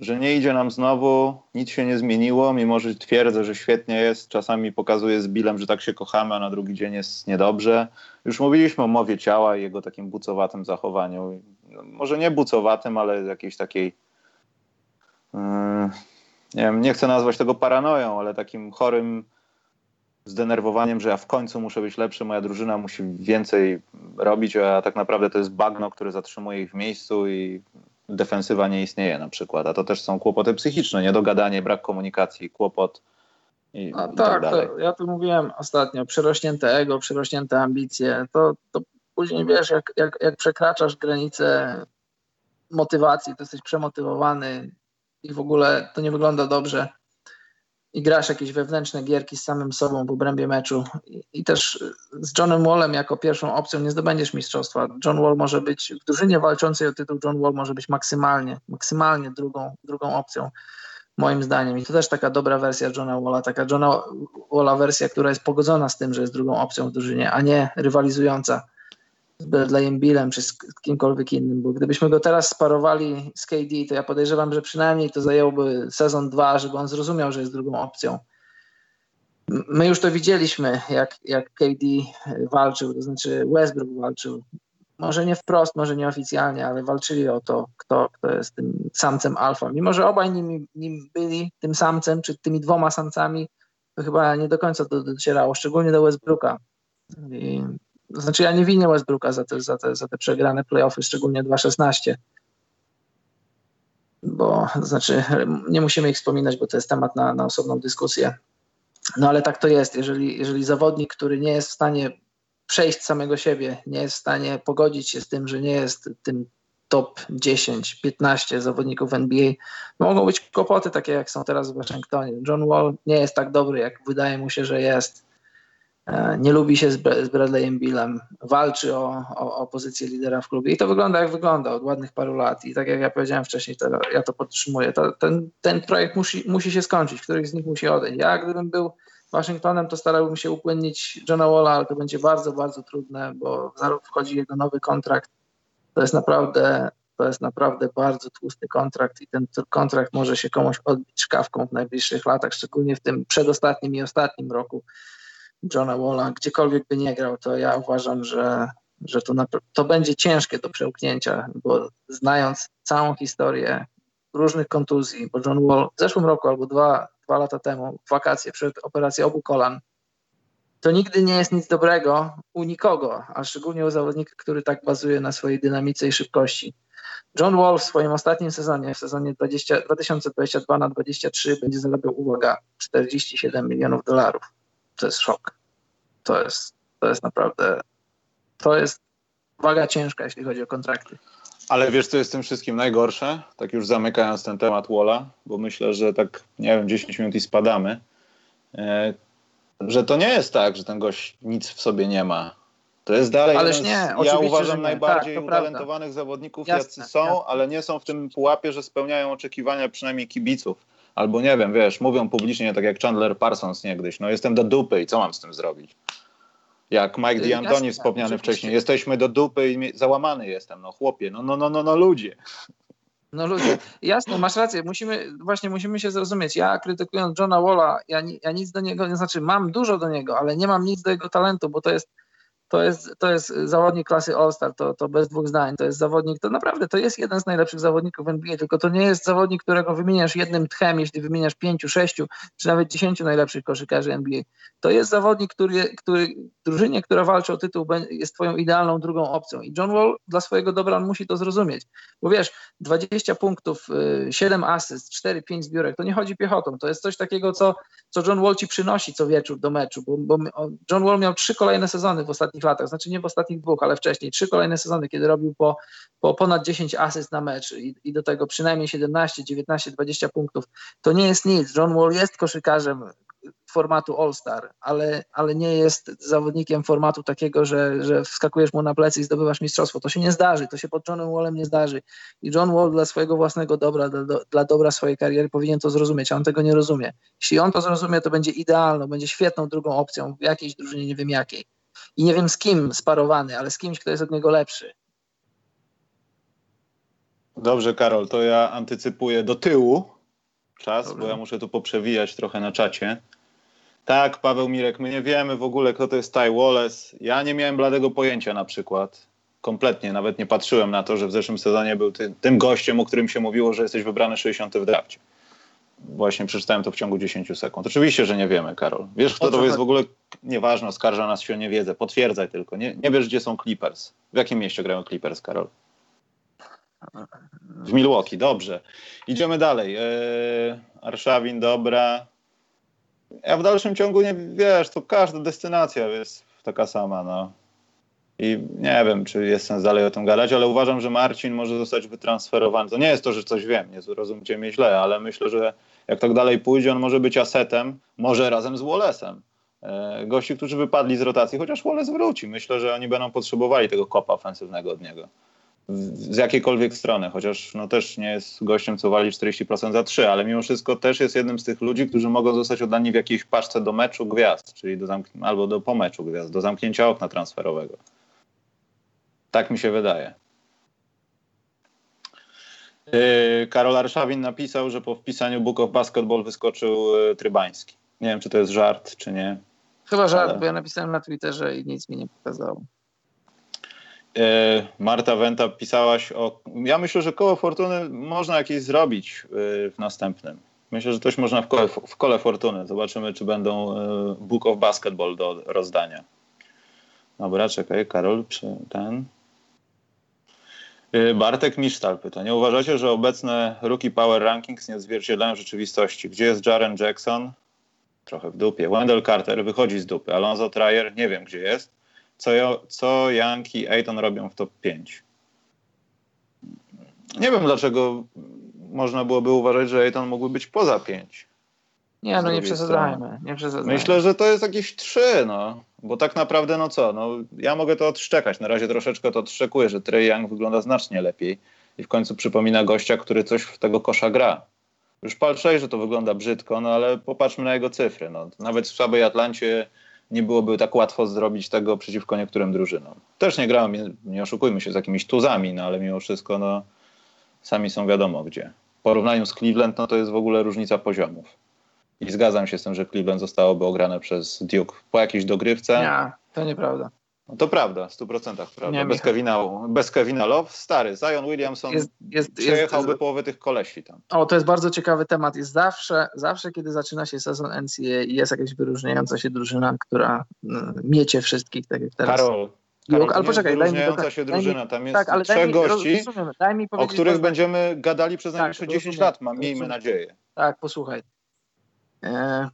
że nie idzie nam znowu, nic się nie zmieniło, mimo że twierdzę, że świetnie jest. Czasami pokazuję z Billem, że tak się kochamy, a na drugi dzień jest niedobrze. Już mówiliśmy o mowie ciała i jego takim bucowatym zachowaniu. No, może nie bucowatym, ale jakiejś takiej. Yy, nie wiem, nie chcę nazwać tego paranoją, ale takim chorym zdenerwowaniem, że ja w końcu muszę być lepszy, moja drużyna musi więcej robić, a tak naprawdę to jest bagno, które zatrzymuje ich w miejscu i defensywa nie istnieje na przykład. A to też są kłopoty psychiczne, niedogadanie, brak komunikacji, kłopot. I, a i tak, tak ja tu mówiłem ostatnio, przerośnięte ego, przerośnięte ambicje, to, to później wiesz, jak, jak, jak przekraczasz granicę motywacji, to jesteś przemotywowany i w ogóle to nie wygląda dobrze i grasz jakieś wewnętrzne gierki z samym sobą w obrębie meczu I, i, też z Johnem Wallem jako pierwszą opcją nie zdobędziesz mistrzostwa. John Wall może być w drużynie walczącej o tytuł, John Wall może być maksymalnie, maksymalnie drugą, drugą opcją moim zdaniem. I to też taka dobra wersja Johna Walla, taka Johna Walla wersja, która jest pogodzona z tym, że jest drugą opcją w drużynie, a nie rywalizująca Bradleyem Billem czy z kimkolwiek innym, bo gdybyśmy go teraz sparowali z KD, to ja podejrzewam, że przynajmniej to zajęłoby sezon dwa, żeby on zrozumiał, że jest drugą opcją. My już to widzieliśmy, jak, jak KD walczył, to znaczy Westbrook walczył. Może nie wprost, może nieoficjalnie, ale walczyli o to, kto, kto jest tym samcem alfa. Mimo, że obaj nim, nim byli tym samcem, czy tymi dwoma samcami, to chyba nie do końca to docierało, szczególnie do Westbrooka. I znaczy ja nie winię Westbrooka za te, za te, za te przegrane playoffy, szczególnie 2-16. Bo znaczy nie musimy ich wspominać, bo to jest temat na, na osobną dyskusję. No ale tak to jest. Jeżeli, jeżeli zawodnik, który nie jest w stanie przejść samego siebie, nie jest w stanie pogodzić się z tym, że nie jest tym top 10, 15 zawodników NBA, mogą być kłopoty takie, jak są teraz w Waszyngtonie. John Wall nie jest tak dobry, jak wydaje mu się, że jest. E, nie lubi się z Bradleyem Billem, walczy o, o, o, pozycję lidera w klubie i to wygląda jak wygląda od ładnych paru lat i tak jak ja powiedziałem wcześniej, to ja to podtrzymuję. To, ten, ten projekt musi, musi się skończyć, któryś z nich musi odejść. Ja gdybym był Waszyngtonem, to starałbym się upłynnić Johna Walla, ale to będzie bardzo, bardzo trudne, bo za rok wchodzi jego nowy kontrakt. To jest naprawdę to jest naprawdę bardzo tłusty kontrakt i ten kontrakt może się komuś odbić szkawką w najbliższych latach, szczególnie w tym przedostatnim i ostatnim roku Johna Walla, gdziekolwiek by nie grał, to ja uważam, że, że to, to będzie ciężkie do przełknięcia, bo znając całą historię różnych kontuzji, bo John Wall w zeszłym roku albo dwa, dwa lata temu, w wakacje przed operacją obu kolan, to nigdy nie jest nic dobrego u nikogo, a szczególnie u zawodnika, który tak bazuje na swojej dynamice i szybkości. John Wall w swoim ostatnim sezonie, w sezonie 20, 2022 na 23 będzie zarabiał, uwaga, 47 milionów dolarów to jest szok. To jest, to jest naprawdę, to jest waga ciężka, jeśli chodzi o kontrakty. Ale wiesz, co jest tym wszystkim najgorsze? Tak już zamykając ten temat Walla, bo myślę, że tak, nie wiem, 10 minut i spadamy, e, że to nie jest tak, że ten gość nic w sobie nie ma. To jest dalej Ależ nie, z, ja uważam najbardziej tak, utalentowanych prawda. zawodników, jasne, jacy są, jasne. ale nie są w tym pułapie, że spełniają oczekiwania przynajmniej kibiców. Albo nie wiem, wiesz, mówią publicznie tak jak Chandler Parsons niegdyś, no jestem do dupy i co mam z tym zrobić? Jak Mike D'Antoni wspomniany wcześniej, jesteśmy do dupy i załamany jestem, no chłopie, no, no, no, no, no ludzie. No ludzie, jasne, masz rację, musimy, właśnie musimy się zrozumieć. Ja krytykując Johna Walla, ja, ja nic do niego, nie znaczy mam dużo do niego, ale nie mam nic do jego talentu, bo to jest to jest, to jest zawodnik klasy All-Star, to, to bez dwóch zdań. To jest zawodnik, to naprawdę to jest jeden z najlepszych zawodników NBA, tylko to nie jest zawodnik, którego wymieniasz jednym tchem, jeśli wymieniasz pięciu, sześciu, czy nawet dziesięciu najlepszych koszykarzy NBA. To jest zawodnik, który, który drużynie, która walczy o tytuł, jest twoją idealną drugą opcją. I John Wall dla swojego dobra on musi to zrozumieć. Bo wiesz, 20 punktów, 7 y, asyst, 4-5 zbiórek, to nie chodzi piechotą. To jest coś takiego, co, co John Wall ci przynosi co wieczór do meczu, bo, bo John Wall miał trzy kolejne sezony w ostatnich ostatnich latach, znaczy nie w ostatnich dwóch, ale wcześniej, trzy kolejne sezony, kiedy robił po, po ponad 10 asyst na mecz i, i do tego przynajmniej 17, 19, 20 punktów, to nie jest nic. John Wall jest koszykarzem formatu All-Star, ale, ale nie jest zawodnikiem formatu takiego, że, że wskakujesz mu na plecy i zdobywasz mistrzostwo. To się nie zdarzy, to się pod Johnem Wallem nie zdarzy. I John Wall dla swojego własnego dobra, dla, dla dobra swojej kariery powinien to zrozumieć, a on tego nie rozumie. Jeśli on to zrozumie, to będzie idealną, będzie świetną drugą opcją w jakiejś drużynie, nie wiem jakiej i nie wiem z kim sparowany, ale z kimś, kto jest od niego lepszy. Dobrze, Karol, to ja antycypuję do tyłu czas, Dobrze. bo ja muszę tu poprzewijać trochę na czacie. Tak, Paweł Mirek, my nie wiemy w ogóle, kto to jest Ty Wallace. Ja nie miałem bladego pojęcia na przykład. Kompletnie, nawet nie patrzyłem na to, że w zeszłym sezonie był ty, tym gościem, o którym się mówiło, że jesteś wybrany 60 w drafcie. Właśnie przeczytałem to w ciągu 10 sekund. Oczywiście, że nie wiemy, Karol. Wiesz, kto to jest w ogóle? Nieważne, oskarża nas się o niewiedzę. Potwierdzaj tylko. Nie, nie wiesz, gdzie są Clippers. W jakim mieście grają Clippers, Karol? W Milwaukee, dobrze. Idziemy dalej. Eee, Arszawin, dobra. Ja w dalszym ciągu nie wiesz, to każda destynacja jest taka sama, no. I nie wiem, czy jest sens dalej o tym gadać, ale uważam, że Marcin może zostać wytransferowany. To nie jest to, że coś wiem, nie zrozumcie mnie źle, ale myślę, że jak tak dalej pójdzie, on może być asetem, może razem z Wallace'em. E, gości, którzy wypadli z rotacji, chociaż Wallace wróci. Myślę, że oni będą potrzebowali tego kopa ofensywnego od niego z jakiejkolwiek strony, chociaż no też nie jest gościem, co wali 40% za 3, ale mimo wszystko też jest jednym z tych ludzi, którzy mogą zostać oddani w jakiejś paczce do meczu gwiazd, czyli do albo do po meczu gwiazd, do zamknięcia okna transferowego. Tak mi się wydaje. Yy, Karol Arszawin napisał, że po wpisaniu Book of Basketball wyskoczył yy, Trybański. Nie wiem, czy to jest żart, czy nie. Chyba żart, ale... bo ja napisałem na Twitterze i nic mi nie pokazało. E, Marta Wenta pisałaś o. Ja myślę, że koło fortuny można jakieś zrobić w następnym. Myślę, że coś można w kole, w kole fortuny. Zobaczymy, czy będą Book of Basketball do rozdania. Dobra, czekaj, Karol, czy ten. Bartek Misztal pyta. Nie uważacie, że obecne Rookie Power Rankings nie odzwierciedlają rzeczywistości? Gdzie jest Jaren Jackson? Trochę w dupie. Wendell Carter wychodzi z dupy. Alonso Trier nie wiem, gdzie jest co, co Young i Ayton robią w top 5. Nie wiem, dlaczego można byłoby uważać, że Ayton mógłby być poza 5. Nie, no nie przesadzajmy, nie przesadzajmy. Myślę, że to jest jakieś 3, no. Bo tak naprawdę, no co, no ja mogę to odszczekać. Na razie troszeczkę to odszczekuję, że Trey Young wygląda znacznie lepiej i w końcu przypomina gościa, który coś w tego kosza gra. Już pal że to wygląda brzydko, no ale popatrzmy na jego cyfry. No. Nawet w słabej Atlancie nie byłoby tak łatwo zrobić tego przeciwko niektórym drużynom. Też nie grałem, nie, nie oszukujmy się, z jakimiś tuzami, no ale mimo wszystko no, sami są wiadomo gdzie. W porównaniu z Cleveland no, to jest w ogóle różnica poziomów. I zgadzam się z tym, że Cleveland zostałoby ograne przez Duke po jakiejś dogrywce. Nie, to nieprawda. No to prawda, w 100% prawda. Nie, bez, Kevina, bez Kevina Love, stary, Zion Williamson jest, jest, przejechałby jest, połowę tych koleści tam. O, to jest bardzo ciekawy temat. Jest zawsze, zawsze kiedy zaczyna się sezon NCAA i jest jakaś wyróżniająca się drużyna, która mm, miecie wszystkich, tak jak teraz. Karol, Karol ale poczekaj, daj mi to, się drużyna. Tam jest tak, ale trzech mi, gości, o których będziemy gadali przez najbliższe tak, 10 lat, mam, miejmy nadzieję. Tak, posłuchaj. E,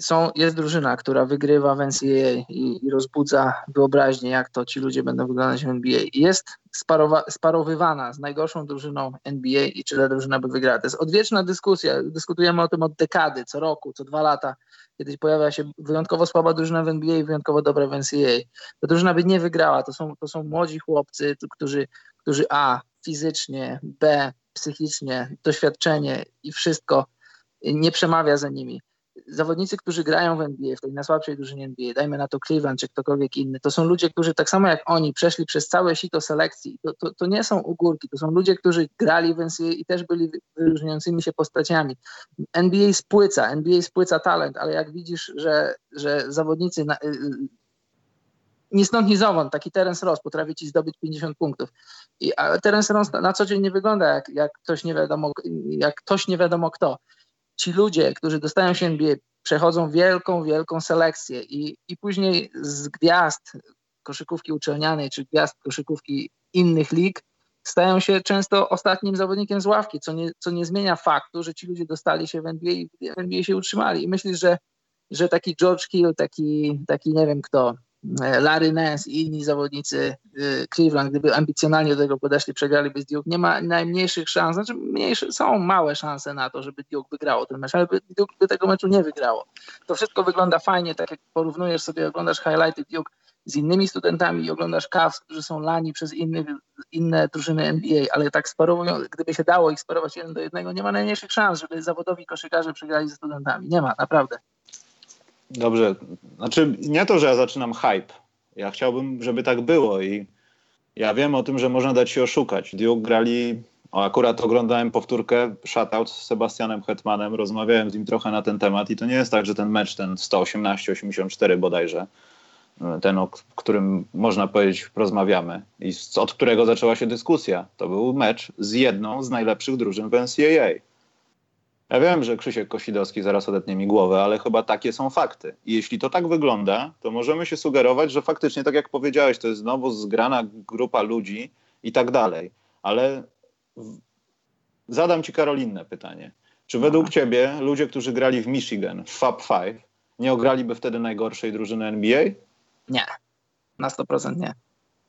są, jest drużyna, która wygrywa w NCAA i, i, rozbudza wyobraźnię, jak to ci ludzie będą wyglądać w NBA. Jest sparowa, sparowywana z najgorszą drużyną NBA i czy ta drużyna by wygrała. To jest odwieczna dyskusja. Dyskutujemy o tym od dekady, co roku, co dwa lata. Kiedyś pojawia się wyjątkowo słaba drużyna w NBA i wyjątkowo dobra w NCAA. Ta drużyna by nie wygrała. To są, to są młodzi chłopcy, którzy, którzy A, fizycznie, B, psychicznie, doświadczenie i wszystko nie przemawia za nimi zawodnicy, którzy grają w NBA, w tej najsłabszej drużynie NBA, dajmy na to Cleveland czy ktokolwiek inny, to są ludzie, którzy tak samo jak oni przeszli przez całe sito selekcji. To, to, to nie są ugórki, to są ludzie, którzy grali w NCAA i też byli wyróżniającymi się postaciami. NBA spłyca, NBA spłyca talent, ale jak widzisz, że, że zawodnicy na, y, y, ni stąd, ni zowąd, taki Terence Ross potrafi ci zdobyć 50 punktów. I, a Terence Ross na, na co dzień nie wygląda jak, jak ktoś nie wiadomo, jak ktoś nie wiadomo kto ci ludzie, którzy dostają się NBA, przechodzą wielką, wielką selekcję i, i później z gwiazd koszykówki uczelnianej czy gwiazd koszykówki innych lig stają się często ostatnim zawodnikiem z ławki, co nie, co nie zmienia faktu, że ci ludzie dostali się w NBA i w NBA się utrzymali. I myślisz, że, że taki George Hill, taki, taki nie wiem kto, Larry Nance i inni zawodnicy e, Cleveland, gdyby ambicjonalnie do tego podeszli, przegraliby z Duke, nie ma najmniejszych szans, znaczy mniejsze, są małe szanse na to, żeby Duke wygrało ten mecz, ale Duke by tego meczu nie wygrało. To wszystko wygląda fajnie, tak jak porównujesz sobie, oglądasz highlighty Duke z innymi studentami i oglądasz Cavs, którzy są lani przez inne drużyny NBA, ale tak sparowują, gdyby się dało ich sparować jeden do jednego, nie ma najmniejszych szans, żeby zawodowi koszykarze przegrali ze studentami. Nie ma, naprawdę. Dobrze. Znaczy, nie to, że ja zaczynam hype. Ja chciałbym, żeby tak było i Ja wiem o tym, że można dać się oszukać. Duke grali, o, akurat oglądałem powtórkę shutout z Sebastianem Hetmanem, rozmawiałem z nim trochę na ten temat i to nie jest tak, że ten mecz, ten 118-84 bodajże, ten, o którym można powiedzieć rozmawiamy i od którego zaczęła się dyskusja, to był mecz z jedną z najlepszych drużyn w NCAA. Ja wiem, że Krzysiek Kosidowski zaraz odetnie mi głowę, ale chyba takie są fakty. I jeśli to tak wygląda, to możemy się sugerować, że faktycznie, tak jak powiedziałeś, to jest znowu zgrana grupa ludzi i tak dalej. Ale zadam ci Karolinne pytanie. Czy według ciebie ludzie, którzy grali w Michigan, w Fab Five, nie ograliby wtedy najgorszej drużyny NBA? Nie, na 100% nie.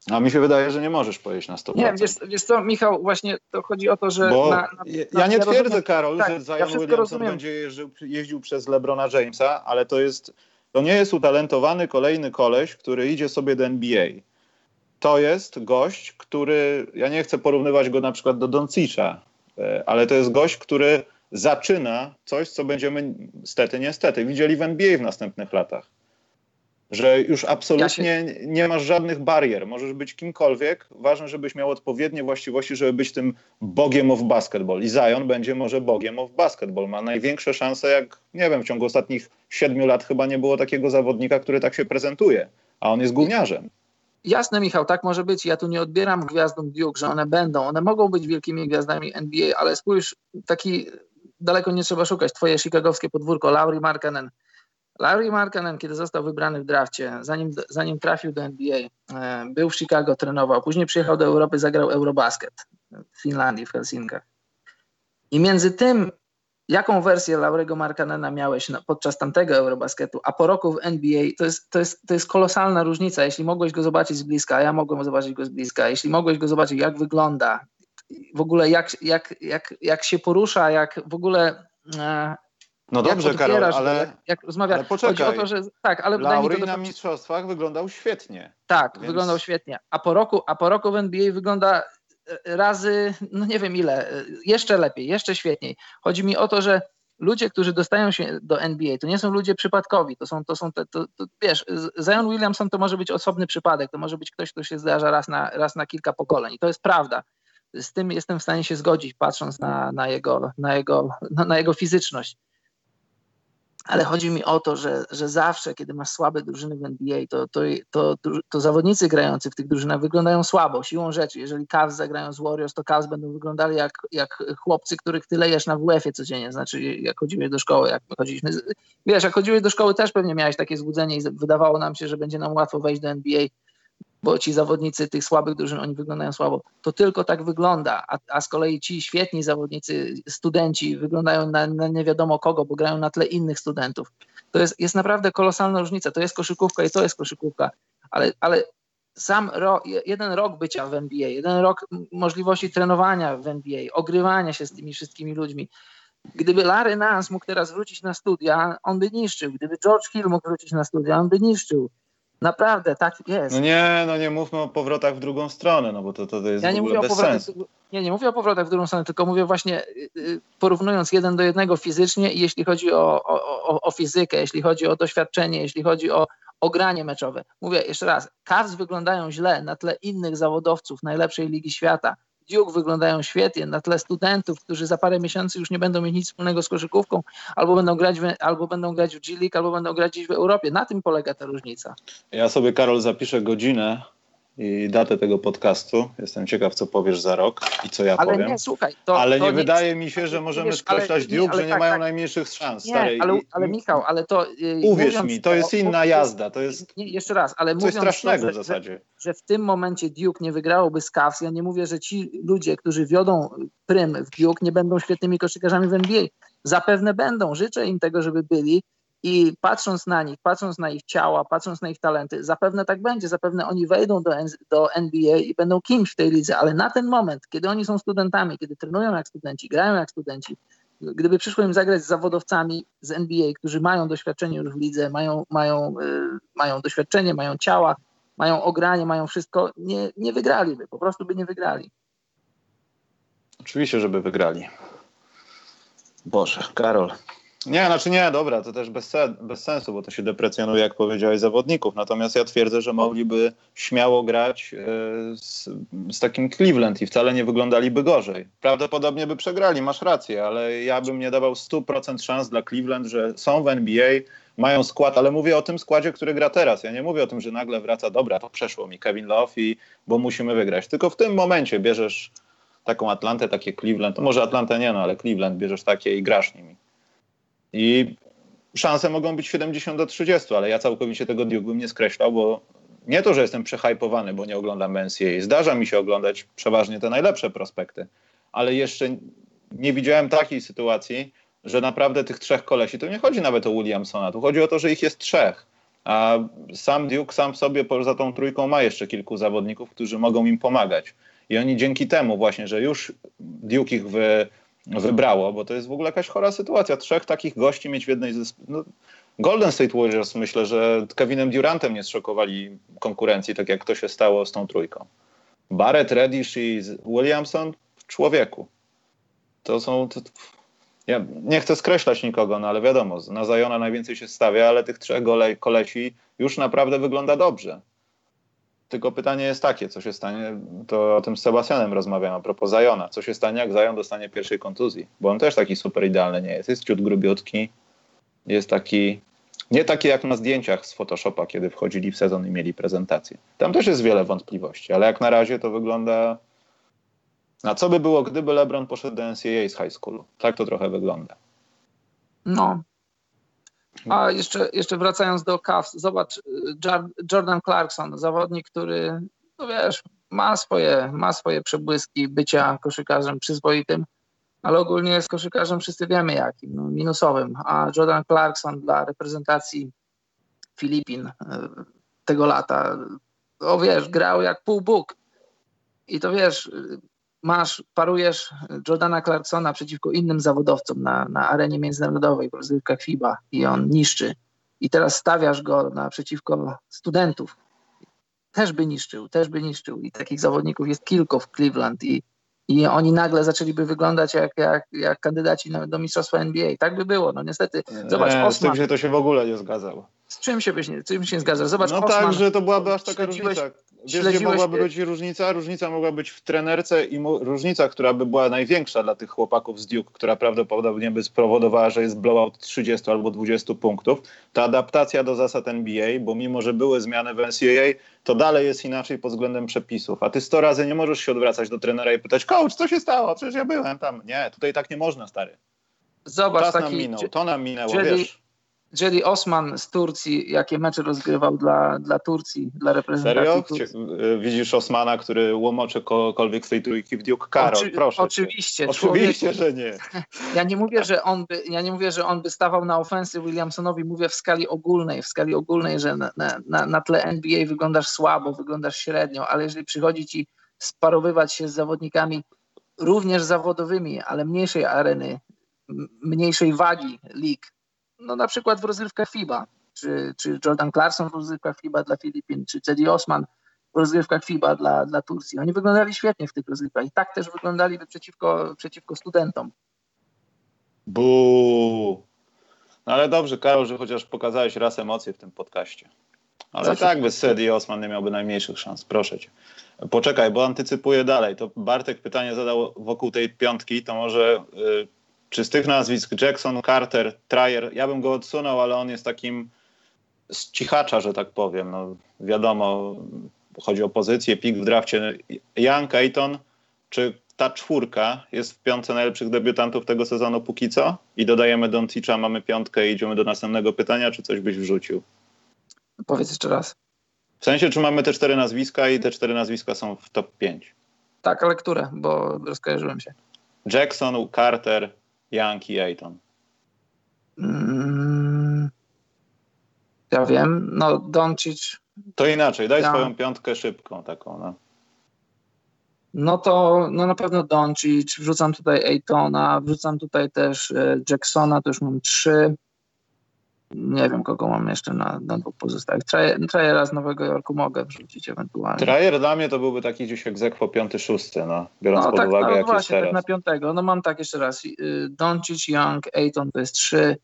A mi się wydaje, że nie możesz powiedzieć na 100%. Nie, wiesz, wiesz co, Michał, właśnie to chodzi o to, że... Bo na, na, ja nie twierdzę, rozumiem, Karol, tak, że Zion ja Williamson rozumiem. będzie jeździł, jeździł przez LeBrona Jamesa, ale to jest, to nie jest utalentowany kolejny koleś, który idzie sobie do NBA. To jest gość, który, ja nie chcę porównywać go na przykład do Doncicza, e, ale to jest gość, który zaczyna coś, co będziemy stety, niestety widzieli w NBA w następnych latach że już absolutnie ja się... nie masz żadnych barier. Możesz być kimkolwiek. Ważne, żebyś miał odpowiednie właściwości, żeby być tym bogiem of basketball. I Zion będzie może bogiem of basketball. Ma największe szanse, jak nie wiem, w ciągu ostatnich siedmiu lat chyba nie było takiego zawodnika, który tak się prezentuje. A on jest gówniarzem. Jasne, Michał, tak może być. Ja tu nie odbieram gwiazdom Duke, że one będą. One mogą być wielkimi gwiazdami NBA, ale spójrz, taki daleko nie trzeba szukać. Twoje chicagowskie podwórko, Lauri Markkanen, Larry Markkanen, kiedy został wybrany w drafcie, zanim, zanim trafił do NBA, e, był w Chicago, trenował, później przyjechał do Europy, zagrał Eurobasket w Finlandii, w Helsinkach. I między tym, jaką wersję Laurego Markkanena miałeś podczas tamtego Eurobasketu, a po roku w NBA, to jest, to, jest, to jest kolosalna różnica. Jeśli mogłeś go zobaczyć z bliska, a ja mogłem zobaczyć go z bliska, jeśli mogłeś go zobaczyć, jak wygląda, w ogóle jak, jak, jak, jak się porusza, jak w ogóle e, no dobrze, Karol, ale, jak, jak rozmawia, ale poczekaj. To, że tak, ale Laury na mistrzostwach wyglądał świetnie. Tak, więc... wyglądał świetnie. A po roku, a po roku w NBA wygląda e, razy, no nie wiem ile, e, jeszcze lepiej, jeszcze świetniej. Chodzi mi o to, że ludzie, którzy dostają się do NBA, to nie są ludzie przypadkowi, to są, to są te, to, to, wiesz, Zion Williamson to może być osobny przypadek, to może być ktoś, kto się zdarza raz na, raz na kilka pokoleń i to jest prawda. Z tym jestem w stanie się zgodzić, patrząc na, na, jego, na, jego, na, na jego fizyczność ale chodzi mi o to, że, że zawsze, kiedy masz słabe drużyny w NBA, to, to, to, to, zawodnicy grający w tych drużynach wyglądają słabo, siłą rzeczy. Jeżeli Cavs zagrają z Warriors, to Cavs będą wyglądali jak, jak chłopcy, których ty lejesz na WF-ie codziennie, znaczy jak chodziłeś do szkoły, jak chodziliśmy, wiesz, jak chodziłeś do szkoły też pewnie miałeś takie złudzenie i wydawało nam się, że będzie nam łatwo wejść do NBA, bo ci zawodnicy tych słabych drużyn, oni wyglądają słabo. To tylko tak wygląda, a, a z kolei ci świetni zawodnicy, studenci wyglądają na, na, nie wiadomo kogo, bo grają na tle innych studentów. To jest, jest naprawdę kolosalna różnica. To jest koszykówka i to jest koszykówka, ale, ale sam ro, jeden rok bycia w NBA, jeden rok możliwości trenowania w NBA, ogrywania się z tymi wszystkimi ludźmi. Gdyby Larry Nance mógł teraz wrócić na studia, on by niszczył. Gdyby George Hill mógł wrócić na studia, on by niszczył. Naprawdę, tak jest. No nie, no nie mówmy o powrotach w drugą stronę, no bo to, to jest ja nie mówię o powrotach, sensu. Nie, nie mówię o powrotach w drugą stronę, tylko mówię właśnie y, y, porównując jeden do jednego fizycznie i jeśli chodzi o, o, o, o fizykę, jeśli chodzi o doświadczenie, jeśli chodzi o, o granie meczowe. Mówię jeszcze raz, Cavs wyglądają źle na tle innych zawodowców najlepszej ligi świata. Duke wyglądają świetnie na tle studentów, którzy za parę miesięcy już nie będą mieć nic wspólnego z koszykówką, albo będą grać w, albo będą grać w G League, albo będą grać gdzieś w Europie. Na tym polega ta różnica. Ja sobie, Karol, zapiszę godzinę i datę tego podcastu. Jestem ciekaw, co powiesz za rok i co ja ale powiem. Nie, słuchaj, to, ale to nie, wydaje mi się, że możemy skreślać Duke, nie, że nie tak, mają tak. najmniejszych szans. Nie, ale, ale Michał, ale to... Yy, uwierz mi, to jest inna jazda. To jest nie, jeszcze raz, ale coś strasznego to, że, w zasadzie. Że, że, w tym momencie Duke nie wygrałoby z Cavs. Ja nie mówię, że ci ludzie, którzy wiodą prym w Duke nie będą świetnymi koszykarzami w NBA. Zapewne będą. Życzę im tego, żeby byli i patrząc na nich, patrząc na ich ciała, patrząc na ich talenty, zapewne tak będzie, zapewne oni wejdą do, do NBA i będą kimś w tej lidze, ale na ten moment, kiedy oni są studentami, kiedy trenują jak studenci, grają jak studenci, gdyby przyszło im zagrać z zawodowcami z NBA, którzy mają doświadczenie już w lidze, mają, mają, yy, mają doświadczenie, mają ciała, mają ogranie, mają wszystko, nie, nie wygraliby, po prostu by nie wygrali. Oczywiście, żeby wygrali. Boże, Karol, Nie, znaczy nie, dobra, to też bez, bez sensu, bo to się deprecjonuje, jak powiedziałeś, zawodników. Natomiast ja twierdzę, że mogliby śmiało grać e, z, z, takim Cleveland i wcale nie wyglądaliby gorzej. Prawdopodobnie by przegrali, masz rację, ale ja bym nie dawał 100% szans dla Cleveland, że są w NBA, mają skład, ale mówię o tym składzie, który gra teraz. Ja nie mówię o tym, że nagle wraca, dobra, to przeszło mi Kevin Love i bo musimy wygrać. Tylko w tym momencie bierzesz taką Atlantę, takie Cleveland, to może Atlantę nie, no ale Cleveland bierzesz takie i grasz nimi. I szanse mogą być 70 do 30, ale ja całkowicie tego bym nie skreślał, bo nie to, że jestem przehypowany, bo nie oglądam NCAA. Zdarza mi się oglądać przeważnie te najlepsze prospekty, ale jeszcze nie widziałem takiej sytuacji, że naprawdę tych trzech kolesi, to nie chodzi nawet o Williamsona, tu chodzi o to, że ich jest trzech. A sam Duke sam w sobie poza tą trójką ma jeszcze kilku zawodników, którzy mogą im pomagać. I oni dzięki temu właśnie, że już Duke ich wy, wybrało, bo to jest w ogóle jakaś chora sytuacja. Trzech takich gości mieć w jednej ze... No, Golden State Warriors myślę, że Kevinem Durantem nie zszokowali konkurencji, tak jak to się stało z tą trójką. Barrett, Reddish i Williamson w człowieku. To są... To, ja nie chcę skreślać nikogo, no ale wiadomo, na Zajona najwięcej się stawia, ale tych trzech gole, kolesi już naprawdę wygląda dobrze. Tylko pytanie jest takie, co się stanie, to o tym z Sebastianem rozmawiam a propos Zajona. Co się stanie, jak Zajon dostanie pierwszej kontuzji? Bo on też taki super idealny nie jest. Jest ciut grubiutki, jest taki, nie taki jak na zdjęciach z Photoshopa, kiedy wchodzili w sezon i mieli prezentację. Tam też jest wiele wątpliwości, ale jak na razie to wygląda na co by było, gdyby LeBron poszedł do NCAA z high schoolu? Tak to trochę wygląda. No. A jeszcze, jeszcze wracając do Cavs, zobacz, Jordan Clarkson, zawodnik, który, no wiesz, ma swoje, ma swoje przebłyski bycia koszykarzem przyzwoitym, ale ogólnie jest koszykarzem, wszyscy wiemy jakim, no, minusowym. A Jordan Clarkson dla reprezentacji Filipin e, tego lata, o wiesz, grał jak pół Bóg. I to wiesz, masz, parujesz Jordana Clarksona przeciwko innym zawodowcom na, na arenie międzynarodowej w rozgrywkach FIBA i on niszczy. I teraz stawiasz go naprzeciwko studentów. Też by niszczył, też by niszczył. I takich zawodników jest kilku w Cleveland i, i oni nagle zaczęliby wyglądać jak, jak, jak kandydaci do mistrzostwa NBA. Tak by było, no niestety. Zobacz, nie, Osman, z tym się to się w ogóle nie zgadzało. Z czym się byś nie, czym się nie zgadza? Zobacz, no Osman, tak, że to byłaby aż taka różnica. Wiesz, gdzie mogłaby być różnica? Różnica mogła być w trenerce i różnica, która by była największa dla tych chłopaków z Duke, która prawdopodobnie by spowodowała, że jest blowout 30 albo 20 punktów. Ta adaptacja do zasad NBA, bo mimo, że były zmiany w NCAA, to dalej jest inaczej pod względem przepisów. A ty 100 razy nie możesz się odwracać do trenera i pytać, coach, co się stało? Przecież ja byłem tam. Nie, tutaj tak nie można, stary. Zobacz, Czas taki, nam minął, to nam minęło, Jerry, wiesz. Jerry Osman z Turcji, jakie mecze rozgrywał dla, dla Turcji, dla reprezentacji Serio? Turcji. Y, widzisz Osmana, który łomoczy kogokolwiek z tej trójki w Duke? Karol, Oczy, proszę Oczywiście. Oczywiście, że nie. Ja nie mówię, że on by, ja nie mówię, że on by stawał na ofensy Williamsonowi, mówię w skali ogólnej, w skali ogólnej, że na, na, na tle NBA wyglądasz słabo, wyglądasz średnio, ale jeżeli przychodzi ci sparowywać się z zawodnikami również zawodowymi, ale mniejszej areny, mniejszej wagi lig, no na przykład w rozgrywkach FIBA, czy, czy Jordan Clarkson w rozgrywkach FIBA dla Filipin, czy Cedi Osman w rozgrywkach FIBA dla, dla Turcji. Oni wyglądali świetnie w tych rozgrywkach i tak też wyglądaliby przeciwko, przeciwko studentom. Bu. No ale dobrze, Karol, że chociaż pokazałeś raz emocje w tym podcaście. Ale Zawsze tak bez Sedi Osman nie miałby najmniejszych szans, proszę cię. Poczekaj, bo antycypuję dalej. To Bartek pytanie zadał wokół tej piątki, to może y, czy z tych nazwisk Jackson, Carter, Trier, ja bym go odsunął, ale on jest takim z cichacza, że tak powiem. No, wiadomo, chodzi o pozycję, pik w drafcie. Young, Ayton, czy ta czwórka jest w piątce najlepszych debiutantów tego sezonu póki co? I dodajemy Doncicza, mamy piątkę i idziemy do następnego pytania, czy coś byś wrzucił? Powiedz jeszcze raz. W sensie, czy mamy te cztery nazwiska i te cztery nazwiska są w top 5? Tak, ale które? Bo rozkojarzyłem się. Jackson, Carter, I Ayton? Mm, ja wiem, no Doncic. To inaczej, daj ja. swoją piątkę szybką taką, no. No to no na pewno Doncic, wrzucam tutaj Aytona, wrzucam tutaj też e, Jacksona, to już mam trzy. Nie wiem, kogo mam jeszcze na, na dwóch pozostałych. Trajera z Nowego Jorku mogę wrzucić ewentualnie. Trajer dla mnie to byłby taki gdzieś egzekwo piąty, szósty, no, biorąc no, pod tak, uwagę, no, jak właśnie, jest tak na piątego. No mam tak jeszcze raz. Y, Doncic, Young, Ayton to jest trzy.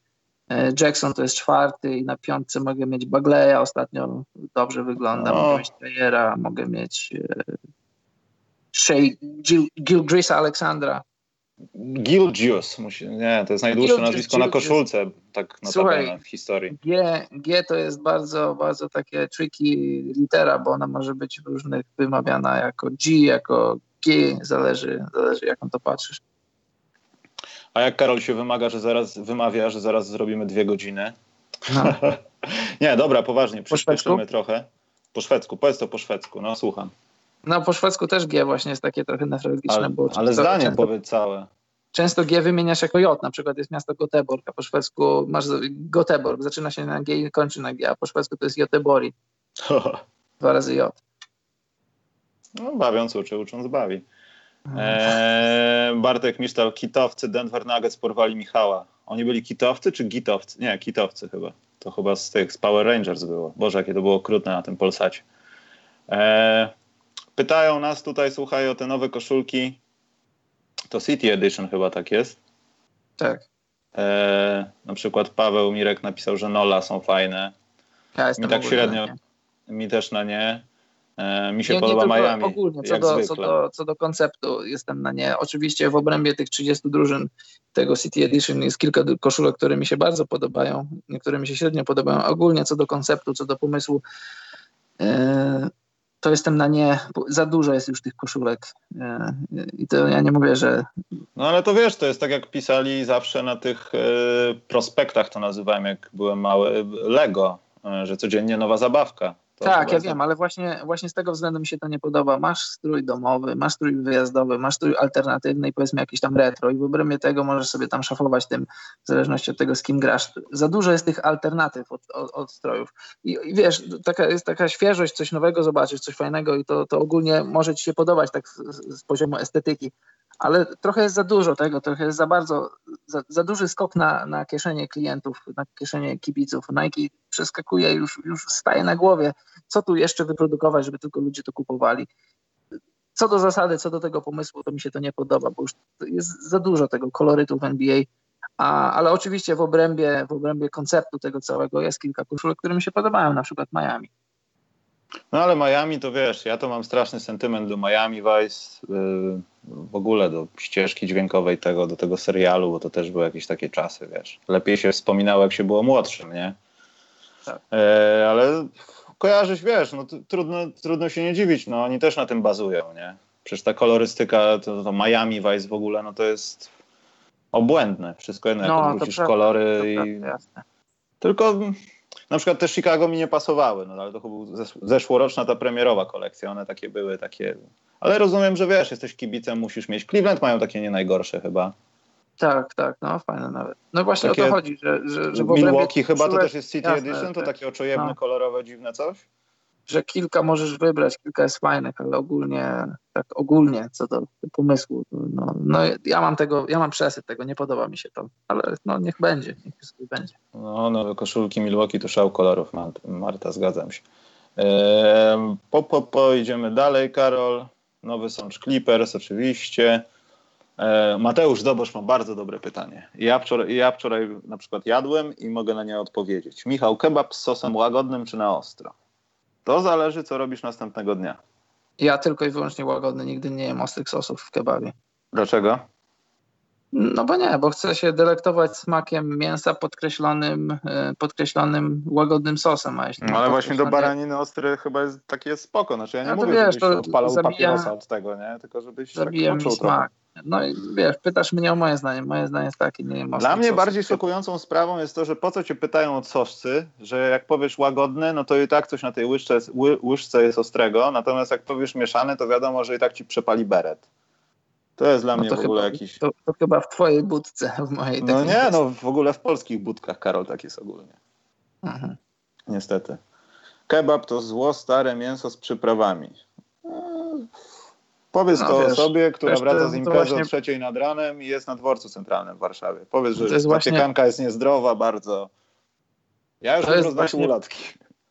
E, Jackson to jest czwarty i na piątce mogę mieć Bagleya, ostatnio dobrze wygląda, no. mogę mieć Tayera, mogę mieć Shea Gil, Gilgrisa Aleksandra. Gilgius, musi, nie, to jest najdłuższe Gilgius, nazwisko Gilgius. na koszulce, tak notabene w historii. G, G to jest bardzo, bardzo takie tricky litera, bo ona może być w różnych wymawiana jako G, jako G, zależy, zależy jak on to patrzysz. A jak Karol się wymaga, że zaraz wymawia, że zaraz zrobimy dwie godziny? No. nie, dobra, poważnie, przyspieszymy trochę. Po szwedzku, powiedz to po szwedzku, no słucham. No po szwedzku też G właśnie jest takie trochę nefrologiczne. Ale, bo ale zdanie często, powiedz całe. Często G wymieniasz jako J, na przykład jest miasto Göteborg, a po szwedzku masz Göteborg, zaczyna się na G i kończy na G, a po szwedzku to jest Göteborg. Dwa razy J. No, bawiąc uczy, ucząc bawi. Eee, Bartek Misztal, kitowcy Denver Nuggets porwali Michała. Oni byli kitowcy czy gitowcy? Nie, kitowcy chyba. To chyba z tych z Power Rangers było. Boże, jakie to było okrutne na tym Polsacie. Eee, pytają nas tutaj, słuchaj, o te nowe koszulki. To City Edition chyba tak jest. Tak. Eee, na przykład Paweł Mirek napisał, że Nola są fajne. Ja mi tak średnio, mi też na nie. E, mi się podoba nie Miami. Ogólnie, co do, co, do, co do konceptu, jestem na nie. Oczywiście w obrębie tych 30 drużyn tego City Edition jest kilka koszulek, które mi się bardzo podobają, niektóre mi się średnio podobają. Ogólnie co do konceptu, co do pomysłu, yy, to jestem na nie. Za dużo jest już tych koszulek. Yy, I to ja nie mówię, że. No ale to wiesz, to jest tak jak pisali zawsze na tych yy, prospektach, to nazywałem, jak byłem mały, Lego, że codziennie nowa zabawka. To tak, ja wiem, ale właśnie, właśnie z tego względu mi się to nie podoba. Masz strój domowy, masz strój wyjazdowy, masz strój alternatywny i powiedzmy jakiś tam retro i w obrębie tego możesz sobie tam szafować tym w zależności od tego, z kim grasz. Za dużo jest tych alternatyw od, od, od strojów. I, I, wiesz, taka, jest taka świeżość, coś nowego zobaczysz, coś fajnego i to, to ogólnie może ci się podobać tak z, z poziomu estetyki, ale trochę jest za dużo tego, trochę jest za bardzo, za, za duży skok na, na kieszenie klientów, na kieszenie kibiców. Nike przeskakuje, już, już staje na głowie, co tu jeszcze wyprodukować, żeby tylko ludzie to kupowali. Co do zasady, co do tego pomysłu, to mi się to nie podoba, bo już jest za dużo tego kolorytu w NBA. A, ale oczywiście w obrębie, w obrębie konceptu tego całego jest kilka koszulek, które mi się podobają, na przykład Miami. No ale Miami to wiesz, ja to mam straszny sentyment do Miami Vice, yy, w ogóle do ścieżki dźwiękowej tego, do tego serialu, bo to też były jakieś takie czasy, wiesz. Lepiej się wspominało, jak się było młodszym, nie? Tak. Yy, ale kojarzysz, wiesz, no trudno, trudno się nie dziwić, no oni też na tym bazują, nie? Przecież ta kolorystyka, to, to Miami Vice w ogóle, no to jest obłędne. Wszystko jedno, jak no, odwrócisz kolory i... Jasne. Tylko na przykład te Chicago mi nie pasowały, no ale to chyba zeszłoroczna ta premierowa kolekcja, one takie były, takie... Ale rozumiem, że wiesz, jesteś kibicem, musisz mieć. Cleveland mają takie nie najgorsze chyba. Tak, tak, no fajne nawet. No właśnie takie, o to chodzi, że, że, że Milwaukee chyba to też jest City jasne, Edition, to takie oczojebne, no. kolorowe, dziwne coś? Że kilka możesz wybrać, kilka jest fajnych, ale ogólnie, tak ogólnie co do pomysłu, no, no ja mam tego, ja mam przesyt tego, nie podoba mi się to, ale no niech będzie, niech sobie będzie. No, no koszulki Milwaukee to szał kolorów, Marta, zgadzam się. Eee, po, po, po, idziemy dalej, Karol. Nowy Sącz Clippers oczywiście. E, Mateusz Dobosz ma bardzo dobre pytanie. Ja wczoraj, ja wczoraj na przykład jadłem i mogę na nie odpowiedzieć. Michał, kebab z sosem łagodnym czy na ostro? To zależy, co robisz następnego dnia. Ja tylko i wyłącznie łagodny, nigdy nie jem ostrych sosów w kebabie. Dlaczego? No bo nie, bo chcę się delektować smakiem mięsa podkreślonym, e, podkreślonym łagodnym sosem. A jeśli no, ale właśnie do baraniny ostry chyba jest takie spoko. Znaczy ja nie no mówię, wiesz, żebyś odpalał zabija, papierosa od tego, nie? Tylko żebyś zabija tak mi smak. No i wiesz, pytasz mnie o moje zdanie. Moje zdanie jest takie, nie wiem. Dla mnie bardziej szokującą sprawą jest to, że po co cię pytają o soszcy, że jak powiesz łagodny, no to i tak coś na tej łyżce, ły, łyżce jest ostrego, natomiast jak powiesz mieszany, to wiadomo, że i tak ci przepali beret. To jest dla no mnie w ogóle chyba, jakiś... To, to, chyba w twojej budce, w mojej No nie, no w ogóle w polskich budkach, Karol, tak jest ogólnie. Mhm. Niestety. Kebab to zło stare mięso z przyprawami. Powiedz no, to wiesz, osobie, która wraca z imprezy właśnie... o trzeciej nad ranem i jest na dworcu centralnym w Warszawie. Powiedz, że jest właśnie... jest niezdrowa bardzo. Ja już to roznosił właśnie... ulatki.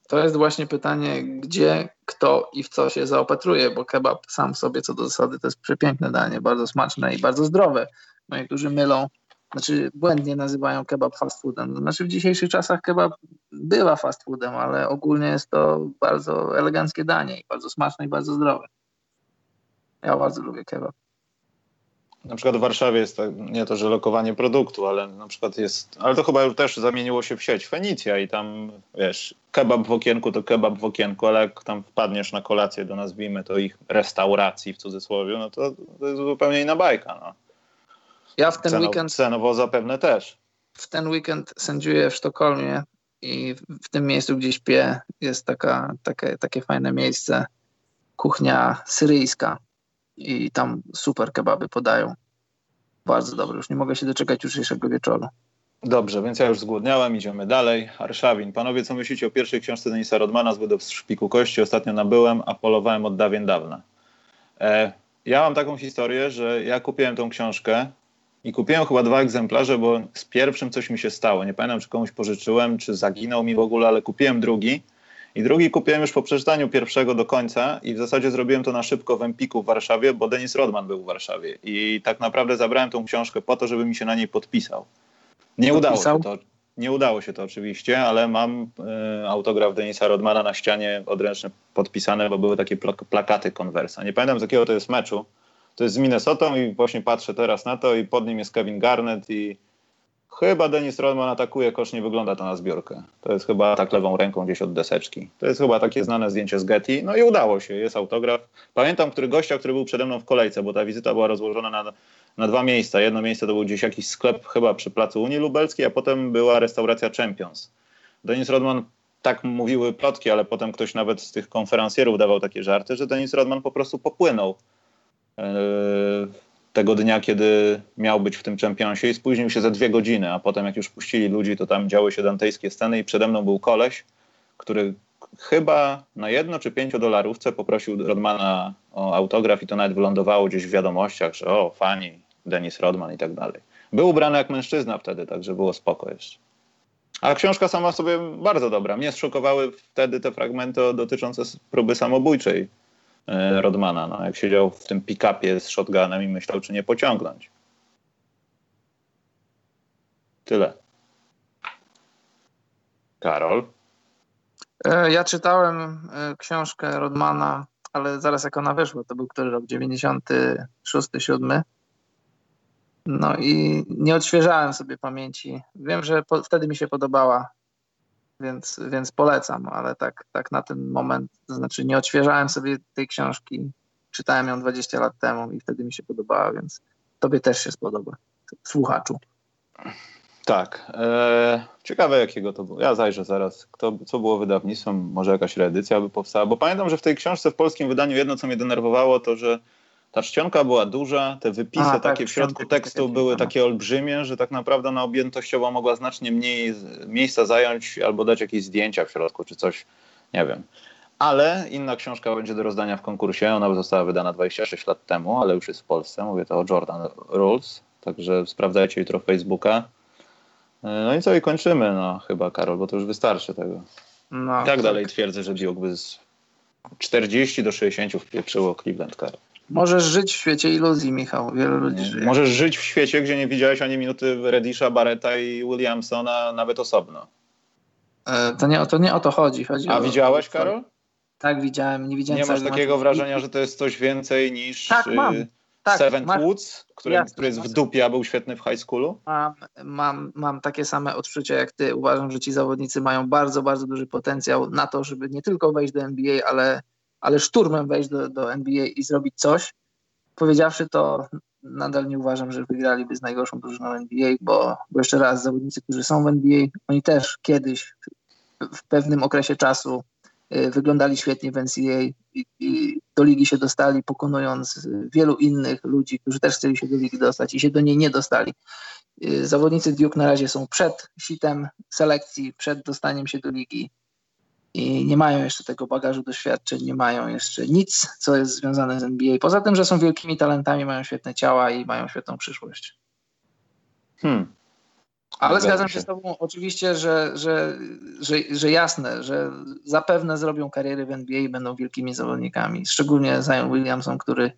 To jest właśnie pytanie, gdzie, kto i w co się zaopatruje, bo kebab sam sobie co do zasady to jest przepiękne danie, bardzo smaczne i bardzo zdrowe. No niektórzy mylą znaczy błędnie nazywają kebab fast foodem. Znaczy w dzisiejszych czasach kebab bywa fast foodem, ale ogólnie jest to bardzo eleganckie danie i bardzo smaczne i bardzo zdrowe. Ja bardzo lubię kebab. Na przykład w Warszawie jest tak, nie to, że lokowanie produktu, ale na przykład jest, ale to chyba już też zamieniło się w sieć Fenicja i tam, wiesz, kebab w okienku to kebab w okienku, ale jak tam wpadniesz na kolację do nazwijmy to ich restauracji w cudzysłowie, no to, to jest zupełnie inna bajka, no. Ja w ten Ceno, weekend... Cenowo zapewne też. W ten weekend sędziuję w Sztokholmie i w tym miejscu, gdzie śpię, jest taka, takie, takie fajne miejsce, kuchnia syryjska i tam super kebaby podają. Bardzo dobre, już nie mogę się doczekać jutrzejszego wieczoru. Dobrze, więc ja już zgłodniałem, idziemy dalej. Arszawin. Panowie, co myślicie o pierwszej książce Denisa Rodmana z w szpiku kości? Ostatnio nabyłem, a polowałem od dawien dawna. E, ja mam taką historię, że ja kupiłem tą książkę i kupiłem chyba dwa egzemplarze, bo z pierwszym coś mi się stało. Nie pamiętam, czy komuś pożyczyłem, czy zaginął mi w ogóle, ale kupiłem drugi. I drugi kupiłem już po przeczytaniu pierwszego do końca i w zasadzie zrobiłem to na szybko w Empiku w Warszawie, bo Denis Rodman był w Warszawie. I tak naprawdę zabrałem tą książkę po to, żeby mi się na niej podpisał. Nie udało się to. Nie udało się to oczywiście, ale mam y, autograf Denisa Rodmana na ścianie odręcznie podpisane, bo były takie plak plakaty konwersa. Nie pamiętam z jakiego to jest meczu. To jest z Minnesotą i właśnie patrzę teraz na to i pod nim jest Kevin Garnett i Chyba Denis Rodman atakuje kosz, nie wygląda to na zbiorkę. To jest chyba tak lewą ręką gdzieś od deseczki. To jest chyba takie znane zdjęcie z Getty. No i udało się, jest autograf. Pamiętam który gościa, który był przede mną w kolejce, bo ta wizyta była rozłożona na, na dwa miejsca. Jedno miejsce to był gdzieś jakiś sklep chyba przy placu Unii Lubelskiej, a potem była restauracja Champions. Denis Rodman tak mówiły plotki, ale potem ktoś nawet z tych konferencjerów dawał takie żarty, że Denis Rodman po prostu popłynął. Tego dnia, kiedy miał być w tym czempionsie i spóźnił się ze dwie godziny, a potem jak już puścili ludzi, to tam działy się dantejskie sceny i przede mną był koleś, który chyba na jedno czy pięcio dolarówce poprosił Rodmana o autograf i to nawet wylądowało gdzieś w wiadomościach, że o, fani, Denis Rodman i tak dalej. Był ubrany jak mężczyzna wtedy, także było spoko jeszcze. A książka sama sobie bardzo dobra. Mnie zszokowały wtedy te fragmenty dotyczące próby samobójczej Rodmana, no, jak siedział w tym pick-upie z shotgunem i myślał, czy nie pociągnąć. Tyle. Karol? E, ja czytałem e, książkę Rodmana, ale zaraz jak ona wyszła, to był który rok? 96, 7. No i nie odświeżałem sobie pamięci. Wiem, że po, wtedy mi się podobała więc, więc polecam, ale tak, tak na ten moment, to znaczy nie odświeżałem sobie tej książki, czytałem ją 20 lat temu i wtedy mi się podobała, więc tobie też się spodoba, słuchaczu. Tak. E, ciekawe jakiego to było. Ja zajrzę zaraz, kto, co było wydawnictwem, może jakaś reedycja by powstała, bo pamiętam, że w tej książce w polskim wydaniu jedno, co mnie denerwowało, to że ta czcionka była duża, te wypisy A, tak, takie w środku tekstu były takie olbrzymie, że tak naprawdę ona objętościowo mogła znacznie mniej miejsca zająć albo dać jakieś zdjęcia w środku czy coś, nie wiem. Ale inna książka będzie do rozdania w konkursie. Ona została wydana 26 lat temu, ale już jest w Polsce. Mówię to o Jordan Rules, także sprawdzajcie jutro Facebooka. No i co, i kończymy, no chyba, Karol, bo to już wystarczy tego. No, tak, tak dalej twierdzę, że Duke by z 40 do 60 wpieprzyło Cleveland, Karol. Możesz żyć w świecie iluzji, Michał. Wielu ludzi żyje. Możesz żyć w świecie, gdzie nie widziałeś ani minuty Reddisha, Barretta i Williamsona nawet osobno. E, to, nie, to nie o to chodzi. chodzi A o, widziałeś, Karol? Tak, widziałem. Nie, widziałem nie masz takiego wrażenia, że to jest coś więcej niż tak, mam. Y, tak, Seventh masz... Woods, który, Jasne, który jest w dupie, a był świetny w high schoolu? Mam, mam, mam takie same odczucia jak ty. Uważam, że ci zawodnicy mają bardzo, bardzo duży potencjał na to, żeby nie tylko wejść do NBA, ale ale szturmem wejść do, do NBA i zrobić coś. Powiedziawszy to, nadal nie uważam, że wygraliby z najgorszą drużyną NBA, bo, bo jeszcze raz, zawodnicy, którzy są w NBA, oni też kiedyś w pewnym okresie czasu y, wyglądali świetnie w NCAA i, i, do ligi się dostali, pokonując wielu innych ludzi, którzy też chcieli się do ligi dostać i się do niej nie dostali. Y, zawodnicy Duke na razie są przed sitem selekcji, przed dostaniem się do ligi i nie mają jeszcze tego bagażu doświadczeń, nie mają jeszcze nic, co jest związane z NBA. Poza tym, że są wielkimi talentami, mają świetne ciała i mają świetną przyszłość. Hmm. Ale zgadzam się z Tobą oczywiście, że, że, że, że jasne, że zapewne zrobią kariery w NBA i będą wielkimi zawodnikami. Szczególnie Zion Williamson, który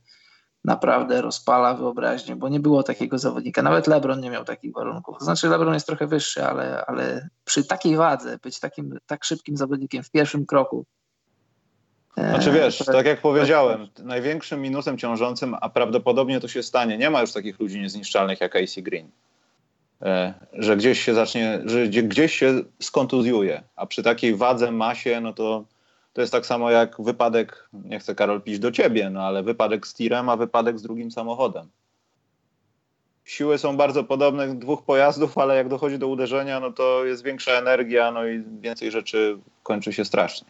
naprawdę rozpala wyobraźnię, bo nie było takiego zawodnika. Nawet LeBron nie miał takich warunków. Znaczy LeBron jest trochę wyższy, ale, ale przy takiej wadze być takim tak szybkim zawodnikiem w pierwszym kroku. E, znaczy wiesz, tak jak powiedziałem, największym minusem ciążącym, a prawdopodobnie to się stanie, nie ma już takich ludzi niezniszczalnych jak AC Green, e, że gdzieś się zacznie, że gdzieś się skontuzjuje, a przy takiej wadze, masie, no to to jest tak samo jak wypadek, nie chcę Karol pić do ciebie, no ale wypadek z tirem, a wypadek z drugim samochodem. Siły są bardzo podobne dwóch pojazdów, ale jak dochodzi do uderzenia, no to jest większa energia, no i więcej rzeczy kończy się strasznie.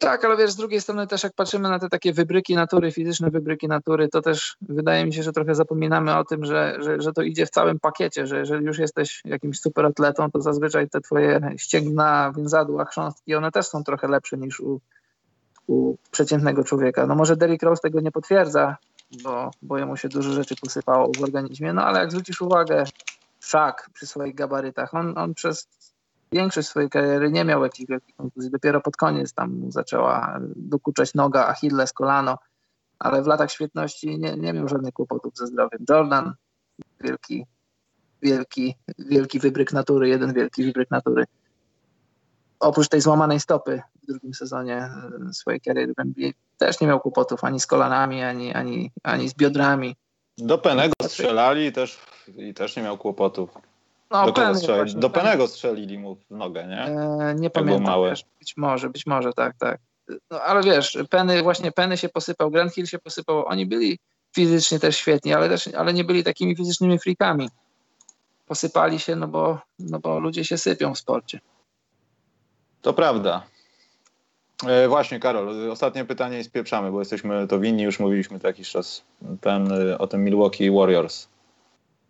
Tak, ale wiesz, z drugiej strony też jak patrzymy na te takie wybryki natury, fizyczne wybryki natury, to też wydaje mi się, że trochę zapominamy o tym, że, że, że to idzie w całym pakiecie, że jeżeli już jesteś jakimś superatletą, to zazwyczaj te twoje ścięgna, więzadła, chrząstki, one też są trochę lepsze niż u, u przeciętnego człowieka. No może Derrick Rose tego nie potwierdza, bo, bo jemu się dużo rzeczy posypało w organizmie, no ale jak zwrócisz uwagę, Szak przy swoich gabarytach, on, on przez większość swojej kariery nie miał jakichś wielkich kontuzji. Dopiero pod koniec tam zaczęła dokuczać noga, Achilles, kolano, ale w latach świetności nie, nie miał żadnych kłopotów ze zdrowiem. Jordan, wielki, wielki, wielki wybryk natury, jeden wielki wybryk natury. Oprócz tej złamanej stopy w drugim sezonie e, swojej kariery w NBA też nie miał kłopotów ani z kolanami, ani, ani, ani z biodrami. Do Penego strzelali też, i też nie miał kłopotów. No, do, kogo strzeli? do Penego strzelili mu w nogę, nie? E, nie pamiętam. Wiesz, być może, być może, tak, tak. No, ale wiesz, Penny, właśnie Penny się posypał, Grand Hill się posypał. Oni byli fizycznie też świetni, ale, też, ale nie byli takimi fizycznymi frikami. Posypali się, no bo, no bo ludzie się sypią w sporcie. To prawda. E, właśnie, Karol, ostatnie pytanie i spieprzamy, bo jesteśmy to winni, już mówiliśmy to jakiś czas ten, e, o tym Milwaukee Warriors.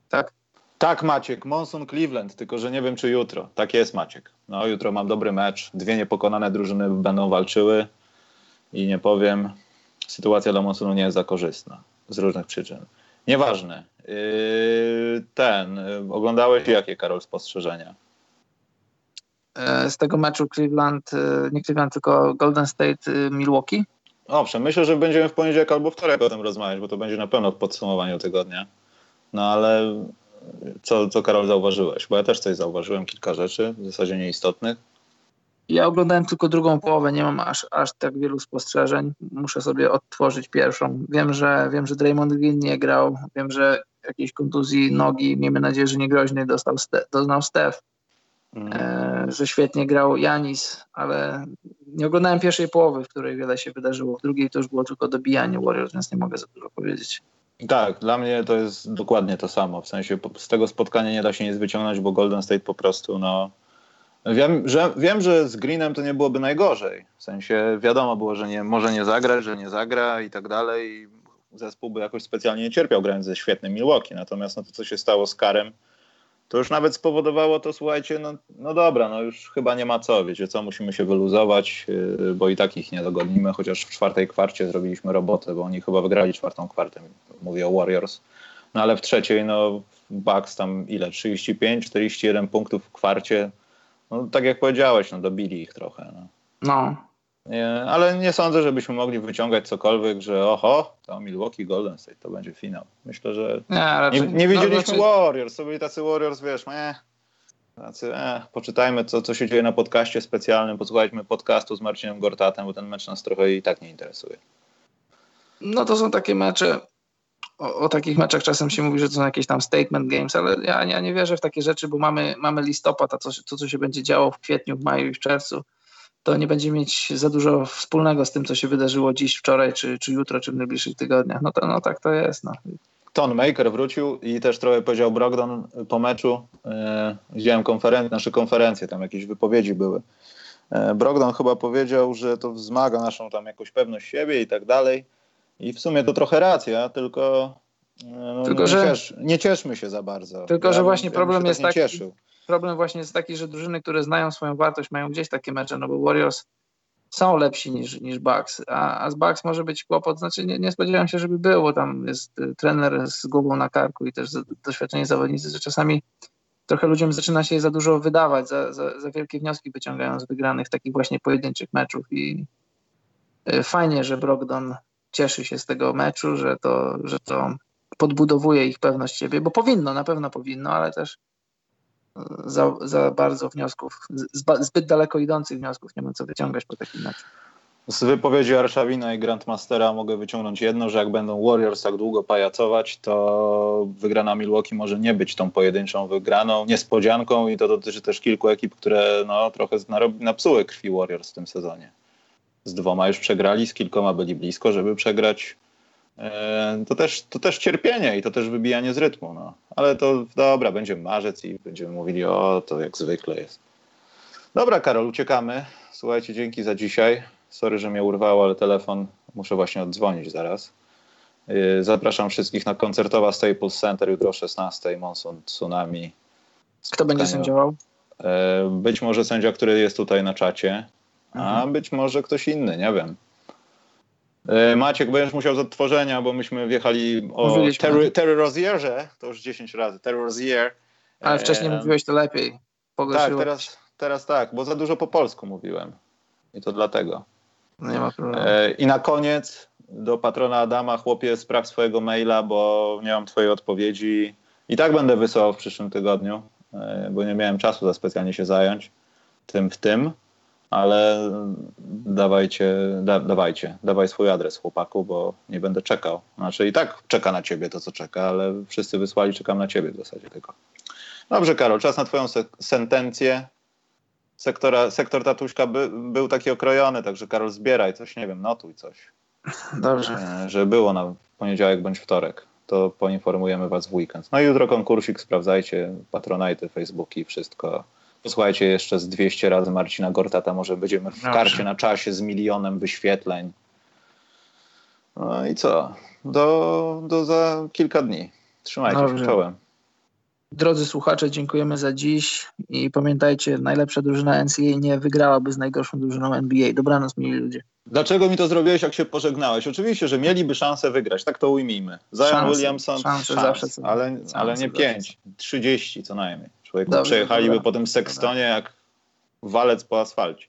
Tak? Tak, Maciek, Monson Cleveland, tylko że nie wiem, czy jutro. Tak jest, Maciek. No, jutro mam dobry mecz. Dwie niepokonane drużyny będą walczyły i nie powiem, sytuacja dla Monsonu nie jest za korzystna z różnych przyczyn. Nieważne. Yy, ten, yy, oglądałeś jakie, Karol, spostrzeżenia? E, z tego meczu Cleveland, e, nie Cleveland, tylko Golden State e, Milwaukee? Owszem, myślę, że będziemy w poniedziałek albo wtorek o tym rozmawiać, bo to będzie na pewno w podsumowaniu tygodnia. No ale co, co Karol zauważyłeś? Bo ja też coś zauważyłem, kilka rzeczy, w zasadzie nieistotnych. Ja oglądałem tylko drugą połowę, nie mam aż, aż tak wielu spostrzeżeń. Muszę sobie odtworzyć pierwszą. Wiem, że wiem, że Draymond Green nie grał, wiem, że jakiejś kontuzji nogi, miejmy nadzieję, że nie groźnej, dostał Ste doznał Steph. Mm. E, że świetnie grał Janis, ale nie oglądałem pierwszej połowy, w której wiele się wydarzyło. W drugiej to już było tylko dobijanie Warriors, więc nie mogę za dużo powiedzieć. Tak, dla mnie to jest dokładnie to samo. W sensie z tego spotkania nie da się nic wyciągnąć, bo Golden State po prostu, no. Wiem że, wiem, że z Greenem to nie byłoby najgorzej. W sensie wiadomo było, że nie, może nie zagrać, że nie zagra i tak dalej. Zespół by jakoś specjalnie nie cierpiał grając ze świetnym Milwaukee. Natomiast no, to, co się stało z Karem, to już nawet spowodowało to, słuchajcie, no, no dobra, no już chyba nie ma co, wiecie co, musimy się wyluzować, yy, bo i tak ich nie dogonimy, chociaż w czwartej kwarcie zrobiliśmy robotę, bo oni chyba wygrali czwartą kwartę, mówię o Warriors. No ale w trzeciej, no Bucks tam ile, 35, 41 punktów w kwarcie, no tak jak powiedziałeś, no dobili ich trochę. No. no. Ale nie sądzę, żebyśmy mogli wyciągać cokolwiek, że oho, to Milwaukee Golden State to będzie finał. Myślę, że nie, nie, nie widzieliśmy no, znaczy... Warriors, to byli tacy Warriors, wiesz, nie, tacy, eh, poczytajmy co, co się dzieje na podcaście specjalnym, posłuchajmy podcastu z Marcinem Gortatem, bo ten mecz nas trochę i tak nie interesuje. No to są takie mecze, o, o, takich meczach czasem się mówi, że to są jakieś tam statement games, ale ja, ja nie wierzę w takie rzeczy, bo mamy, mamy listopad, a to, to, co się będzie działo w kwietniu, w maju i w czerwcu, to nie będzie mieć za dużo wspólnego z tym, co się wydarzyło dziś, wczoraj, czy, czy jutro, czy w najbliższych tygodniach. No, to, no tak to jest. No. Ton Maker wrócił i też trochę powiedział Brogdon po meczu. E, widziałem konferencję, nasze konferencje, tam jakieś wypowiedzi były. E, Brogdon chyba powiedział, że to wzmaga naszą tam jakąś pewność siebie i tak dalej. I w sumie to trochę racja, tylko, e, no, tylko nie, że, ciesz, nie cieszmy się za bardzo. Tylko, ja że właśnie problem tak jest taki. Cieszył problem właśnie jest taki, że drużyny, które znają swoją wartość, mają gdzieś takie mecze, no bo Warriors są lepsi niż, niż Bucks, a, a z Bucks może być kłopot, znaczy nie, nie spodziewałem się, żeby było, tam jest y, trener z głową na karku i też doświadczeni zawodnicy, że czasami trochę ludziom zaczyna się za dużo wydawać, za, za, za wielkie wnioski wyciągają z wygranych takich właśnie pojedynczych meczów i y, fajnie, że Brogdon cieszy się z tego meczu, że to, że to podbudowuje ich pewność siebie, bo powinno, na pewno powinno, ale też za, za bardzo wniosków, zbyt daleko idących wniosków nie wiem co wyciągać po takim meczu. Z wypowiedzi Arszawina i Grandmastera mogę wyciągnąć jedno, że jak będą Warriors tak długo pajacować, to wygrana Milwaukee może nie być tą pojedynczą wygraną, niespodzianką i to dotyczy też kilku ekip, które no, trochę napsuły krwi Warriors w tym sezonie. Z dwoma już przegrali, z kilkoma byli blisko, żeby przegrać. E, to też, to też cierpienie i to też wybijanie z rytmu. No. Ale to dobra, będzie marzec i będziemy mówili o to jak zwykle jest. Dobra, Karol, uciekamy. Słuchajcie, dzięki za dzisiaj. Sorry, że mnie urwało, ale telefon muszę właśnie oddzwonić zaraz. Y, zapraszam wszystkich na koncertowa Staples Center jutro o 16. Monson Tsunami. Kto będzie sędziował? E, być może sędzia, który jest tutaj na czacie, a mhm. być może ktoś inny, nie wiem. E, Maciek, będziesz musiał z odtworzenia, bo myśmy wjechali o Terry, Terry Rozierze, to już 10 razy, Terry Rozier. Ale wcześniej e... mówiłeś to lepiej. Tak, teraz, teraz tak, bo za dużo po polsku mówiłem. I to dlatego. No nie ma problemu. E, I na koniec do patrona Adama, chłopie, sprawdź swojego maila, bo nie mam twojej odpowiedzi. I tak będę wysyłał w przyszłym tygodniu, e, bo nie miałem czasu za specjalnie się zająć tym w tym, ale dawajcie, da, dawajcie, dawaj swój adres chłopaku, bo nie będę czekał. Znaczy i tak czeka na ciebie to, co czeka, ale wszyscy wysłali, czekam na ciebie w zasadzie tylko. Dobrze, Karol, czas na twoją se sentencję sektora, sektor tatuśka by, był taki okrojony, także Karol zbieraj coś, nie wiem, notuj coś. Dobrze. E, że było na poniedziałek bądź wtorek. To poinformujemy was w weekend. No i jutro konkursik, sprawdzajcie, patronajty, Facebooki, wszystko. Posłuchajcie jeszcze z 200 razy Marcina Gortata, może będziemy w karcie na czasie z milionem wyświetleń. No i co? Do, do za kilka dni. Trzymajcie Dobrze. się czołem. Drodzy słuchacze, dziękujemy za dziś i pamiętajcie, najlepsza drużyna NCAA nie wygrałaby z najgorszą drużyną NBA. Dobranoc, mili ludzie. Dlaczego mi to zrobiłeś, jak się pożegnałeś? Oczywiście, że mieliby szansę wygrać, tak to ujmijmy. Zion Williamson, szanse szans, zawsze. Ale, ale nie 5, 30 co najmniej. Człowieku, Dobrze, przejechaliby dobra. po tym Sextonie jak walec po asfalcie.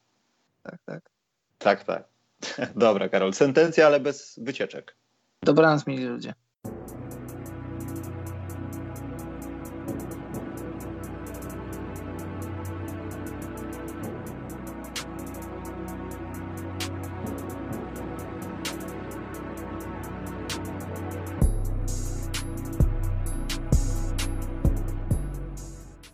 Tak, tak. Tak, tak. Dobra, Karol, sentencja, ale bez wycieczek. Dobranoc, mili ludzie.